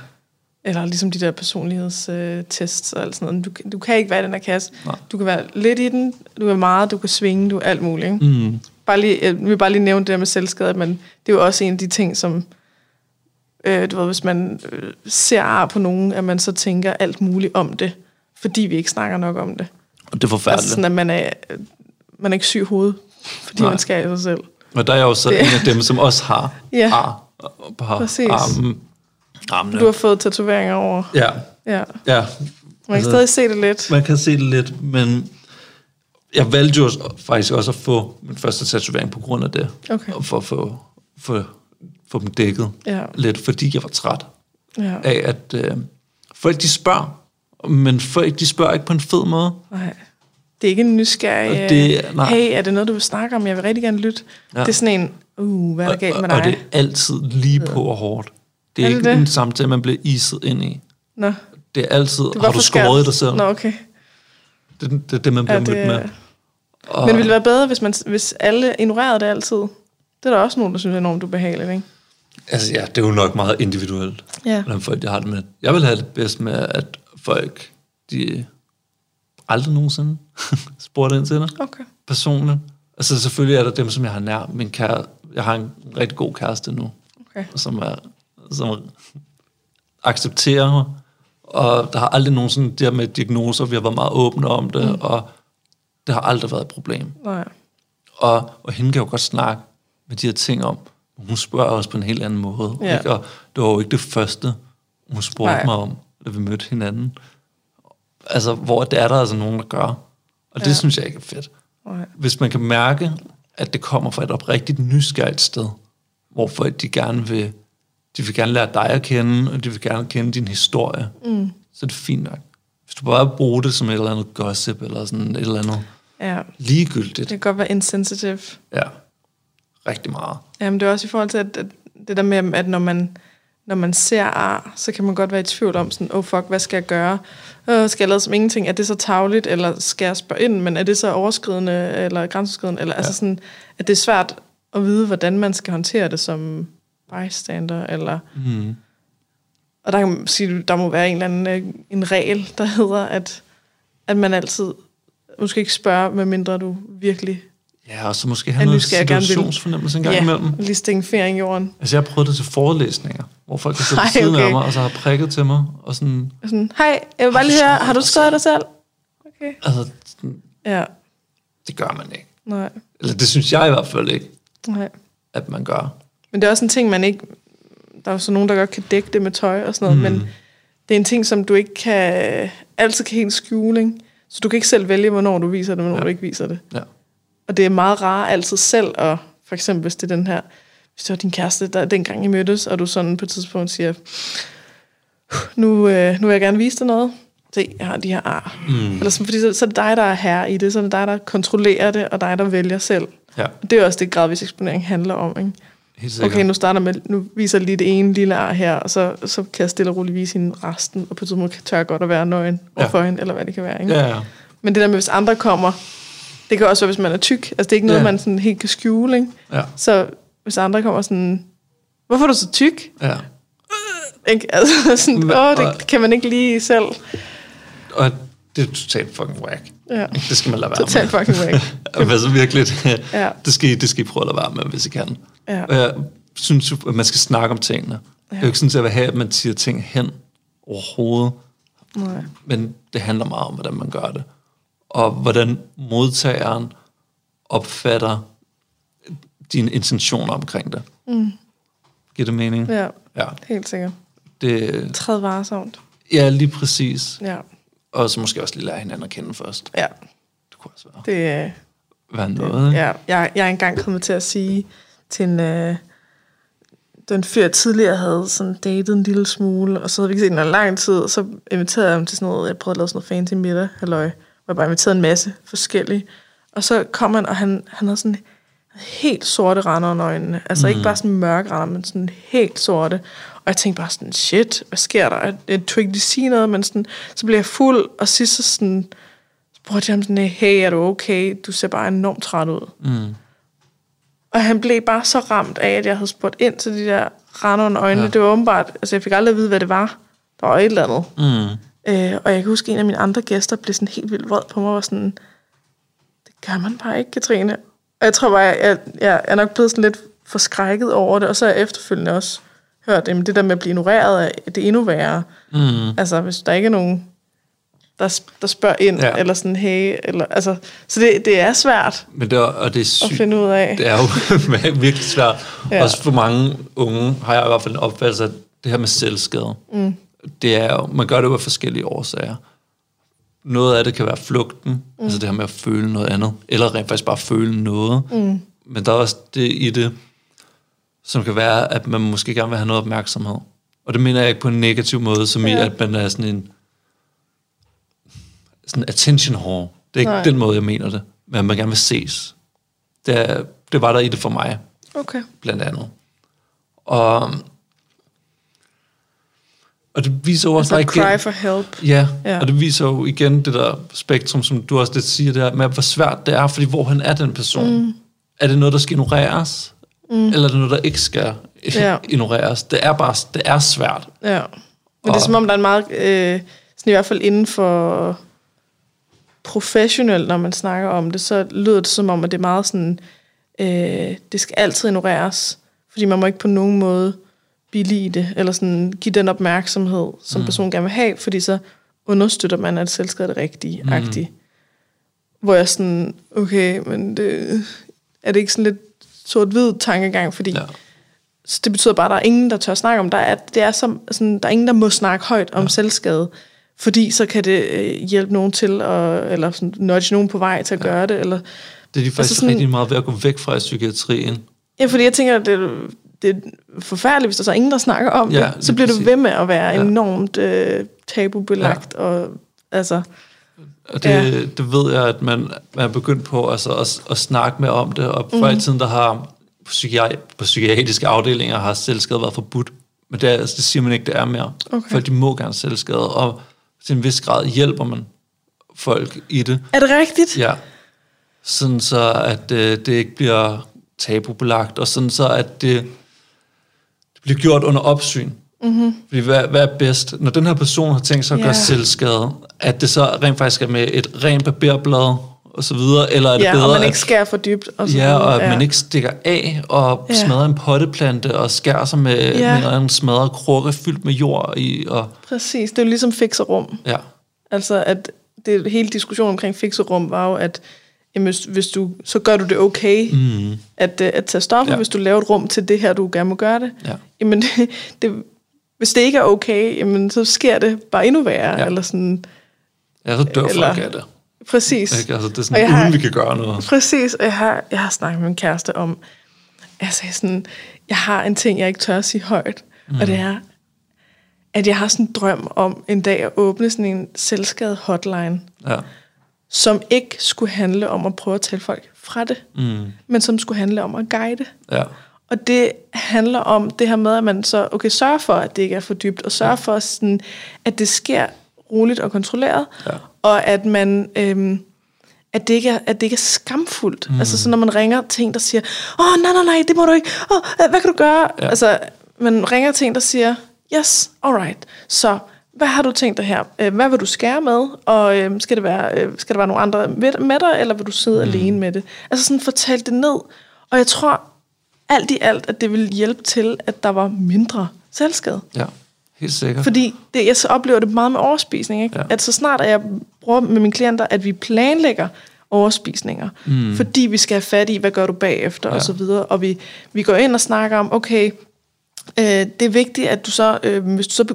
Speaker 1: Eller ligesom de der personlighedstests og alt sådan noget. Du, du kan ikke være i den her kasse. Nej. Du kan være lidt i den, du kan meget, du kan svinge, du er alt muligt. Ikke?
Speaker 2: Mm
Speaker 1: bare lige, jeg vil bare lige nævne det der med selvskade, men det er jo også en af de ting, som, øh, du ved, hvis man øh, ser ar på nogen, at man så tænker alt muligt om det, fordi vi ikke snakker nok om det.
Speaker 2: Og det er forfærdeligt. Altså
Speaker 1: sådan, at man er, man er ikke syg i hovedet, fordi Nej. man skal i sig selv.
Speaker 2: Og der er jo så det. en af dem, som også har
Speaker 1: ja.
Speaker 2: ar på Præcis. armen.
Speaker 1: armene. Du har fået tatoveringer over.
Speaker 2: Ja.
Speaker 1: Ja.
Speaker 2: ja.
Speaker 1: Man kan altså, stadig se det lidt.
Speaker 2: Man kan se det lidt, men jeg valgte jo faktisk også at få min første tatovering på grund af det.
Speaker 1: Okay.
Speaker 2: For at få, få, få dem dækket
Speaker 1: ja.
Speaker 2: lidt, fordi jeg var træt
Speaker 1: ja.
Speaker 2: af, at øh, folk de spørger, men folk de spørger ikke på en fed måde.
Speaker 1: Nej. Det er ikke en nysgerrig, det, nej. hey, er det noget, du vil snakke om? Jeg vil rigtig gerne lytte. Ja. Det er sådan en, uh, hvad er der galt med dig?
Speaker 2: Og det er altid lige på og hårdt. Det er, er det ikke det? en samtale, man bliver iset ind i.
Speaker 1: Nå.
Speaker 2: Det er altid, har du skåret dig selv?
Speaker 1: Nå, okay.
Speaker 2: Det er det, det, man bliver ja, det, mødt med.
Speaker 1: Og Men det ville være bedre, hvis, man, hvis alle ignorerede det altid. Det er der også nogen, der synes er enormt ubehageligt, ikke?
Speaker 2: Altså ja, det er jo nok meget individuelt,
Speaker 1: ja.
Speaker 2: hvordan folk de har det med. Jeg vil have det bedst med, at folk, de aldrig nogensinde [LAUGHS] spurgte ind til dig.
Speaker 1: Okay.
Speaker 2: Personligt. Altså selvfølgelig er der dem, som jeg har nær. Min kære, jeg har en rigtig god kæreste nu.
Speaker 1: Okay.
Speaker 2: Som, er, som accepterer mig. Og der har aldrig nogen sådan, der med diagnoser, vi har været meget åbne om det, mm. og det har aldrig været et problem.
Speaker 1: Nej.
Speaker 2: Og, og hende kan jo godt snakke med de her ting om, hun spørger os på en helt anden måde.
Speaker 1: Ja.
Speaker 2: Ikke? Og det var jo ikke det første, hun spurgte Nej. mig om, da vi mødte hinanden. Altså, hvor det er der altså nogen, der gør. Og det ja. synes jeg ikke er fedt.
Speaker 1: Nej.
Speaker 2: Hvis man kan mærke, at det kommer fra et oprigtigt nysgerrigt sted, hvorfor de gerne vil, de vil gerne lære dig at kende, og de vil gerne kende din historie,
Speaker 1: mm.
Speaker 2: så er det fint nok. Hvis du bare bruger det som et eller andet gossip, eller sådan et eller andet
Speaker 1: ja.
Speaker 2: ligegyldigt.
Speaker 1: Det kan godt være insensitive.
Speaker 2: Ja, rigtig meget.
Speaker 1: Jamen det er også i forhold til, at, at det der med, at når man, når man ser ar, så kan man godt være i tvivl om sådan, oh fuck, hvad skal jeg gøre? Øh, skal jeg lade som ingenting? Er det så tavligt, eller skal jeg spørge ind? Men er det så overskridende, eller grænseskridende? Eller, altså ja. altså sådan, at det er svært at vide, hvordan man skal håndtere det som bystander, eller...
Speaker 2: Mm.
Speaker 1: Og der, kan sige, der må være en eller anden øh, en regel, der hedder, at, at man altid måske ikke spørger, medmindre du virkelig
Speaker 2: Ja, og så måske have noget situationsfornemmelse en gang
Speaker 1: Ja,
Speaker 2: imellem.
Speaker 1: lige stikke en finger i jorden.
Speaker 2: Altså, jeg har prøvet det til forelæsninger, hvor folk har siddet ved siden af
Speaker 1: okay.
Speaker 2: mig, og så har prikket til mig, og sådan,
Speaker 1: Sådan, hej, jeg vil bare lige høre, har du skrevet dig selv? Okay.
Speaker 2: altså, sådan,
Speaker 1: Ja,
Speaker 2: det gør man ikke.
Speaker 1: nej,
Speaker 2: Eller det synes jeg i hvert fald ikke,
Speaker 1: nej.
Speaker 2: at man gør.
Speaker 1: Men det er også en ting, man ikke... Der er jo så nogen, der godt kan dække det med tøj og sådan noget, mm. men det er en ting, som du ikke kan... Altid kan helt skjule, ikke? Så du kan ikke selv vælge, hvornår du viser det, og hvornår ja. du ikke viser det.
Speaker 2: Ja.
Speaker 1: Og det er meget rart altid selv, og for eksempel hvis det er den her... Hvis det var din kæreste, der dengang I mødtes, og du sådan på et tidspunkt siger, nu, øh, nu vil jeg gerne vise dig noget. Se, jeg har de her ar. Mm. Eller sådan, fordi så, så er det dig, der er herre i det, så er det dig, der kontrollerer det, og dig, der vælger selv.
Speaker 2: Ja,
Speaker 1: Og det er også det, gradvis eksponering handler om, ikke?
Speaker 2: helt.
Speaker 1: Okay, nu starter med, nu viser jeg lige det ene lille ar her, og så, så kan jeg stille og roligt vise hende resten, og på et tidspunkt tør jeg godt at være nøgen
Speaker 2: Ja.
Speaker 1: overfor hende, eller hvad det kan være. Ikke?
Speaker 2: Ja, ja.
Speaker 1: Men det der med, hvis andre kommer, det kan også være, hvis man er tyk. Altså, det er ikke noget,
Speaker 2: Ja.
Speaker 1: man sådan helt kan skjule, ikke?
Speaker 2: Ja,
Speaker 1: Så hvis andre kommer sådan, hvorfor er du så tyk?
Speaker 2: ja.
Speaker 1: Ikke? Altså, sådan, åh, det kan man ikke lige selv.
Speaker 2: Og det er totalt fucking whack.
Speaker 1: Ja,
Speaker 2: Det skal man lade være
Speaker 1: totalt
Speaker 2: med.
Speaker 1: fucking væk.
Speaker 2: altså [LAUGHS] virkelig,
Speaker 1: Ja.
Speaker 2: det, skal, det skal I prøve at lade være med, hvis I kan.
Speaker 1: Ja.
Speaker 2: Og jeg synes at man skal snakke om tingene. Ja. Det er jo ikke sådan, at jeg have, at man siger ting hen overhovedet.
Speaker 1: Nej.
Speaker 2: Men det handler meget om, hvordan man gør det. Og hvordan modtageren opfatter dine intentioner omkring det. Mm. Giver det mening?
Speaker 1: Ja,
Speaker 2: Ja.
Speaker 1: helt sikkert.
Speaker 2: Det,
Speaker 1: Træd varsomt.
Speaker 2: ja, lige præcis.
Speaker 1: Ja,
Speaker 2: Og så måske også lige lære hinanden at kende først.
Speaker 1: ja.
Speaker 2: Det kunne også være,
Speaker 1: Det,
Speaker 2: være noget.
Speaker 1: Ja, jeg, jeg er engang kommet til at sige til en, øh, den fyr, jeg tidligere havde sådan datet en lille smule, og så havde vi ikke set den i lang tid, og så inviterede jeg ham til sådan noget, jeg prøvede at lave sådan noget fancy middag, halløj, jeg bare inviterede en masse forskellige. Og så kom han, og han, han havde sådan helt sorte render under øjnene. Altså mm. ikke bare sådan mørke render, men sådan helt sorte. Og jeg tænkte bare sådan, shit, hvad sker der? Jeg, jeg tog ikke lige sige noget, men sådan, så blev jeg fuld, og sidst så sådan, spurgte jeg ham sådan, hey, er du okay? Du ser bare enormt træt ud.
Speaker 2: Mm.
Speaker 1: Og han blev bare så ramt af, at jeg havde spurgt ind til de der render under øjnene.
Speaker 2: Ja.
Speaker 1: Det var åbenbart, altså jeg fik aldrig at vide, hvad det var. Der var et eller andet.
Speaker 2: Mm.
Speaker 1: Øh, og jeg kan huske, at en af mine andre gæster blev sådan helt vildt vred på mig, og var sådan, det gør man bare ikke, Katrine. Og jeg tror bare, jeg, jeg, jeg er nok blevet sådan lidt forskrækket over det, og så har jeg efterfølgende også hørt, at det der med at blive ignoreret, er- det er endnu værre.
Speaker 2: Mm.
Speaker 1: Altså, hvis der ikke er nogen, der, der spørger ind,
Speaker 2: Ja.
Speaker 1: eller sådan, hey, eller, altså, så det, det er svært
Speaker 2: Men det er, og det er
Speaker 1: at
Speaker 2: sygt.
Speaker 1: finde ud af.
Speaker 2: Det er jo [LAUGHS] virkelig svært. Ja. Også for mange unge har jeg i hvert fald en opfattelse af det her med selvskade. Mm. Det er jo, man gør det jo af forskellige årsager. Noget af det kan være flugten, mm. altså det her med at føle noget andet, eller rent faktisk bare føle noget. Mm. Men der er også det i det, som kan være, at man måske gerne vil have noget opmærksomhed. Og det mener jeg ikke på en negativ måde, som ja. i, at man er sådan en sådan attention whore. Det er ikke
Speaker 1: Nej.
Speaker 2: den måde, jeg mener det. Men man gerne vil ses. Det, er, det var der i det for mig,
Speaker 1: Okay.
Speaker 2: blandt andet. Og, og det viser jo også
Speaker 1: Altså
Speaker 2: igen...
Speaker 1: cry for help.
Speaker 2: Ja, ja, og det viser jo igen det der spektrum, som du også lidt siger der, med hvor svært det er, fordi hvor han er den person. Mm. Er det noget, der skal ignoreres? Mm. Eller er det noget, der ikke skal
Speaker 1: Ja.
Speaker 2: ignoreres? Det er bare det er svært.
Speaker 1: Ja. Men det er som om, der er en meget, øh, sådan i hvert fald inden for professionelt, når man snakker om det, så lyder det som om, at det er meget sådan, øh, det skal altid ignoreres, fordi man må ikke på nogen måde billige det, eller sådan give den opmærksomhed, som mm. personen gerne vil have, fordi så understøtter man, at selvskade er det rigtige, mm. agtigt. Hvor jeg sådan, okay, men det, er det ikke sådan lidt sort-hvid tankegang, fordi
Speaker 2: Ja.
Speaker 1: så det betyder bare, at der er ingen, der tør snakke om. Der er, det er som, sådan, der er ingen, der må snakke højt om ja. selvskade, fordi så kan det øh, hjælpe nogen til, at, eller sådan, nudge nogen på vej til at ja. gøre det. Eller,
Speaker 2: Det er de faktisk altså
Speaker 1: sådan-
Speaker 2: rigtig meget ved at gå væk fra i psykiatrien.
Speaker 1: ja, fordi jeg tænker, at det, det er forfærdeligt, hvis der så er ingen, der snakker om
Speaker 2: Ja,
Speaker 1: det. Så bliver det
Speaker 2: præcis.
Speaker 1: ved med at være
Speaker 2: Ja.
Speaker 1: enormt øh, tabubelagt. Ja. Og, altså,
Speaker 2: Og det, ja. det ved jeg, at man, man er begyndt på altså, at, at snakke med om det. Og før i tiden, der har på, psykiat, på psykiatriske afdelinger har selvskade været forbudt. Men det, er, altså, det siger man ikke, det er mere.
Speaker 1: Okay.
Speaker 2: For de må gerne selvskade. Og til en vis grad hjælper man folk i det.
Speaker 1: er det rigtigt?
Speaker 2: Ja. Sådan så, at øh, det ikke bliver tabubelagt, og sådan så, at det, det bliver gjort under opsyn. Mm-hmm. Fordi hvad, hvad er bedst? Når den her person har tænkt sig at gøre
Speaker 1: Ja.
Speaker 2: selvskade, at det så rent faktisk er med et rent papirblad, og så videre, eller er det
Speaker 1: Ja,
Speaker 2: bedre,
Speaker 1: og man ikke skærer for dybt. Og så
Speaker 2: ja, og at
Speaker 1: ja.
Speaker 2: man ikke stikker af og
Speaker 1: Ja.
Speaker 2: smadrer en potteplante og skærer sig med,
Speaker 1: Ja.
Speaker 2: med en smadret krukke fyldt med jord i, og
Speaker 1: Præcis, det er jo ligesom fikserum.
Speaker 2: ja,
Speaker 1: Altså, at det, hele diskussionen omkring fikserum var jo, at jamen, hvis, hvis du, så gør du det okay
Speaker 2: mm,
Speaker 1: at, øh, at tage stoffer,
Speaker 2: Ja.
Speaker 1: hvis du laver et rum til det her, du gerne må gøre det.
Speaker 2: ja,
Speaker 1: Jamen, [LAUGHS] det, det, hvis det ikke er okay, jamen, så sker det bare endnu værre.
Speaker 2: Ja.
Speaker 1: Eller sådan,
Speaker 2: ja, så dør
Speaker 1: Eller-
Speaker 2: folk af det.
Speaker 1: præcis.
Speaker 2: Ikke? Altså, det er sådan,
Speaker 1: jeg
Speaker 2: uden
Speaker 1: har-
Speaker 2: vi kan gøre noget.
Speaker 1: Præcis, og jeg har, jeg har snakket med min kæreste om, altså sådan, jeg har en ting, jeg ikke tør at sige højt, mm. og det er, at jeg har sådan en drøm om en dag at åbne sådan en selvskadet hotline,
Speaker 2: Ja.
Speaker 1: Som ikke skulle handle om at prøve at tale folk fra det,
Speaker 2: Mm,
Speaker 1: men som skulle handle om at guide.
Speaker 2: ja.
Speaker 1: Og det handler om det her med, at man så okay, sørger for, at det ikke er for dybt, og sørger for, sådan, at det sker roligt og kontrolleret,
Speaker 2: Ja.
Speaker 1: og at man... Øhm, at det, ikke er, at det ikke er skamfuldt. Mm. Altså så når man ringer til en, der siger, åh, nej, nej, nej, det må du ikke. Åh, øh, hvad kan du gøre?
Speaker 2: Ja.
Speaker 1: Ja. Altså, man ringer til en, der siger, yes, alright. Så hvad har du tænkt dig her? Øh, Hvad vil du skære med? Og øh, skal, det være, øh, skal der være nogle andre med, dig, eller vil du sidde mm. alene med det? Altså sådan fortæl det ned. Og jeg tror alt i alt, at det vil hjælpe til, at der var mindre selvskade.
Speaker 2: ja. Helt sikkert.
Speaker 1: Fordi det, jeg så oplever det meget med overspisning. Ikke?
Speaker 2: Ja.
Speaker 1: At så snart at jeg bruger med mine klienter, at vi planlægger overspisninger, mm. fordi vi skal have fat i, hvad gør du bagefter,
Speaker 2: Ja.
Speaker 1: og så videre. Og vi, vi går ind og snakker om, okay, øh, det er vigtigt, at du så, øh, hvis du så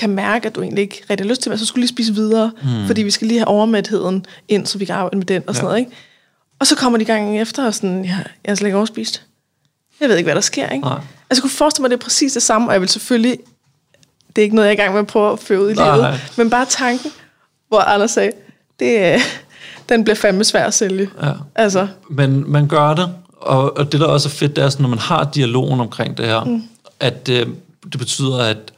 Speaker 1: kan mærke, at du egentlig ikke rigtig har lyst til det, så skulle lige spise videre, mm. fordi vi skal lige have overmætheden ind, så vi kan arbejde med den og sådan
Speaker 2: Ja.
Speaker 1: noget. Ikke? Og så kommer de gangen efter, og sådan, ja, jeg har slet ikke overspist. Jeg ved ikke, hvad der sker. Ikke?
Speaker 2: Nej.
Speaker 1: Altså, jeg kunne forestille mig, det er præcis det samme, og jeg vil selvfølgelig det er ikke noget, jeg er i gang med at prøve at føre ud i
Speaker 2: Nej.
Speaker 1: livet. Men bare tanken, hvor Anders sagde, det, øh, den bliver fandme svær at sælge.
Speaker 2: Ja.
Speaker 1: Altså,
Speaker 2: Men man gør det, og, og det der også er fedt, det er, sådan, når man har dialogen omkring det her, mm. at øh, det betyder, at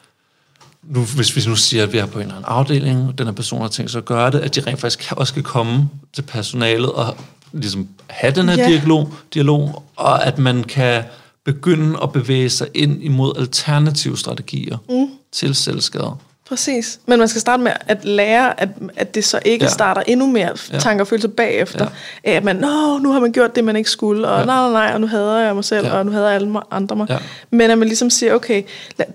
Speaker 2: nu, hvis vi nu siger, at vi er på en eller anden afdeling, og den her person har tænkt sig at gøre det, at de rent faktisk også kan komme til personalet og ligesom have den her
Speaker 1: Ja.
Speaker 2: dialog, dialog, og at man kan begynde at bevæge sig ind imod alternative strategier mm. til selvskade.
Speaker 1: Præcis. Men man skal starte med at lære, at, at det så ikke
Speaker 2: Ja.
Speaker 1: ja. starter endnu mere
Speaker 2: Ja.
Speaker 1: tanker og følelser bagefter.
Speaker 2: Ja.
Speaker 1: Ja. At man, Nå, nu har man gjort det, man ikke skulle, og
Speaker 2: Ja.
Speaker 1: ja. nej, nej, nej, og nu hader jeg mig selv,
Speaker 2: Ja.
Speaker 1: ja. og nu hader alle andre mig.
Speaker 2: Ja.
Speaker 1: Men at man ligesom siger, okay,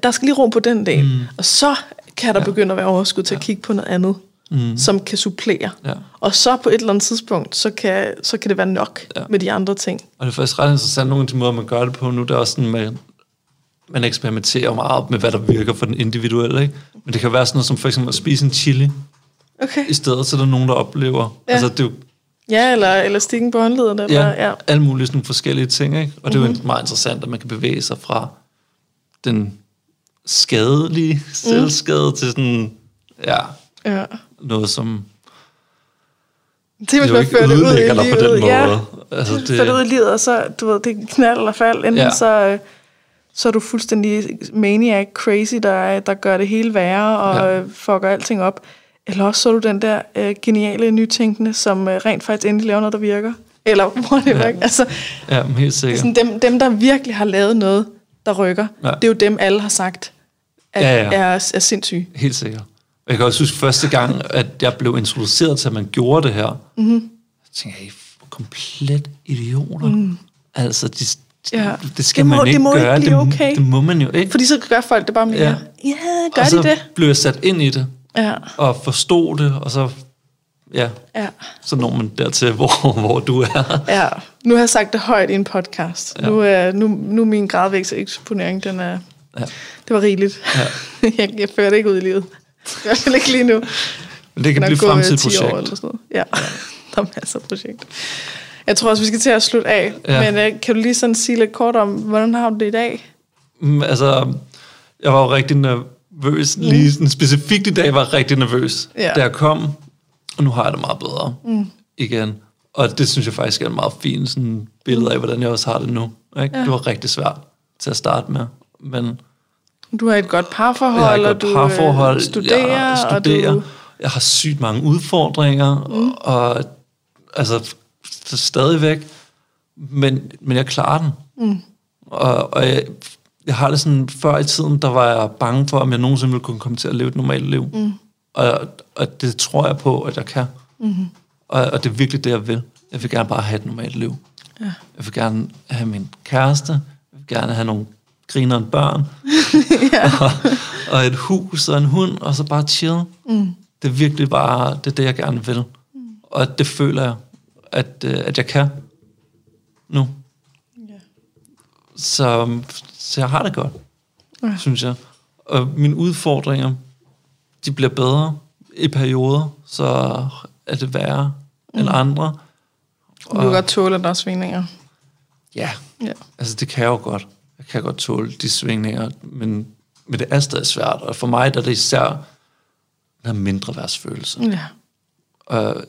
Speaker 1: der skal lige ro på den del, mm. og så kan der ja. begynde at være overskud til at kigge på noget andet, mm. som kan supplere.
Speaker 2: Ja.
Speaker 1: Og så på et eller andet tidspunkt, så kan, så kan det være nok
Speaker 2: Ja.
Speaker 1: ja. med de andre ting.
Speaker 2: Og det er faktisk ret interessant, nogle af de måder, man gør det på nu, det er også sådan, man, man eksperimenterer meget med, hvad der virker for den individuelle, ikke? Men det kan være sådan noget som for eksempel at spise en chili
Speaker 1: Okay.
Speaker 2: i stedet, så er der nogen, der oplever.
Speaker 1: Ja.
Speaker 2: Altså, det er jo
Speaker 1: Ja, eller elastikken på håndlederne.
Speaker 2: ja,
Speaker 1: Eller, ja.
Speaker 2: alle mulige sådan forskellige ting, ikke? Og det er
Speaker 1: Mhm.
Speaker 2: jo meget interessant, at man kan bevæge sig fra den skadelige selvskade til sådan, ja,
Speaker 1: ja.
Speaker 2: noget, som
Speaker 1: Det hvis
Speaker 2: jo ikke
Speaker 1: fører det ud i livet.
Speaker 2: måde.
Speaker 1: Ja,
Speaker 2: Altså,
Speaker 1: det... fører det ud i livet, og så, du ved, det er knald eller fald. Enten
Speaker 2: Ja.
Speaker 1: ja. så, øh, så er du fuldstændig maniac, crazy, der, der gør det hele værre og
Speaker 2: Ja.
Speaker 1: ja. fucker alting op. Eller også så er du den der øh, geniale nytænkende, som øh, rent faktisk endelig laver noget, der virker. Eller [LAUGHS] whatever.
Speaker 2: Ja.
Speaker 1: Altså,
Speaker 2: Ja, helt sikkert.
Speaker 1: sådan dem, dem, der virkelig har lavet noget, der rykker,
Speaker 2: Ja.
Speaker 1: det er jo dem, alle har sagt, at
Speaker 2: Ja,
Speaker 1: ja. Er, er sindssyge.
Speaker 2: Helt sikkert. Jeg kan også huske første gang, at jeg blev introduceret til, at man gjorde det her. Mm-hmm. Tænkte jeg, I er komplet idioter. Mm. Altså, de,
Speaker 1: Ja.
Speaker 2: det skal
Speaker 1: Det må-
Speaker 2: man
Speaker 1: det
Speaker 2: ikke
Speaker 1: må ikke
Speaker 2: gøre.
Speaker 1: blive
Speaker 2: det,
Speaker 1: okay.
Speaker 2: det må man jo ikke.
Speaker 1: Fordi så gør folk det bare mere.
Speaker 2: Ja.
Speaker 1: Ja, ja gør
Speaker 2: og så
Speaker 1: de det?
Speaker 2: blev jeg sat ind i det,
Speaker 1: Ja,
Speaker 2: og forstod det, og så, ja,
Speaker 1: ja.
Speaker 2: så når man dertil, [LAUGHS] hvor, hvor du er.
Speaker 1: Ja, nu har jeg sagt det højt i en podcast.
Speaker 2: Ja.
Speaker 1: Ja. Nu, er, nu, nu er min gradvæksteksponering, den er,
Speaker 2: Ja.
Speaker 1: det var rigeligt.
Speaker 2: Ja. [LAUGHS]
Speaker 1: jeg, jeg fører det ikke ud i livet. Hvert fald ikke lige nu.
Speaker 2: Men det kan
Speaker 1: Nok
Speaker 2: blive
Speaker 1: øh,
Speaker 2: fremtidigt
Speaker 1: 10 år
Speaker 2: projekt.
Speaker 1: Eller sådan noget. Ja, [LAUGHS] der er masser af projekter. Jeg tror også, vi skal til at slutte af.
Speaker 2: Ja.
Speaker 1: Men uh, kan du lige sådan sige lidt kort om, hvordan har du det i dag?
Speaker 2: Mm, Altså, jeg var jo rigtig nervøs. Lige sådan specifikt i dag var jeg rigtig nervøs,
Speaker 1: Ja.
Speaker 2: da jeg kom. Og nu har jeg det meget bedre mm. igen. Og det synes jeg faktisk er en meget fin sådan, billede af, hvordan jeg også har det nu. Ikke?
Speaker 1: Ja.
Speaker 2: Det var rigtig svært til at starte med. Men
Speaker 1: Du har et godt parforhold,
Speaker 2: jeg har et
Speaker 1: og
Speaker 2: godt
Speaker 1: du øh,
Speaker 2: parforhold.
Speaker 1: studerer,
Speaker 2: jeg studerer.
Speaker 1: og du...
Speaker 2: Jeg har sygt mange udfordringer. Mm. Og altså, f- stadigvæk. Men, men jeg klarer den. Mm. Og, og jeg, jeg har det sådan, før i tiden, der var jeg bange for, om jeg nogensinde ville kunne komme til at leve et normalt liv. Mm. Og, og det tror jeg på, at jeg kan. Mm. Og, og det er virkelig det, jeg vil. Jeg vil gerne bare have et normalt liv.
Speaker 1: Ja.
Speaker 2: Jeg vil gerne have min kæreste. Jeg vil gerne have nogle grineren børn. [LAUGHS]
Speaker 1: ja.
Speaker 2: og, og et hus og en hund, og så bare chill. Mm. Det er virkelig bare, det er det, jeg gerne vil. Mm. Og det føler jeg, at, øh, at jeg kan nu.
Speaker 1: ja.
Speaker 2: Så, så jeg har det godt,
Speaker 1: Ja.
Speaker 2: synes jeg. Og mine udfordringer, de bliver bedre i perioder, så er det værre mm. end andre.
Speaker 1: Du kan godt tåle, at der er svingninger.
Speaker 2: Ja,
Speaker 1: Ja.
Speaker 2: altså det kan jeg jo godt. Jeg kan godt tåle de svingninger, men, men det er stadig svært. Og for mig der er det især den her mindre værtsfølelse.
Speaker 1: ja.
Speaker 2: Og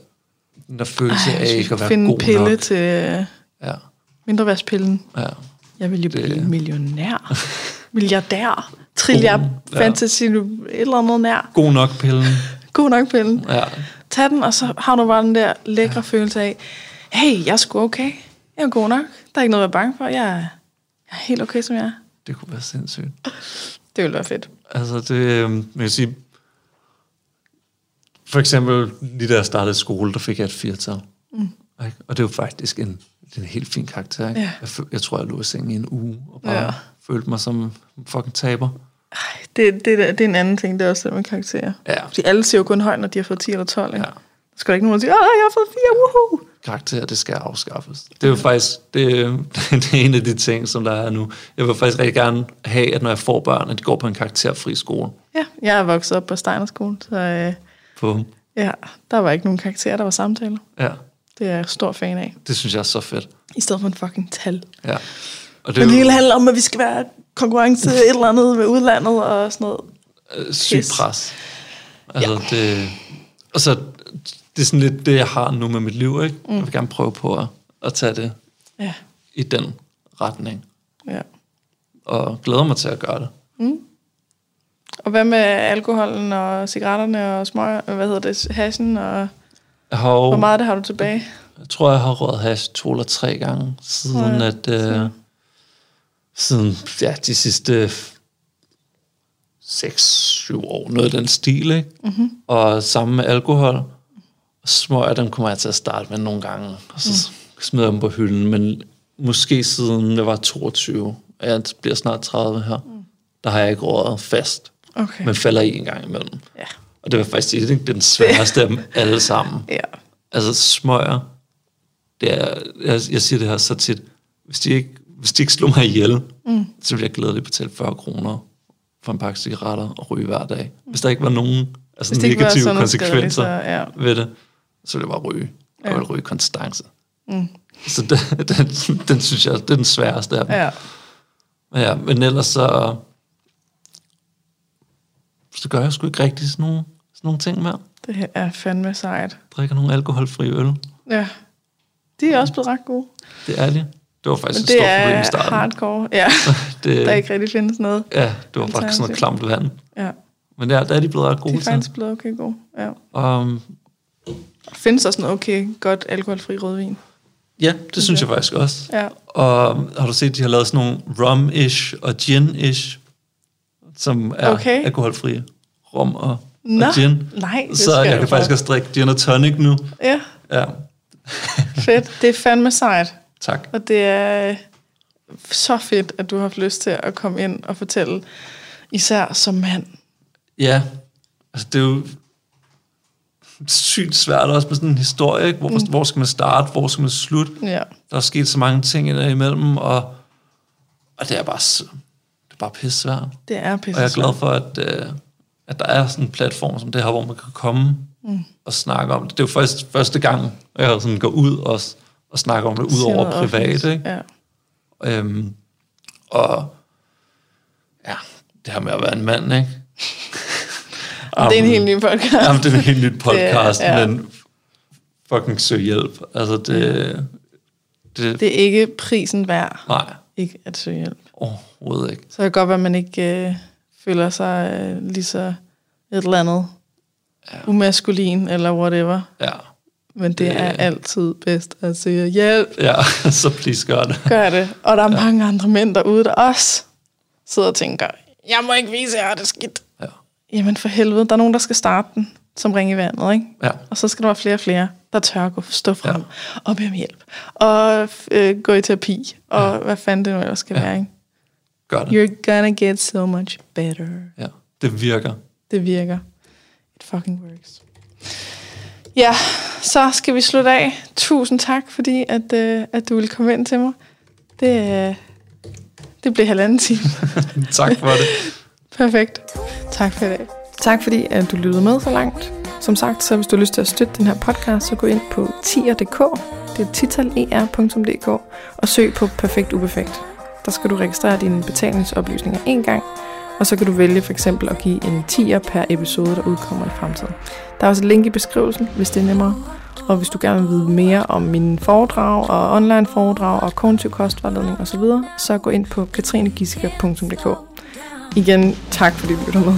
Speaker 2: den der følelse
Speaker 1: Ej,
Speaker 2: af
Speaker 1: jeg
Speaker 2: ikke at være
Speaker 1: finde
Speaker 2: god
Speaker 1: pille
Speaker 2: nok.
Speaker 1: til øh,
Speaker 2: Ja,
Speaker 1: mindreværspillen.
Speaker 2: ja.
Speaker 1: Jeg vil jo
Speaker 2: Det-
Speaker 1: blive millionær. [LAUGHS] Milliardær. Trilliard.
Speaker 2: Ja.
Speaker 1: Fantasy. Et eller andet nær.
Speaker 2: God nok pillen.
Speaker 1: God nok pillen.
Speaker 2: Ja,
Speaker 1: Tag den, og så har du bare den der lækre ja. følelse af, hey, jeg er sgu okay. Jeg er god nok. Der er ikke noget at være bange for. Jeg er, jeg er helt okay, som jeg er.
Speaker 2: det kunne være sindssygt.
Speaker 1: Det ville være fedt.
Speaker 2: Altså det, øh, man kan sige, for eksempel lige da jeg startede skole, der fik jeg et firtal. Mm. Og det er jo faktisk en, en helt fin karakter. Ikke?
Speaker 1: Ja.
Speaker 2: Jeg, føl- jeg tror, jeg lå i sengen i en uge, og bare
Speaker 1: Ja.
Speaker 2: følte mig som en fucking taber.
Speaker 1: Ej, det, det, det er en anden ting, det er også det med karakterer.
Speaker 2: Ja.
Speaker 1: Fordi alle siger jo kun højt, når de har fået 10 eller 12. Ikke?
Speaker 2: Ja.
Speaker 1: Der skal der ikke nogen, der siger, åh, jeg har fået 4, woohoo!
Speaker 2: Karakterer, det skal afskaffes. Det er jo faktisk, det, [LAUGHS] det er en af de ting, som der er nu. Jeg vil faktisk rigtig gerne have, at når jeg får børn, at de går på en karakterfri skole.
Speaker 1: Ja, jeg er vokset op på Steinerskole, så øh,
Speaker 2: På,
Speaker 1: ja, der var ikke nogen karakterer, der var samtaler.
Speaker 2: ja,
Speaker 1: Det er jeg stor fan af.
Speaker 2: det synes jeg er så fedt.
Speaker 1: I stedet for en fucking tal.
Speaker 2: Ja. Og det
Speaker 1: Det
Speaker 2: er
Speaker 1: Men
Speaker 2: jo
Speaker 1: hele handler om, at vi skal være konkurrence et eller andet med udlandet og sådan noget.
Speaker 2: øh, sygt
Speaker 1: Pis.
Speaker 2: pres. Altså, det, og så, det er sådan lidt det, jeg har nu med mit liv, ikke? Mm. Jeg vil gerne prøve på at, at tage det
Speaker 1: Ja,
Speaker 2: i den retning.
Speaker 1: ja.
Speaker 2: Og glæder mig til at gøre det.
Speaker 1: Og hvad med alkoholen og cigaretterne og smøg, hvad hedder det, hashen og
Speaker 2: jo,
Speaker 1: hvor meget det har du tilbage?
Speaker 2: jeg tror, jeg har røget hash to eller tre gange, siden
Speaker 1: Ja,
Speaker 2: at, øh, siden, ja, de sidste 6-7 år, noget af den stil, ikke? Mm-hmm. Og sammen med alkohol, og smøger, dem kommer jeg til at starte med nogle gange, og så mm. smider jeg dem på hylden, men måske siden jeg var 22, og jeg bliver snart 30 her, mm. der har jeg ikke røget fast,
Speaker 1: Okay.
Speaker 2: men falder i en gang imellem.
Speaker 1: Ja.
Speaker 2: Og det var faktisk det, det den sværeste af dem [LAUGHS] alle sammen.
Speaker 1: Ja.
Speaker 2: Altså smøger, det er, jeg, jeg siger det her så tit, hvis de ikke, hvis de ikke slår mig ihjel, mm. så vil jeg glædeligt betale 40 kroner for en pakke cigaretter og ryge hver dag. Hvis der ikke var nogen altså
Speaker 1: Hvis
Speaker 2: negative
Speaker 1: sådan
Speaker 2: konsekvenser
Speaker 1: så, ja.
Speaker 2: ved det, så ville jeg bare ryge. Jeg
Speaker 1: Ja.
Speaker 2: vil ryge konstance. Mm. Så den, [LAUGHS] den, den synes jeg, det er den sværeste af dem.
Speaker 1: Ja.
Speaker 2: Men, ja, men ellers så, så gør jeg sgu ikke rigtig sådan nogle, sådan nogle ting mere.
Speaker 1: Det her er fandme sejt.
Speaker 2: Drikker nogle alkoholfri øl.
Speaker 1: Ja. De er også blevet ret gode.
Speaker 2: Det er de. Det var faktisk
Speaker 1: Men
Speaker 2: et
Speaker 1: det
Speaker 2: stort problem i
Speaker 1: er
Speaker 2: starten.
Speaker 1: hardcore. Ja. [LAUGHS]
Speaker 2: Det,
Speaker 1: Der ikke rigtig findes noget.
Speaker 2: ja, det var faktisk sådan noget klamt vand.
Speaker 1: Ja.
Speaker 2: Men der, der er de blevet ret
Speaker 1: De
Speaker 2: gode
Speaker 1: er
Speaker 2: til.
Speaker 1: faktisk blevet okay gode. Ja.
Speaker 2: Um,
Speaker 1: Findes også noget okay, godt alkoholfri rødvin?
Speaker 2: ja, det synes jeg faktisk også.
Speaker 1: Ja.
Speaker 2: Og har du set, de har lavet sådan nogle rum-ish og gin-ish, som er
Speaker 1: Okay.
Speaker 2: alkoholfrie. Rum og,
Speaker 1: Nå,
Speaker 2: og gin.
Speaker 1: nej, det
Speaker 2: Så jeg kan faktisk også drikke gin og tonic nu.
Speaker 1: Ja,
Speaker 2: Ja, [LAUGHS]
Speaker 1: fedt. Det er fandme sejt.
Speaker 2: tak.
Speaker 1: Og det er så fedt, at du har haft lyst til at komme ind og fortælle, især som mand.
Speaker 2: Ja, altså det er jo sygt svært også med sådan en historie, ikke? Hvor, mm. hvor skal man starte, hvor skal man slutte?
Speaker 1: Ja.
Speaker 2: Der er sket så mange ting imellem, og, og det er bare, s- det er bare pisse svært.
Speaker 1: Det er pisse
Speaker 2: Og jeg er glad for, at, øh, at der er sådan en platform som det her, hvor man kan komme mm. og snakke om det. Det er jo faktisk første gang, jeg sådan går ud og, og snakker om det, ud over privat. Ikke?
Speaker 1: Ja.
Speaker 2: Øhm, og ja, det her med at være en mand, ikke?
Speaker 1: Og [LAUGHS] det er en helt ny podcast.
Speaker 2: Jamen, det er en helt nyt [LAUGHS] podcast,
Speaker 1: Det ja.
Speaker 2: men fucking søg hjælp. Altså, det, det,
Speaker 1: Det er ikke prisen værd,
Speaker 2: nej,
Speaker 1: ikke at søge hjælp.
Speaker 2: Overhovedet ikke.
Speaker 1: Så kan det godt være, at man ikke øh, føler sig øh, lige så et eller andet ja. umaskulin eller whatever.
Speaker 2: Ja,
Speaker 1: Men det
Speaker 2: Det-
Speaker 1: er altid bedst at sige hjælp.
Speaker 2: ja [LAUGHS] så please gør det.
Speaker 1: Gør det. Og der er mange andre mænd derude, der også sidder og tænker, jeg må ikke vise, at jeg har det skidt.
Speaker 2: Ja,
Speaker 1: Jamen for helvede, der er nogen, der skal starte den, som ring i vandet, ikke?
Speaker 2: ja.
Speaker 1: Og så skal der være flere og flere. der tør at gå, stå frem ja. og bede om hjælp. Og øh, gå i terapi. Og ja. hvad fanden det nu ellers skal ja. være, ikke?
Speaker 2: Gør det.
Speaker 1: You're gonna get so much better.
Speaker 2: Ja, det virker.
Speaker 1: Det virker. It fucking works. Ja, så skal vi slutte af. Tusind tak, fordi at, øh, at du ville komme ind til mig. Det, øh, det blev halvanden time. [LAUGHS]
Speaker 2: tak for det. [LAUGHS]
Speaker 1: Perfekt. Tak for i dag. Tak fordi at du lyttede med så langt. Som sagt, så hvis du har lyst til at støtte den her podcast, så gå ind på tier.dk, det er titaler.dk, og søg på Perfekt Uperfekt. Der skal du registrere dine betalingsoplysninger en gang, og så kan du vælge for eksempel at give en 10'er per episode, der udkommer i fremtiden. Der er også et link i beskrivelsen, hvis det er nemmere. Og hvis du gerne vil vide mere om mine foredrag og online foredrag og kognitiv kostvejledning osv., så gå ind på katrinegissiker.dk. Igen, tak fordi du lytter med.